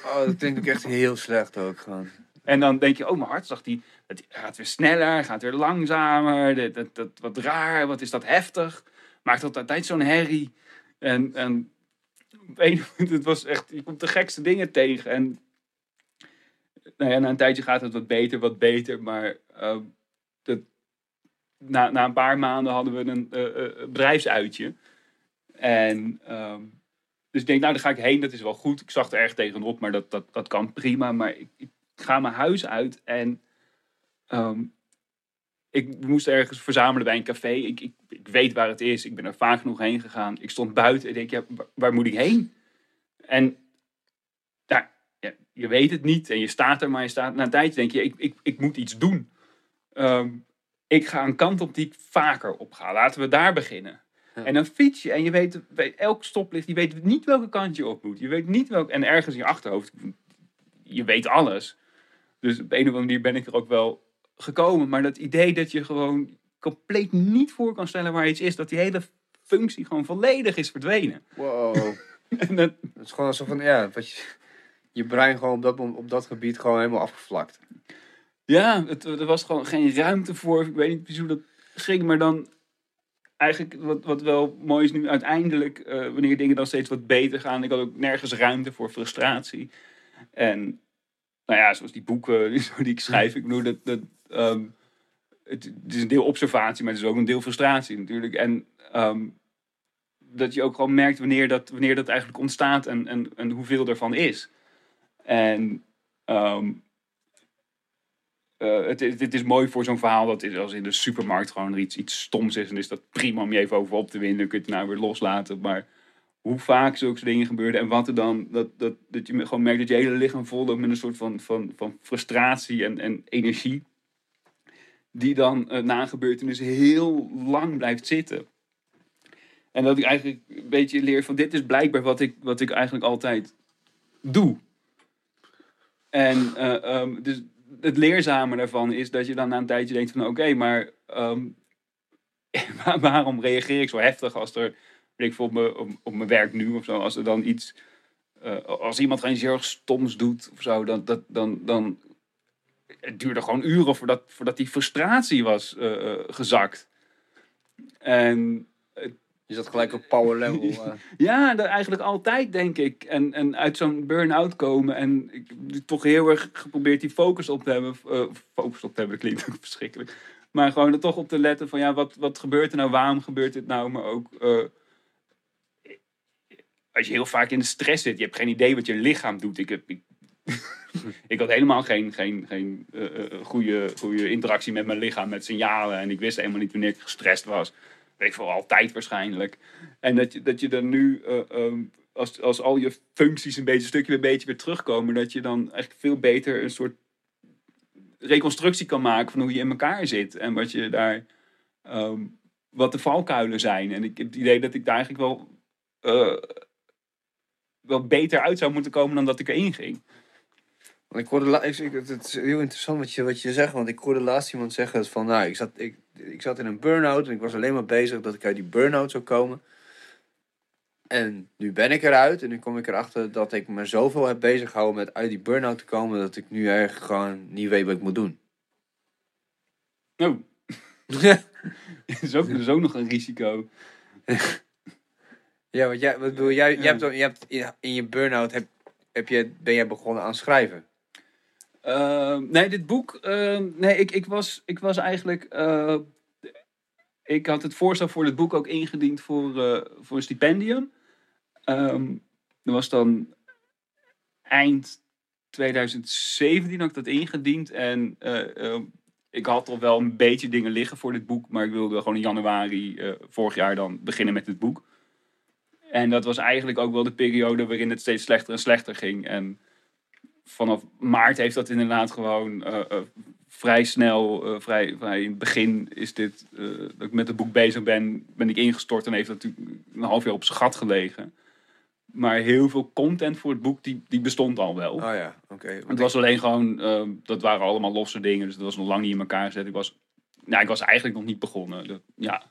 Oh, dat klinkt ook echt heel slecht ook gewoon. En dan denk je, oh, mijn hartslag die, het gaat weer sneller, gaat weer langzamer. Dat, dat, wat raar, wat is dat heftig. Maakt dat altijd zo'n herrie. En, en het was echt, je komt de gekste dingen tegen. En nou ja, na een tijdje gaat het wat beter, wat beter. Maar ehm, dat, na, na een paar maanden hadden we een eh, bedrijfsuitje. En ehm, dus ik denk, nou, daar ga ik heen, dat is wel goed. Ik zag er erg tegenop, maar dat, dat, dat kan prima. Maar ik ga mijn huis uit en ehm, ik moest ergens verzamelen bij een café. Ik, ik, ik weet waar het is. Ik ben er vaak genoeg heen gegaan. Ik stond buiten en denk, ja, waar, waar moet ik heen? En ja, je weet het niet en je staat er, maar je staat na een tijdje denk je, ik, ik, ik moet iets doen. Ehm, ik ga een kant op die ik vaker op ga. Laten we daar beginnen. Ja. En dan fiets je en je weet, weet elk stoplicht, je weet niet welke kant je op moet. Je weet niet welk, en ergens in je achterhoofd, je weet alles. Dus op een of andere manier ben ik er ook wel gekomen. Maar dat idee dat je gewoon compleet niet voor kan stellen waar iets is, dat die hele functie gewoon volledig is verdwenen. Wow. En dat, Het is gewoon alsof van, ja, wat je, je brein gewoon op dat, op dat gebied gewoon helemaal afgevlakt. ja, het, er was gewoon geen ruimte voor. Ik weet niet precies hoe dat ging, maar dan eigenlijk wat, wat wel mooi is nu uiteindelijk, eh, wanneer dingen dan steeds wat beter gaan. Ik had ook nergens ruimte voor frustratie. En nou ja, zoals die boeken die ik schrijf, ik bedoel dat, dat ehm, het, is een deel observatie, maar het is ook een deel frustratie natuurlijk. En ehm, dat je ook gewoon merkt wanneer dat, wanneer dat eigenlijk ontstaat en, en, en hoeveel ervan is. En ehm, eh, het, het, is mooi voor zo'n verhaal dat is als in de supermarkt gewoon er iets, iets stoms is. En is dat prima om je even over op te winnen. Dan kun je het nou weer loslaten. Maar hoe vaak zulke dingen gebeuren en wat er dan, dat, dat, dat je gewoon merkt dat je hele lichaam vol met een soort van, van, van frustratie en, en energie. Die dan eh, na een gebeurtenis heel lang blijft zitten. En dat ik eigenlijk een beetje leer van dit is blijkbaar wat ik, wat ik eigenlijk altijd doe. En eh, ehm, dus het leerzame daarvan is dat je dan na een tijdje denkt van oké, maar ehm, waar- waarom reageer ik zo heftig als er, weet ik veel, op mijn, op, op mijn werk nu of zo, als er dan iets, eh, als iemand iets heel stoms doet of zo, dan, dat, dan, dan het duurde gewoon uren voordat, voordat die frustratie was eh, eh, gezakt. En Je zat gelijk op power level. ja, dat eigenlijk altijd, denk ik. En, en uit zo'n burn-out komen. En ik heb toch heel erg geprobeerd die focus op te hebben. focus op te hebben, dat klinkt ook verschrikkelijk. Maar gewoon er toch op te letten van ja, wat, wat gebeurt er nou? Waarom gebeurt dit nou? Maar ook als je heel vaak in de stress zit, je hebt geen idee wat je lichaam doet. Ik, heb, ik, ik had helemaal geen, geen, geen eh, eh, goede, goede interactie met mijn lichaam, met signalen. En ik wist helemaal niet wanneer ik gestrest was. Weet ik veel, altijd waarschijnlijk. En dat je, dat je dan nu, eh, ehm, als, als al je functies een beetje, stukje bij beetje weer terugkomen, dat je dan eigenlijk veel beter een soort reconstructie kan maken van hoe je in elkaar zit. En wat je daar, ehm, wat de valkuilen zijn. En ik heb het idee dat ik daar eigenlijk wel, eh, wel beter uit zou moeten komen dan dat ik erin ging. Want ik hoorde, ik, het is heel interessant wat je, wat je zegt, want ik hoorde laatst iemand zeggen van, nou, ik zat, ik, ik zat in een burn-out en ik was alleen maar bezig dat ik uit die burn-out zou komen. En nu ben ik eruit en nu kom ik erachter dat ik me zoveel heb bezig gehouden met uit die burn-out te komen, dat ik nu eigenlijk gewoon niet weet wat ik moet doen. Oh, dat is ook, dat is ook nog een risico. ja, want jij, wat bedoel, jij, jij hebt, dan- je hebt in, in je burn-out heb, heb je, ben jij begonnen aan schrijven. Ehm, nee, dit boek. ehm, nee, ik, ik, was, ik was eigenlijk. eh, ik had het voorstel voor dit boek ook ingediend voor, eh, voor een stipendium. Ehm dat was dan eind 2017 had ik dat ingediend. En eh, ik had al wel een beetje dingen liggen voor dit boek. Maar ik wilde gewoon in januari eh, vorig jaar dan beginnen met het boek. En dat was eigenlijk ook wel de periode waarin het steeds slechter en slechter ging. En vanaf maart heeft dat inderdaad gewoon eh, eh, vrij snel, eh, vrij, vrij in het begin is dit, dat ik met het boek bezig ben, ben ik ingestort en heeft dat natuurlijk een half jaar op zijn gat gelegen. Maar heel veel content voor het boek, die, die bestond al wel. Oh ja, oké. Het was alleen gewoon, dat waren allemaal losse dingen, dus dat was nog lang niet in elkaar gezet. Ik was, nou, ik was eigenlijk nog niet begonnen. Dat, ja,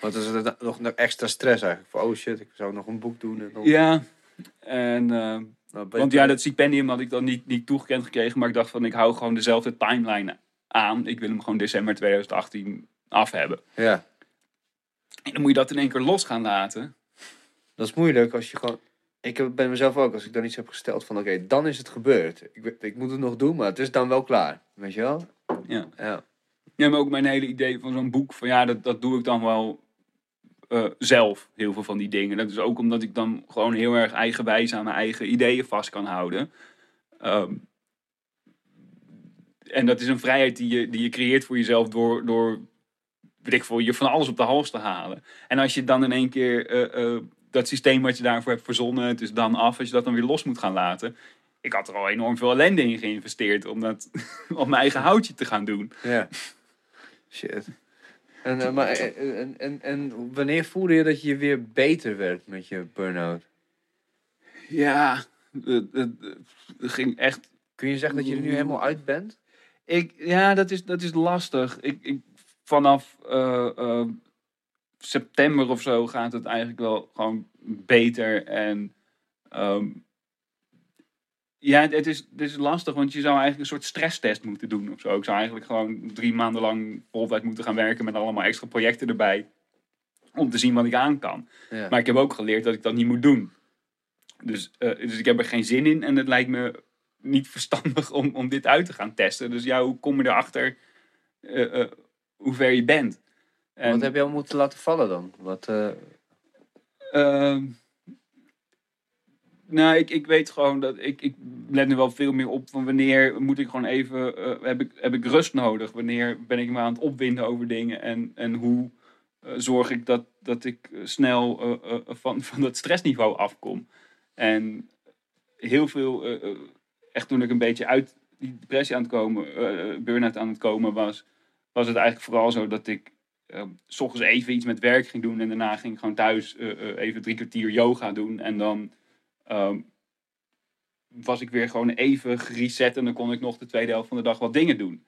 Wat is het nog extra stress eigenlijk? Van, oh shit, ik zou nog een boek doen. En dan, ja. En eh, Nou, Want ja, dat stipendium had ik dan niet, niet toegekend gekregen. Maar ik dacht van, ik hou gewoon dezelfde timeline aan. Ik wil hem gewoon december 2018 af hebben. ja, En dan moet je dat in één keer los gaan laten. dat is moeilijk als je gewoon... Ik heb- ben mezelf ook, als ik dan iets heb gesteld van, oké, dan is het gebeurd. Ik, ik moet het nog doen, maar het is dan wel klaar. Weet je wel? Ja. Ja. Ja, maar ook mijn hele idee van zo'n boek. Van ja, dat, dat doe ik dan wel eh, zelf. Heel veel van die dingen. Dat is ook omdat ik dan gewoon heel erg eigenwijs aan mijn eigen ideeën vast kan houden. Ehm, en dat is een vrijheid die je, die je creëert voor jezelf door, door weet ik veel, je van alles op de hals te halen. En als je dan in één keer eh, eh, dat systeem wat je daarvoor hebt verzonnen, het is dan af, als je dat dan weer los moet gaan laten. Ik had er al enorm veel ellende in geïnvesteerd om dat op mijn eigen houtje te gaan doen. Ja. Shit. En, eh, maar, eh, eh, en, en, en wanneer voelde je dat je weer beter werd met je burn-out? Ja, het, het, het ging echt. Kun je zeggen dat je er nu helemaal uit bent? Ik, ja, dat is, dat is lastig. Ik, ik, vanaf september of zo gaat het eigenlijk wel gewoon beter. En ehm, ja, het, is, het is lastig, want je zou eigenlijk een soort stresstest moeten doen of zo. Ik zou eigenlijk gewoon drie maanden lang voltijd moeten gaan werken met allemaal extra projecten erbij. Om te zien wat ik aan kan. Ja. Maar ik heb ook geleerd dat ik dat niet moet doen. Dus, eh, dus ik heb er geen zin in en het lijkt me niet verstandig om, om dit uit te gaan testen. Dus ja, hoe kom je erachter eh, eh, hoe ver je bent? En, Wat heb je al moeten laten vallen dan? Wat, eh, Ehm, nou, ik, ik weet gewoon dat ik, ik let nu wel veel meer op van wanneer moet ik gewoon even, eh, heb, ik, heb ik rust nodig? Wanneer ben ik me aan het opwinden over dingen? En, en hoe eh, zorg ik dat, dat ik eh, snel van, van dat stressniveau afkom? En heel veel, echt toen ik een beetje uit die depressie aan het komen, burn-out aan het komen was, was het eigenlijk vooral zo dat ik eh, s ochtends even iets met werk ging doen en daarna ging ik gewoon thuis even drie kwartier yoga doen. En dan ehm, was ik weer gewoon even gereset en dan kon ik nog de tweede helft van de dag wat dingen doen.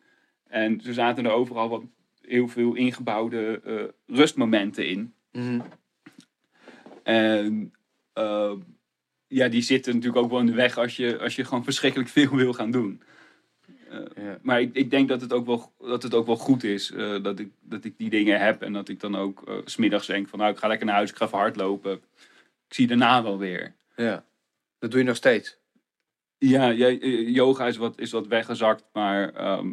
En zo zaten er overal wat heel veel ingebouwde eh, rustmomenten in. mhm. En ehm, ja, die zitten natuurlijk ook wel in de weg als je, als je gewoon verschrikkelijk veel wil gaan doen. ja. Maar ik, ik denk dat het ook wel, dat het ook wel goed is eh, dat, ik, dat ik die dingen heb. En dat ik dan ook eh, s smiddags denk van nou, ik ga lekker naar huis, ik ga even hardlopen. Ik zie daarna wel weer. Ja. Dat doe je nog steeds? Ja, eh, yoga is wat, is wat weggezakt, maar ehm,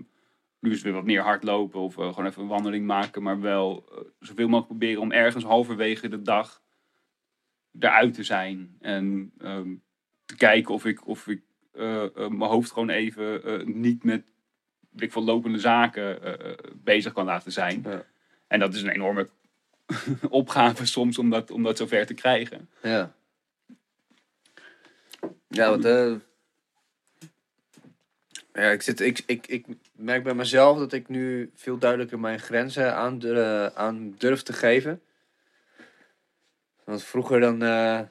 nu is het weer wat meer hardlopen of eh, gewoon even een wandeling maken. Maar wel eh, zoveel mogelijk proberen om ergens halverwege de dag eruit te zijn. En ehm, te kijken of ik, of ik mijn hoofd gewoon even niet met weet ik veel, lopende zaken bezig kan laten zijn. Ja. En dat is een enorme opgave soms om dat, om dat zover te krijgen. Ja. Ja, want eh, ja, ik, zit, ik, ik, ik merk bij mezelf dat ik nu veel duidelijker mijn grenzen aan, aan durf te geven. Want vroeger dan,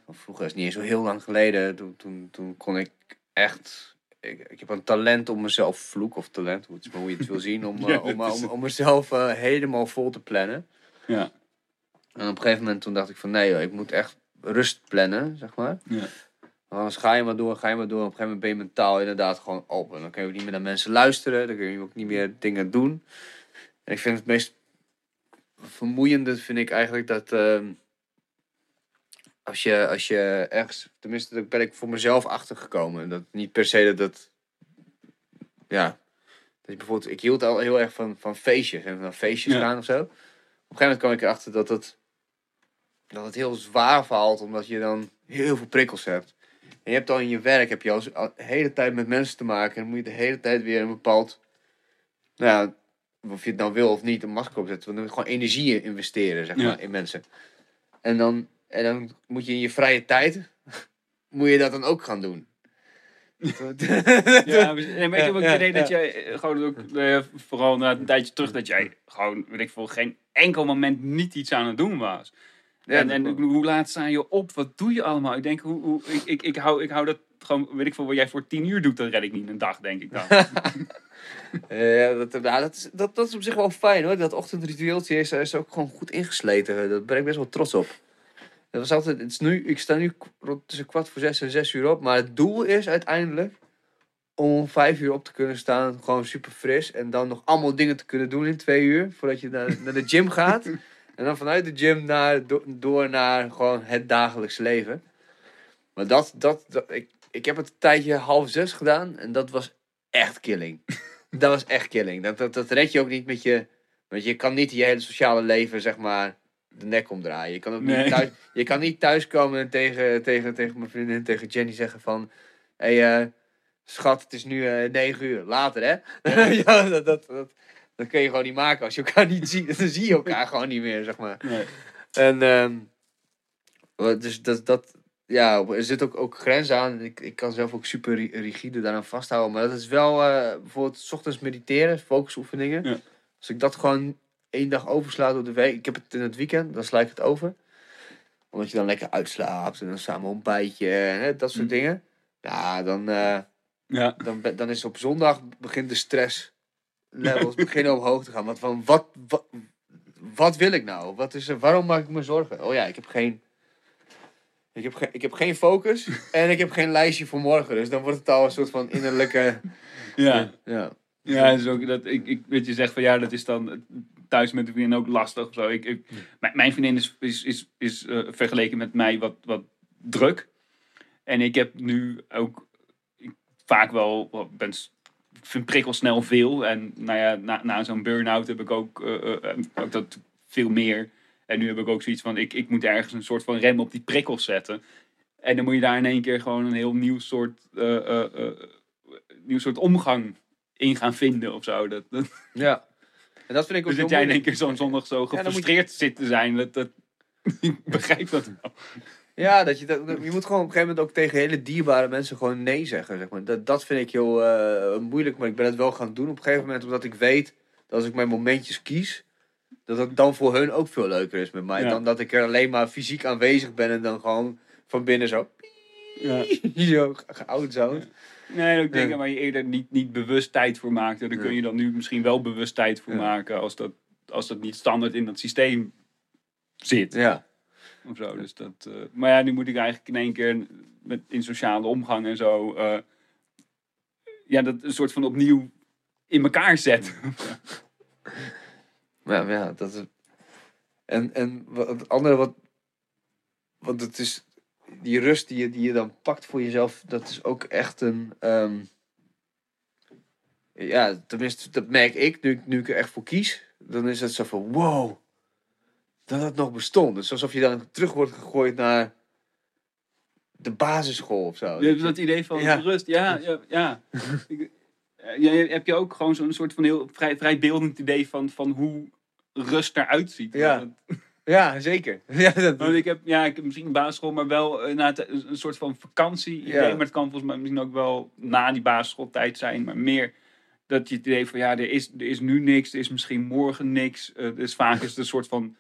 of vroeger is het niet eens zo heel lang geleden, toen, toen, toen kon ik echt, ik, ik heb een talent om mezelf, vloek of talent, hoe, het, hoe je het wil zien, om, eh, om, is om, om mezelf helemaal vol te plannen. Ja. En op een gegeven moment toen dacht ik van nee joh, ik moet echt rust plannen, zeg maar. Ja. Want Anders ga je maar door, ga je maar door. Op een gegeven moment ben je mentaal inderdaad gewoon open. Dan kun je ook niet meer naar mensen luisteren. Dan kun je ook niet meer dingen doen. En ik vind het meest vermoeiende vind ik eigenlijk dat ehm, als, je, als je ergens, tenminste daar ben ik voor mezelf achtergekomen. Dat niet per se dat dat, ja, dat je bijvoorbeeld, ik hield al heel erg van, van feestjes en van feestjes Ja. gaan of zo. Op een gegeven moment kwam ik erachter dat het, dat het heel zwaar valt, omdat je dan heel veel prikkels hebt. En je hebt al in je werk heb je al de hele tijd met mensen te maken. En dan moet je de hele tijd weer een bepaald, nou ja, of je het nou wil of niet, een masker opzetten. Want dan moet je gewoon energie investeren, zeg Ja. maar, in mensen. En dan, en dan moet je in je vrije tijd, moet je dat dan ook gaan doen. Ja, maar nee, maar ik heb ook het idee dat jij eh, gewoon ook, eh, vooral na een tijdje terug, dat jij gewoon, weet ik veel, geen enkel moment niet iets aan het doen was. Ja, en dat hoe laat sta je op? Wat doe je allemaal? Ik denk, hoe, hoe, ik, ik, ik, hou, ik hou dat gewoon, weet ik veel, wat jij voor tien uur doet, dat red ik niet een dag, denk ik dan. Ja, dat, nou, dat, is, dat, dat is op zich wel fijn hoor. Dat ochtendritueeltje is, is ook gewoon goed ingesleten. Daar ben ik best wel trots op. Dat was altijd, het is nu, ik sta nu rond tussen kwart voor zes en zes uur op. Maar het doel is uiteindelijk om om vijf uur op te kunnen staan. Gewoon super fris. En dan nog allemaal dingen te kunnen doen in twee uur. Voordat je naar, naar de gym gaat. En dan vanuit de gym naar, do- door naar gewoon het dagelijks leven. Maar dat, dat, dat ik, ik heb het een tijdje half zes gedaan. En dat was echt killing. dat was echt killing. Dat, dat, dat red je ook niet met je... Want je kan niet je hele sociale leven, zeg maar, de nek omdraaien. Je kan ook Nee. niet thuis, je kan niet thuiskomen en tegen, tegen, tegen mijn vriendin, tegen Jenny zeggen van... Hé, hey, eh, schat, het is nu eh, negen uur. Later, hè? ja, dat, dat, dat, dat kun je gewoon niet maken. Als je elkaar niet ziet, dan zie je elkaar gewoon niet meer, zeg maar. Nee. En ehm, wat- dus dat, dat, ja, er zit ook, ook grenzen aan. Ik, ik kan zelf ook super ri- rigide daaraan vasthouden. Maar dat is wel eh, bijvoorbeeld 's ochtends mediteren, focusoefeningen. Ja. Als ik dat gewoon één dag oversla door de week. Ik heb het in het weekend, dan sla ik het over. Omdat je dan lekker uitslaapt en dan samen ontbijtje en dat soort Mm. dingen. Ja, dan, eh, Ja. dan, dan is op zondag begint de stress levels beginnen omhoog te gaan. Want van wat, wat, wat wil ik nou? Wat is er, waarom maak ik me zorgen? Oh ja, ik heb geen. Ik heb, ge- ik heb geen focus en ik heb geen lijstje voor morgen. Dus dan wordt het al een soort van innerlijke. Ja. Ja. Ja, is ook dat ik, ik weet je zegt van ja, dat is dan thuis met de vriendin ook lastig of zo. Ik, ik, mijn, vriendin is, is, is, is eh, vergeleken met mij wat, wat druk. En ik heb nu ook ik, vaak wel, wel ben, vind prikkels snel veel. En nou ja, na, na zo'n burn-out heb ik ook, eh, eh, ook dat veel meer. En nu heb ik ook zoiets van, ik, ik moet ergens een soort van rem op die prikkels zetten. En dan moet je daar in één keer gewoon een heel nieuw soort, eh, eh, eh, nieuw soort omgang in gaan vinden of zo. Dat, dat, ja. En dat vind ik ook dus dat jij in één keer zo'n zondag zo je- gefrustreerd zit te zijn. Dat, dat, ik begrijp dat wel. Ja, dat je, dat, je moet gewoon op een gegeven moment ook tegen hele dierbare mensen gewoon nee zeggen. Zeg maar. dat, dat vind ik heel eh, moeilijk, maar ik ben het wel gaan doen op een gegeven moment. Omdat ik weet dat als ik mijn momentjes kies, dat het dan voor hun ook veel leuker is met mij. Ja. Dan dat ik er alleen maar fysiek aanwezig ben en dan gewoon van binnen zo, Ja. zo geout zo. Nee, ook dingen waar je eerder niet, niet bewust tijd voor maakte. Daar kun je dan nu misschien wel bewust tijd voor maken. Als dat, als dat niet standaard in dat systeem zit. Ja. Of zo. Dus dat, eh, maar ja, nu moet ik eigenlijk in één keer met, in sociale omgang en zo. eh, ja, dat een soort van opnieuw in elkaar zetten. Ja, maar ja, dat is... En, en wat, het andere wat... Want het is... Die rust die je, die je dan pakt voor jezelf, dat is ook echt een... ehm, Ja, tenminste, dat merk ik nu, ik- nu ik er echt voor kies. Dan is het zo van, wow, dat het nog bestond. Is alsof je dan terug wordt gegooid naar de basisschool of zo. Dat idee van Ja. rust. Ja, ja. eh, ja, heb je ook gewoon zo'n soort van heel vrij, vrij beeldend idee van, van hoe rust eruit ziet? Ja. Ja, zeker. Ja, dat, Want ik heb, ja, ik heb misschien een basisschool, maar wel eh, na het- een een soort van vakantie idee. Ja. Maar het kan volgens mij misschien ook wel na die basisschooltijd zijn. Maar meer dat je het idee van, ja, er is, er is nu niks. Er is misschien morgen niks. eh, dus vaak is het een soort van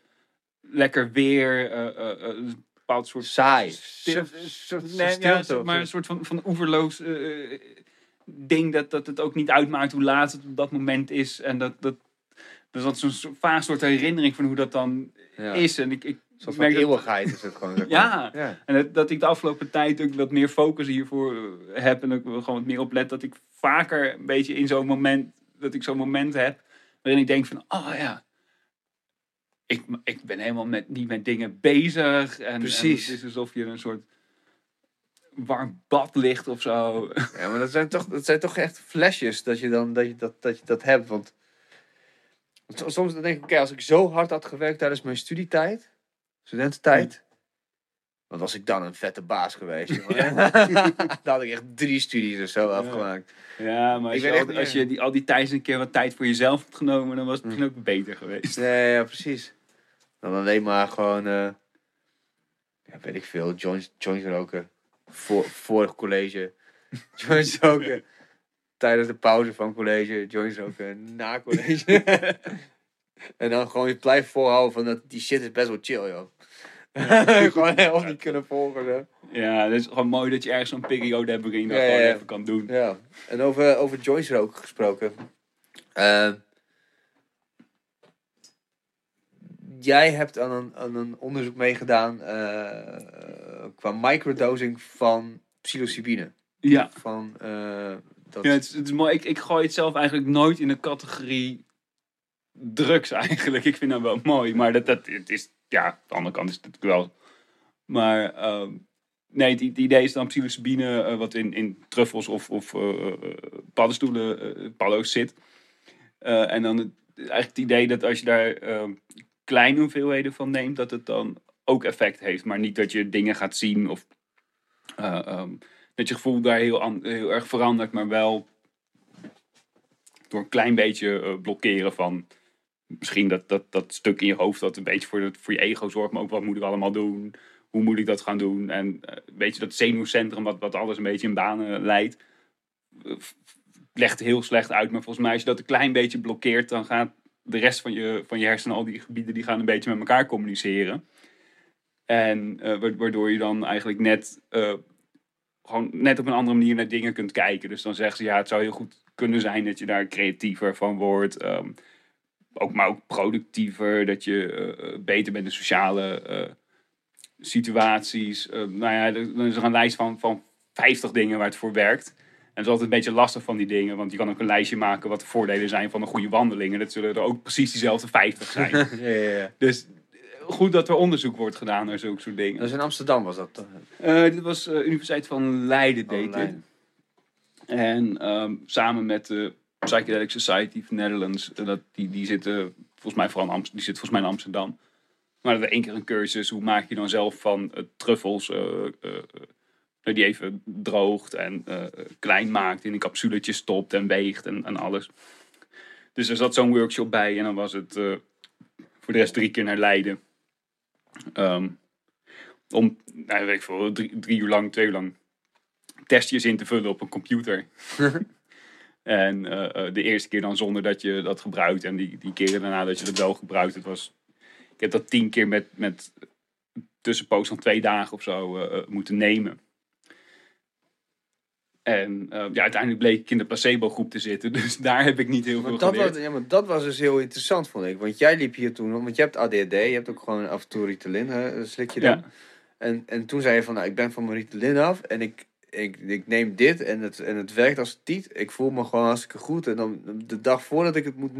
lekker weer. eh, eh, eh, een bepaald soort saai. Stil- Soort- Nee, ja, maar een soort van, van oeverloos eh, ding dat, dat het ook niet uitmaakt hoe laat het op dat moment is. En dat, dat, dus dat is een soort- vaag soort herinnering van hoe dat dan Ja. is. En ik, ik van dat- eeuwigheid is het gewoon. Ja. ja. en dat, dat ik de afgelopen tijd ook wat meer focus hiervoor heb. En ook wel gewoon wat meer oplet. Dat ik vaker een beetje in zo'n moment, dat ik zo'n moment heb. Waarin ik denk van, oh ja. Ik, ik ben helemaal met, niet met dingen bezig. En, Precies. En het is alsof je een soort warm bad ligt of zo. Ja, maar dat zijn toch, dat zijn toch echt flesjes dat je, dan, dat, je dat, dat je dat hebt. Want soms dan denk ik, oké, als ik zo hard had gewerkt tijdens mijn studietijd, studententijd, dan was ik dan een vette baas geweest. dan had ik echt drie studies of zo afgemaakt. Ja, maar als, Ik je, echt als je die, al die tijd een keer wat tijd voor jezelf had genomen, dan was het misschien ook beter geweest. Nee, ja, precies. Dan alleen maar gewoon, eh, ja, weet ik veel, joints, joints roken. Voor, voor college. Joints roken. Tijdens de pauze van college. Joints roken na college. en dan gewoon je blijft volhouden van dat die shit is best wel chill, joh. gewoon helemaal niet kunnen volgen. Hè. Ja, het is gewoon mooi dat je ergens zo'n periode hebt waarin je dat Ja, gewoon ja. even kan doen. Ja, en over, over joints roken gesproken. Eh, jij hebt aan een, aan een onderzoek meegedaan eh, qua microdosing van psilocybine. Ja, Van, eh, dat, ja het, is, het is mooi. Ik, ik gooi het zelf eigenlijk nooit in de categorie drugs eigenlijk. Ik vind dat wel mooi, maar dat, dat het is, ja, aan de andere kant is het natuurlijk wel. Maar ehm, nee, het, het idee is dan psilocybine, eh, wat in, in truffels of, of eh, eh, paddenstoelen, eh paddo's zit. Eh, en dan het, eigenlijk het idee dat als je daar ehm, kleine hoeveelheden van neemt, dat het dan ook effect heeft. Maar niet dat je dingen gaat zien of eh, ehm, dat je gevoel daar heel, heel erg verandert, maar wel door een klein beetje eh, blokkeren van misschien dat, dat, dat stuk in je hoofd dat een beetje voor, voor je ego zorgt, maar ook wat moet ik allemaal doen? Hoe moet ik dat gaan doen? En eh, weet je, dat zenuwcentrum wat, wat alles een beetje in banen leidt, legt heel slecht uit. Maar volgens mij als je dat een klein beetje blokkeert, dan gaat de rest van je, van je hersenen, al die gebieden, die gaan een beetje met elkaar communiceren. En eh, wa- waardoor je dan eigenlijk net, eh, gewoon net op een andere manier naar dingen kunt kijken. Dus dan zeggen ze, ja, het zou heel goed kunnen zijn dat je daar creatiever van wordt. ehm, ook, maar ook productiever, dat je eh, beter bent in sociale situaties. Eh, nou ja, er is er een lijst van, van 50 dingen waar het voor werkt. En het is altijd een beetje lastig van die dingen, want je kan ook een lijstje maken wat de voordelen zijn van een goede wandeling. En dat zullen er ook precies diezelfde 50 zijn. ja, ja, ja. dus eh, goed dat er onderzoek wordt gedaan naar zulke soort dingen. Dat is in Amsterdam was dat toch? Eh, dit was uh, Universiteit van Leiden, deed Oh. Leiden. En ehm, samen met de Psychedelic Society of Netherlands, eh, dat, die, die zitten volgens mij vooral in, Amst- die zit volgens mij in Amsterdam. Maar dat er één keer een cursus, hoe maak je dan zelf van eh, truffels, eh, eh, eh, die even droogt en eh, klein maakt, in een capsuletje stopt en weegt en, en alles. Dus er zat zo'n workshop bij en dan was het eh, voor de rest drie keer naar Leiden. Ehm, om, nou, weet ik veel, drie, drie uur lang, twee uur lang testjes in te vullen op een computer. en eh, de eerste keer dan zonder dat je dat gebruikt. En die, die keren daarna dat je dat wel gebruikt. Het was, ik heb dat tien keer met, met tussenpoos van twee dagen of zo moeten nemen. En eh, ja, uiteindelijk bleek ik in de placebo-groep te zitten. Dus daar heb ik niet heel Maar veel dat, geleerd. was, ja, maar dat was dus heel interessant, vond ik. Want jij liep hier toen, want je hebt ADHD, je hebt ook gewoon af en toe Ritalin, hè, slik je dan. Ja. En, en toen zei je van, nou, ik ben van mijn Ritalin af en ik, ik, ik neem dit en het, en het werkt als tiet. Ik voel me gewoon hartstikke goed. En dan de dag voordat ik het moet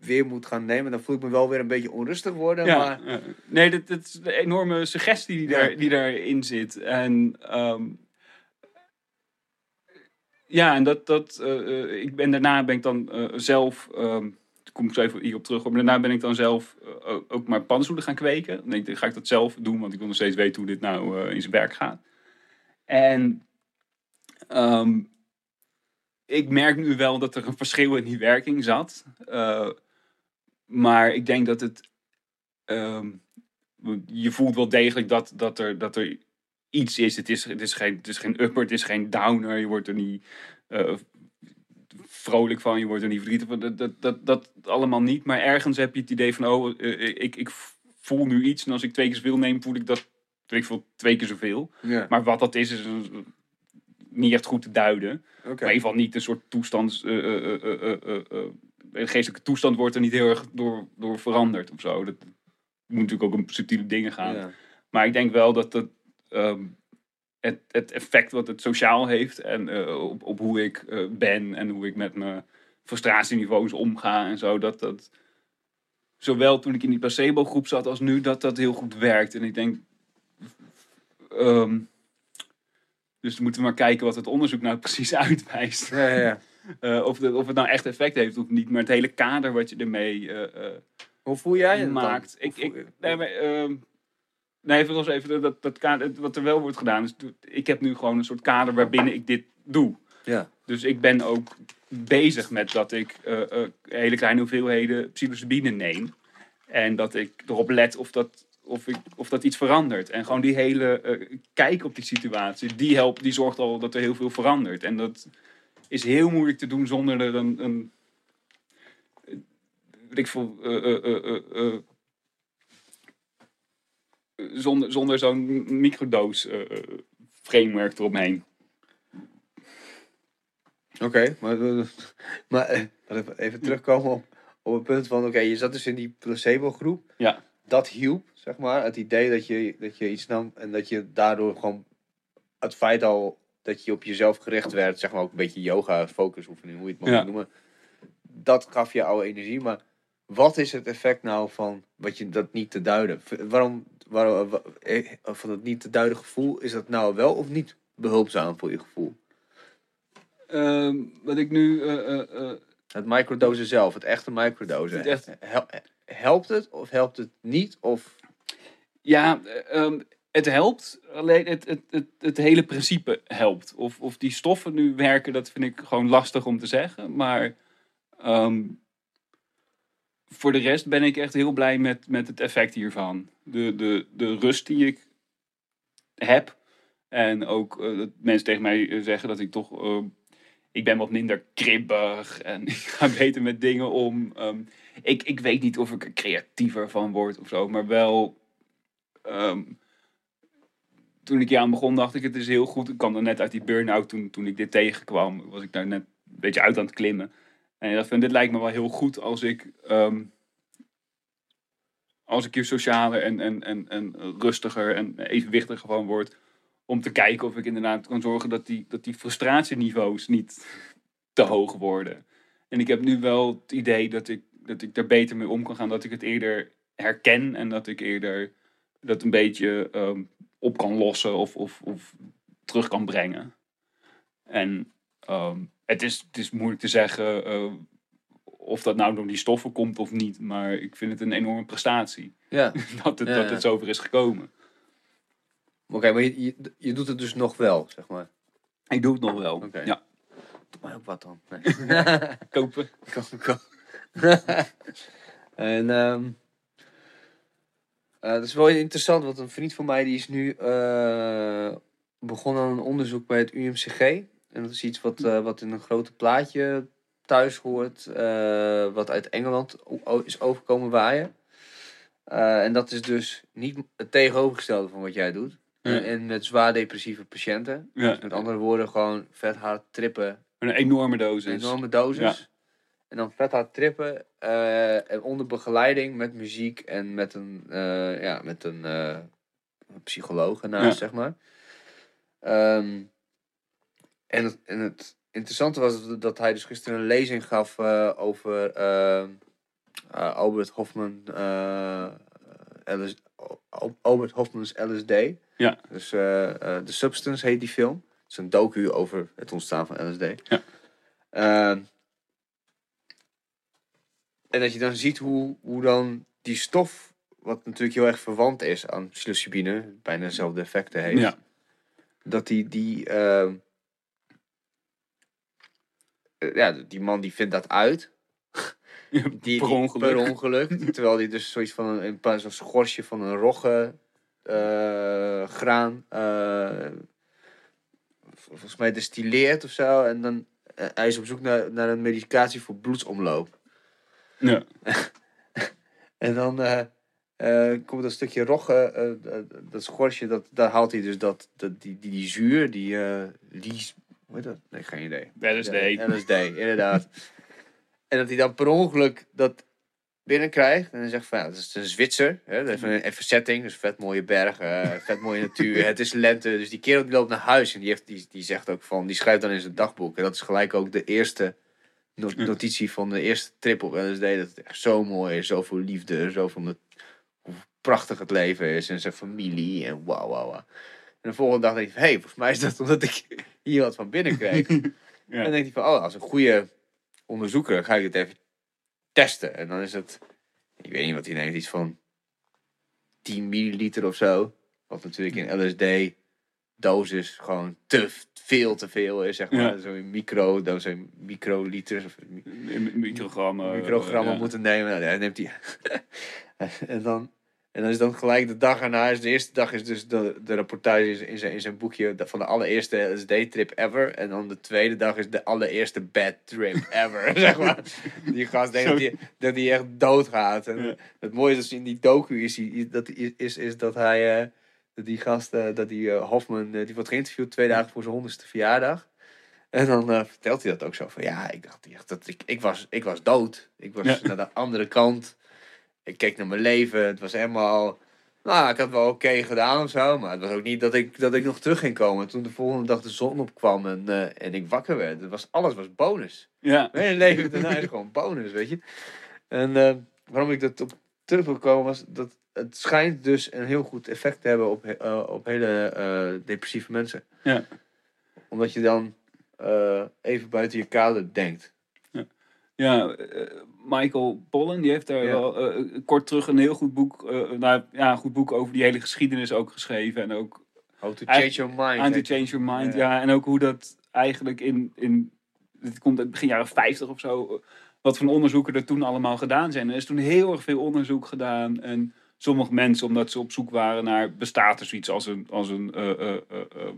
weer moet gaan nemen, dan voel ik me wel weer een beetje onrustig worden. Ja, Maar ja. nee, dat, dat is de enorme suggestie die, daar, die daarin zit. En ehm, Ja, en dat, dat, eh, eh, ik ben, daarna ben ik dan eh, zelf, daar kom ik zo even hierop terug, maar daarna ben ik dan zelf ook- maar paddenstoelen gaan kweken. Dan denk ik, ga ik dat zelf doen, want ik wil nog steeds weten hoe dit nou in zijn werk gaat. En ehm, ik merk nu wel dat er een verschil in die werking zat. Maar ik denk dat het, ehm, je voelt wel degelijk dat, dat, er, dat er iets is. Het is, het is, geen, het is geen upper, het is geen downer. Je wordt er niet eh, vrolijk van, je wordt er niet verdrietig van. Dat, dat, dat, dat allemaal niet. Maar ergens heb je het idee van, oh, eh, ik, ik voel nu iets. En als ik twee keer zoveel neem, voel ik dat ik twee keer zoveel. Ja. Maar wat dat is, is eh, niet echt goed te duiden. Maar in ieder geval niet een soort toestand. eh, eh, eh, eh, eh, eh, een geestelijke toestand wordt er niet heel erg door, door veranderd of zo. Dat moet natuurlijk ook om subtiele dingen gaan. Ja. Maar ik denk wel dat het, ehm, het, het effect wat het sociaal heeft en eh, op, op hoe ik eh, ben en hoe ik met mijn frustratieniveaus omga en zo, dat dat zowel toen ik in die placebo-groep zat als nu, dat dat heel goed werkt. En ik denk, ehm, dus dan moeten we maar kijken wat het onderzoek nou precies uitwijst. Ja, ja. Eh, of, het, of het nou echt effect heeft of niet, maar het hele kader wat je ermee Hoe voel jij het dan? maakt. Ik, ik, je- nee, maar, ehm, nee, even, nog even dat, dat kader, wat er wel wordt gedaan. is ik heb nu gewoon een soort kader waarbinnen ik dit doe. Ja. Dus ik ben ook bezig met dat ik eh, eh, hele kleine hoeveelheden psilocybine neem. En dat ik erop let of dat, of ik, of dat iets verandert. En gewoon die hele eh, kijk op die situatie, die, helpt, die zorgt al dat er heel veel verandert. En dat is heel moeilijk te doen zonder er een... een ik veel, zonder, zonder zo'n microdoos eh, framework eromheen. Oké, maar, maar eh, even- even terugkomen op, op het punt van, oké, je zat dus in die placebo-groep. Ja. Dat hielp, zeg maar, het idee dat je, dat je iets nam en dat je daardoor gewoon het feit al dat je op jezelf gericht werd, zeg maar ook een beetje yoga, focusoefening, hoe je het Ja. moet noemen. Dat gaf je oude energie, maar wat is het effect nou van wat je dat niet te duiden? Waarom, waarom wa- eh, van het niet te duiden gevoel, is dat nou wel of niet behulpzaam voor je gevoel? Ehm, wat ik nu. eh, eh, Het microdosen zelf, het echte microdosen. Het echt- Hel- helpt het of helpt het niet? Of... ja, eh, ehm, het helpt. Alleen het, het, het, het hele principe helpt. Of, of die stoffen nu werken, dat vind ik gewoon lastig om te zeggen. Maar ehm, voor de rest ben ik echt heel blij met, met het effect hiervan. De, de, de rust die ik heb. En ook eh, dat mensen tegen mij eh, zeggen dat ik toch. eh, ik ben wat minder kribbig en ik ga beter met dingen om. Ehm, ik, ik weet niet of ik er creatiever van word of zo, maar wel. ehm, toen ik hier aan begon, dacht ik: het is heel goed. Ik kwam dan net uit die burn-out toen, toen ik dit tegenkwam. Was ik daar net een beetje uit aan het klimmen. En dacht: van, dit lijkt me wel heel goed als ik. ehm, als ik hier socialer en, en, en, en rustiger en evenwichtiger van word. Om te kijken of ik inderdaad kan zorgen dat die, dat die frustratieniveaus niet te hoog worden. En ik heb nu wel het idee dat ik, dat ik daar beter mee om kan gaan. Dat ik het eerder herken en dat ik eerder dat een beetje ehm, op kan lossen of, of, of terug kan brengen. En ehm, het, is, het is moeilijk te zeggen eh, of dat nou door die stoffen komt of niet. Maar ik vind het een enorme prestatie Ja, dat het, Ja, dat ja. het zover is gekomen. oké, maar je, je, je doet het dus nog wel, zeg maar. Ik doe het nog wel. Oké. Ja, Doe mij ook wat dan. Nee. kopen. Kom, kom. en ehm eh, dat is wel interessant, want een vriend van mij die is nu eh, begonnen aan een onderzoek bij het UMCG. En dat is iets wat, eh, wat in een grote plaatje thuis hoort, eh, wat uit Engeland is overkomen waaien. Eh, en dat is dus niet het tegenovergestelde van wat jij doet. Ja. En met zwaar depressieve patiënten. Ja. Dus met andere woorden, gewoon vet hard trippen Een enorme dosis. enorme dosis. En dan vet hard trippen. en onder begeleiding met muziek en met een, ja, met een, eh, een psycholoog ernaast, zeg maar. Ehm, en, het, en het interessante was dat- hij dus gisteren een lezing gaf eh, over eh, eh, Albert Hofman. eh, LS, Albert Hofman's LSD. Ja. Dus The Substance heet die film. Het is een docu over het ontstaan van LSD. Ja. Ehm, en dat je dan ziet hoe, hoe dan die stof, wat natuurlijk heel erg verwant is aan psilocybine, bijna dezelfde effecten heeft, Ja. dat die, die, ehm, eh, ja, die man die vindt dat uit. Die, Per ongeluk. per ongeluk. terwijl die dus zoiets van een, paar- zo'n schorstje van een rogge eh, graan eh, vol- volgens mij destilleert of zo. En dan eh, hij is op zoek naar, naar een medicatie voor bloedsomloop. Ja. En dan eh, eh, komt een stukje rogge, eh, eh, dat schorstje, dat, daar haalt hij dus dat, dat, die, die, die zuur, die eh hoe heet dat? Nee, geen idee. LSD. LSD, inderdaad. en dat hij dan per ongeluk dat binnenkrijgt. En dan zegt van, ja, dat is een Zwitser. Hè? Even, even setting, dus vet mooie bergen, eh, vet mooie natuur. Het is lente, dus die kerel die loopt naar huis. En die, heeft, die, die zegt ook van, die schrijft dan in zijn dagboek. En dat is gelijk ook de eerste notitie van de eerste trip op LSD. Dat het echt zo mooi is, zoveel liefde, zoveel hoe prachtig het leven is. En zijn familie en wauw, wauw, wauw. En de volgende dag denk ik hé, hey, volgens mij is dat omdat ik hier wat van binnen kreeg. Ja. En dan denk ik van, oh, als een goede onderzoeker ga ik het even testen. En dan is het, ik weet niet wat hij neemt, iets van 10 milliliter of zo. Wat natuurlijk in LSD dosis gewoon te veel te veel is, zeg maar. Ja. Zo'n micro, dan zo'n microliters of mi- microgrammen. microgrammen moeten nemen. Nou, ja, neemt hij. en dan. En dan is dan gelijk de dag erna. Is de eerste dag is dus de, de rapportage is in zijn, in zijn boekje van de allereerste LSD-trip ever. En dan de tweede dag is de allereerste bad trip ever. zeg maar. Die gast denkt dat hij, dat hij echt doodgaat. En Ja. Het mooie is in die docu is, dat, is, is, dat hij. eh, dat die gast, eh, dat die eh, Hofman, die wordt geïnterviewd twee dagen voor zijn honderdste verjaardag. En dan vertelt hij dat ook zo van ja, ik dacht echt dat ik, ik was, ik was dood. Ik was Ja. naar de andere kant. Ik keek naar mijn leven. Het was helemaal. Nou, ik had wel oké gedaan of zo. Maar het was ook niet dat ik, dat ik nog terug ging komen. Toen de volgende dag de zon opkwam en, eh, en ik wakker werd. Het was, alles was bonus. Ja. Mijn leven daarna is gewoon bonus, weet je. En eh, waarom ik dat op terug wil komen was dat het schijnt dus een heel goed effect te hebben op, eh, op hele depressieve mensen. Ja. Omdat je dan even buiten je kader denkt. Ja, eh, Michael Pollan, die heeft daar Ja. wel eh, kort terug een heel goed boek, eh, nou, ja, een goed boek over die hele geschiedenis ook geschreven. En ook How to change your mind. How to Change Your Mind, Ja. ja. En ook hoe dat eigenlijk in, in dit komt uit begin jaren 50 of zo, eh, wat van onderzoeken er toen allemaal gedaan zijn. Er is toen heel erg veel onderzoek gedaan en sommige mensen, omdat ze op zoek waren naar, bestaat er zoiets als een, als een eh, eh, eh, eh,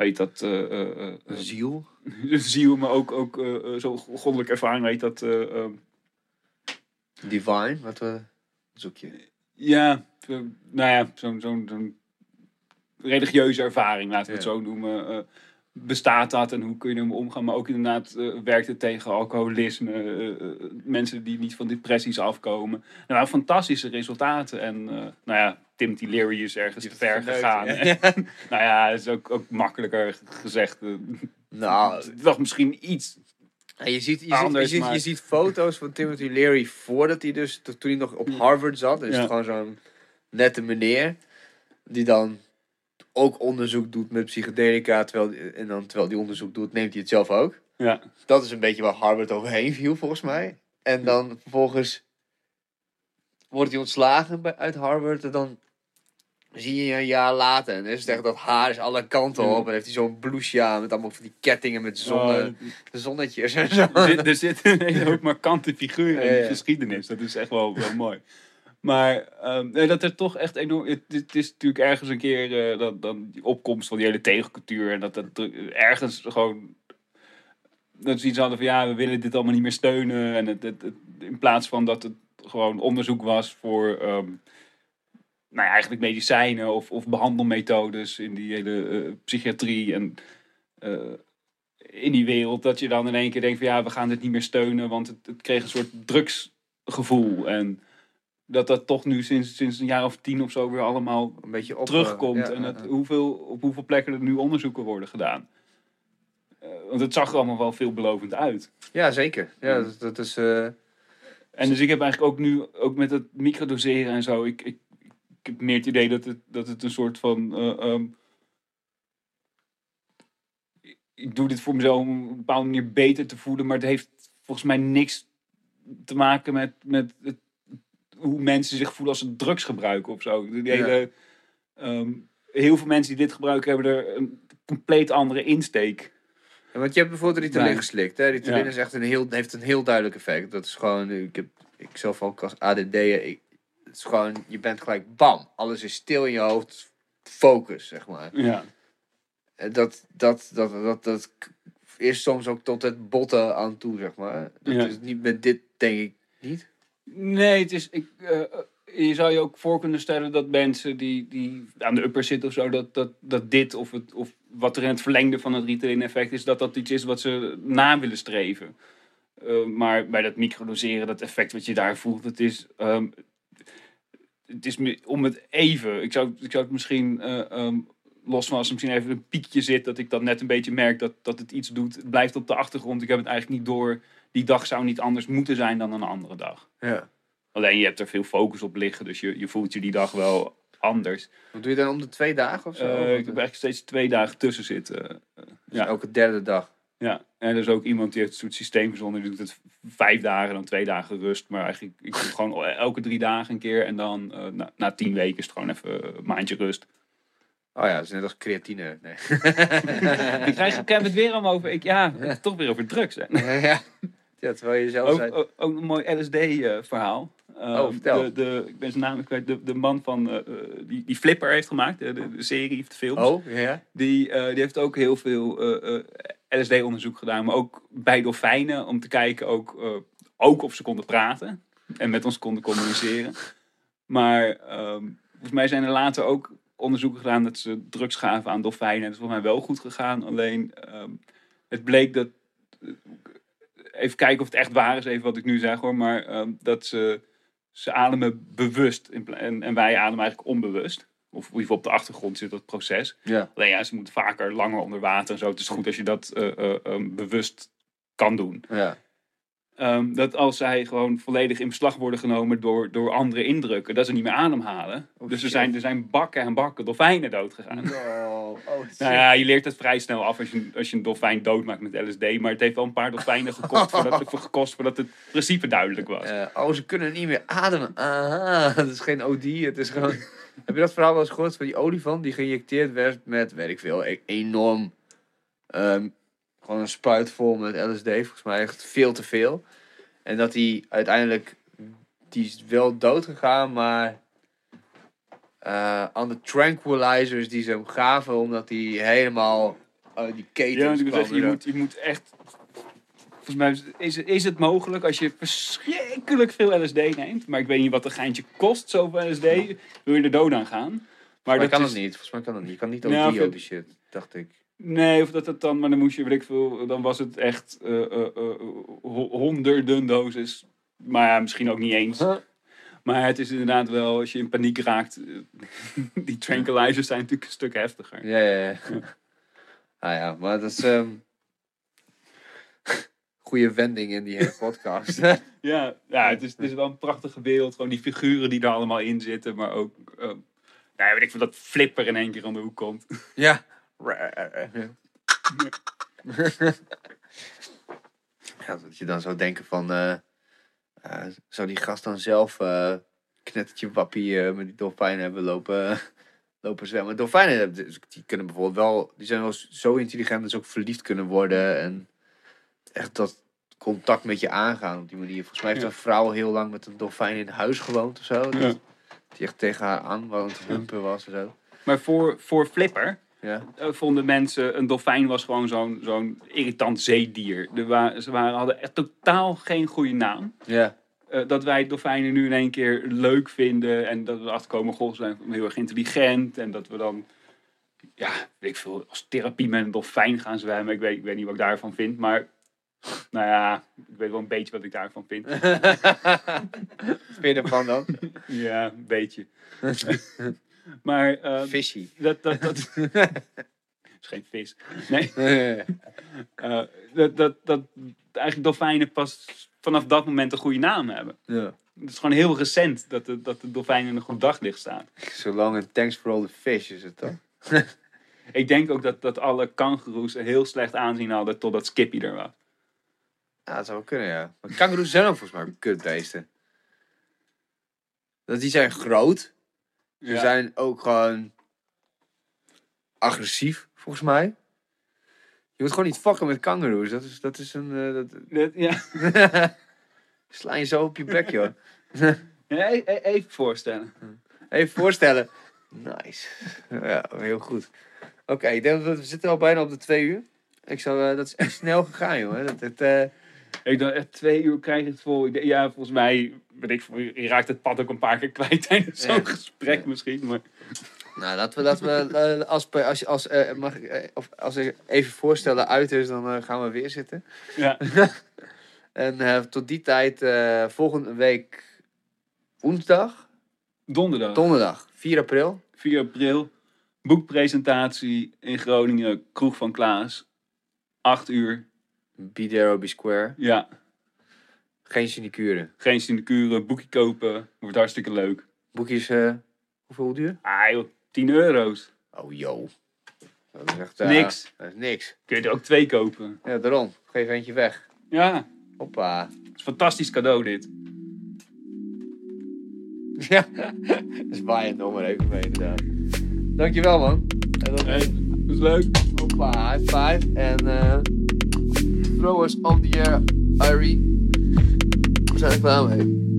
heet dat, eh, eh, eh, Ziel. ziel, maar ook, ook zo'n goddelijke ervaring, heet dat, eh, Divine. Wat we zoek je? Ja, nou ja, zo'n zo'n religieuze ervaring, laten we het Ja. zo noemen. bestaat dat en hoe kun je ermee omgaan? Maar ook inderdaad eh, werkt het tegen alcoholisme, mensen die niet van depressies afkomen. Er waren fantastische resultaten. En nou ja, Timothy Leary is ergens te ver gegaan. ja. En, nou ja, dat is ook, ook makkelijker gezegd. eh, Nou, Het was misschien iets En je, ziet, je, ziet, je, Anders, ziet, je ziet foto's van Timothy Leary voordat hij dus, to- toen hij nog op Harvard zat. Is Ja. gewoon zo'n nette meneer. Die dan ook onderzoek doet met psychedelica. Terwijl, en dan terwijl die onderzoek doet, neemt hij het zelf ook. Ja, Dat is een beetje waar Harvard overheen viel volgens mij. En dan vervolgens wordt hij ontslagen bij, uit Harvard. En dan zie je een jaar later. En dan is het echt dat haar is alle kanten op. En heeft hij zo'n blouseje aan met allemaal van die kettingen met zonne, Oh, zonnetjes en zo. er, zit, er zitten een hele hoop markante figuren in de geschiedenis. Dat is echt wel, wel mooi. Maar ehm, dat er toch echt enorm... Het, het is natuurlijk ergens een keer eh, dat, dan die opkomst van die hele tegencultuur. En dat dat er ergens gewoon... Dat ze iets hadden van ja, we willen dit allemaal niet meer steunen. En het, het, het- in plaats van dat het gewoon onderzoek was voor... ehm, nou ja, eigenlijk medicijnen of, of behandelmethodes in die hele eh, psychiatrie en eh, in die wereld. Dat je dan in één keer denkt van ja, we gaan dit niet meer steunen, want het, het kreeg een soort drugsgevoel. En dat dat toch nu sinds, sinds een jaar of tien of zo weer allemaal een beetje op, terugkomt. eh, ja, en het, hoeveel, op hoeveel plekken er nu onderzoeken worden gedaan. Want het zag er allemaal wel veelbelovend uit. Ja, zeker. Ja, dat, dat is... En dus ik heb eigenlijk ook nu, ook met het microdoseren en zo, ik heb meer het idee dat het, dat het een soort van eh, ehm, ik doe dit voor mezelf om op een bepaalde manier beter te voelen. Maar het heeft volgens mij niks te maken met, met het, hoe mensen zich voelen als ze drugs gebruiken of zo. Die Ja. hele, ehm, heel veel mensen die dit gebruiken hebben er een compleet andere insteek. Ja, want je hebt bijvoorbeeld Ritalin geslikt. Hè? Ritalin Ja. is echt een heel, heeft een heel duidelijk effect. Dat is gewoon, ik heb ik zelf ook als ADD'er, ik, het is gewoon, je bent gelijk bam, alles is stil in je hoofd, focus, zeg maar. Ja. En Dat, dat, dat, dat, dat is soms ook tot het botten aan toe, zeg maar. Dat Ja. is niet met dit, denk ik, niet. Nee, het is. Ik, eh, je zou je ook voor kunnen stellen dat mensen die, die aan de upper zitten of zo, dat, dat, dat dit of, het, of wat er in het verlengde van het Ritalin-effect is, dat dat iets is wat ze na willen streven. Eh, maar bij dat microdoseren, dat effect wat je daar voelt, het is. ehm, het is om het even. Ik zou, ik zou het misschien. eh, ehm, los van als er misschien even een piekje zit, dat ik dat net een beetje merk dat, dat het iets doet. Het blijft op de achtergrond. Ik heb het eigenlijk niet door. Die dag zou niet anders moeten zijn dan een andere dag. Ja. Alleen je hebt er veel focus op liggen, dus je, je voelt je die dag wel anders. Wat doe je dan om de twee dagen of zo? Eh, Of ik heb eigenlijk steeds twee dagen tussen zitten. Dus ja. Elke derde dag. Ja, en er is ook iemand die heeft een soort systeem verzonnen. Die doet het vijf dagen, dan twee dagen rust. Maar eigenlijk, ik doe het gewoon elke drie dagen een keer. En dan eh, na, na tien weken is het gewoon even een maandje rust. Oh ja, dat is net als creatine. Nee. Ik krijg heb het weer allemaal over. Ik, ja, toch weer over drugs. Hè. ja. ja, terwijl je zelf Ook, zei... ook, ook een mooi LSD-verhaal. Oh, vertel. De, de, ik ben zijn naam kwijt. De, de man van, eh, eh, die, die Flipper heeft gemaakt. De, de, de serie of de films. Oh, ja? Die, eh, die heeft ook heel veel eh, LSD-onderzoek gedaan. Maar ook bij dolfijnen. Om te kijken ook, eh, ook of ze konden praten. En met ons konden communiceren. Maar ehm, volgens mij zijn er later ook onderzoeken gedaan dat ze drugs gaven aan dolfijnen. Dat is volgens mij wel goed gegaan. Alleen ehm, het bleek dat. eh, Even kijken of het echt waar is, even wat ik nu zeg hoor. Maar ehm, dat ze, ze ademen bewust en, en wij ademen eigenlijk onbewust. Of in ieder geval op de achtergrond zit dat proces. Ja. Alleen ja, ze moeten vaker langer onder water en zo. Het is goed als je dat eh, eh, ehm, bewust kan doen. Ja. Ehm, dat als zij gewoon volledig in beslag worden genomen door, door andere indrukken, dat ze niet meer ademhalen. Oh, dus er shit. zijn, er zijn bakken en bakken dolfijnen doodgegaan. Oh, oh, Nou ja, je leert het vrij snel af als je, als je een dolfijn doodmaakt met LSD. Maar het heeft wel een paar dolfijnen gekost voordat, gekost voordat het principe duidelijk was. Oh, ze kunnen niet meer ademen. Aha, het is geen OD, het is gewoon... Heb je dat verhaal wel eens gehoord van die olifant die geïnjecteerd werd met, weet ik veel, e- enorm... ehm, gewoon een spuit vol met LSD, volgens mij echt veel te veel. En dat hij uiteindelijk, die is wel dood gegaan, maar eh, aan de tranquilizers die ze hem gaven, omdat hij helemaal uit die ketens Ja, kwam je moet, je moet echt... Volgens mij is- is, het mogelijk als je verschrikkelijk veel LSD neemt. Maar ik weet niet wat een geintje kost, zoveel LSD. Wil je er dood aan gaan? Maar Maar dat kan is, het niet, volgens mij kan het niet. Je kan niet Nou, vind- op die shit, dacht ik. Nee, of dat het dan, maar dan moest je, weet ik veel, dan was het echt eh, eh, eh, ho- honderden doses. Maar ja, misschien ook niet eens. Huh? Maar het is inderdaad wel, als je in paniek raakt, die tranquilizers zijn natuurlijk een stuk heftiger. Ja, ja, ja. Ah ja, maar dat is... ehm goede wending in die hele podcast. Ja, ja het, is, het is wel een prachtige wereld. Gewoon die figuren die er allemaal in zitten. Maar ook, eh, nou ja, weet ik veel, dat Flipper in één keer om de hoek komt. ja. ja, dat je dan zou denken van... eh, zou die gast dan zelf eh knettertje wappie met die dolfijnen hebben lopen, lopen zwemmen? Dolfijnen die kunnen bijvoorbeeld wel... Die zijn wel zo intelligent dat ze ook verliefd kunnen worden. En echt dat contact met je aangaan op die manier. Volgens mij heeft een vrouw heel lang met een dolfijn in huis gewoond of zo. Dat die echt tegen haar aan het humpen was en zo. Maar voor, voor Flipper Ja. eh, vonden mensen, een dolfijn was gewoon zo'n zo'n irritant zeedier. Er wa ze waren, hadden echt totaal geen goede naam. Ja. Eh, dat wij dolfijnen nu in één keer leuk vinden. En dat we erachter komen, goh, ze zijn heel erg intelligent. En dat we dan, ja, weet ik veel, als therapie met een dolfijn gaan zwemmen. Ik weet, ik weet niet wat ik daarvan vind, maar... Nou ja, ik weet wel een beetje wat ik daarvan vind. Wat vind je ervan dan? Ja, een beetje. maar Fishy. dat, dat, dat is geen vis. Nee, eh, dat, dat, dat eigenlijk dolfijnen pas vanaf dat moment een goede naam hebben. ja. Het is gewoon heel recent dat de, dat de dolfijn in een goed daglicht staat. Zolang een thanks for all the fish is het dan. Ik denk ook dat, dat alle kangoeroes er heel slecht aanzien hadden totdat Skippy er was. Ja, dat zou wel kunnen, ja. Maar kangaroes zijn ook volgens mij kutbeesten. Dat die zijn groot. Ze Ja. zijn ook gewoon agressief, volgens mij. Je moet gewoon niet fucken met kangaroes. Dat is, dat is een... eh, dat... Ja. Sla je zo op je bek, joh. E- e- even voorstellen. Even voorstellen. Nice. Ja, heel goed. Oké, ik denk dat we, we zitten al bijna op de twee uur. Ik zou, eh, dat is echt snel gegaan, joh. Dat, het, eh, Ik dacht, echt twee uur krijg je het vol. Ik denk, Ja, volgens mij, weet ik, je raakt het pad ook een paar keer kwijt tijdens zo'n Ja. gesprek misschien. Maar Nou, laten we, laten we eh, als, als, als, eh, mag ik, eh, of als ik even voorstellen uit is, dan gaan we weer zitten. ja, En eh, tot die tijd, eh, volgende week woensdag, donderdag, donderdag, 4 april. 4 april, boekpresentatie in Groningen, Kroeg van Klaas. 8 uur, Be there or be square. ja, Geen sinecure. geen sinecure, boekje kopen, wordt hartstikke leuk. Boekjes, eh, hoeveel duur? Ah joh, 10 euro's, Oh, yo. Dat is echt... eh, Niks. Dat is niks. kun je er ook twee kopen. Ja, daarom. Geef eentje weg. Ja, Hoppa. het is een fantastisch cadeau dit. Ja, dat is waaiend om er even mee inderdaad. Dankjewel man. En dan, Hey, dat is leuk. hoppa, high five. En eh throw us on the air, Irie. We zijn er klaar mee.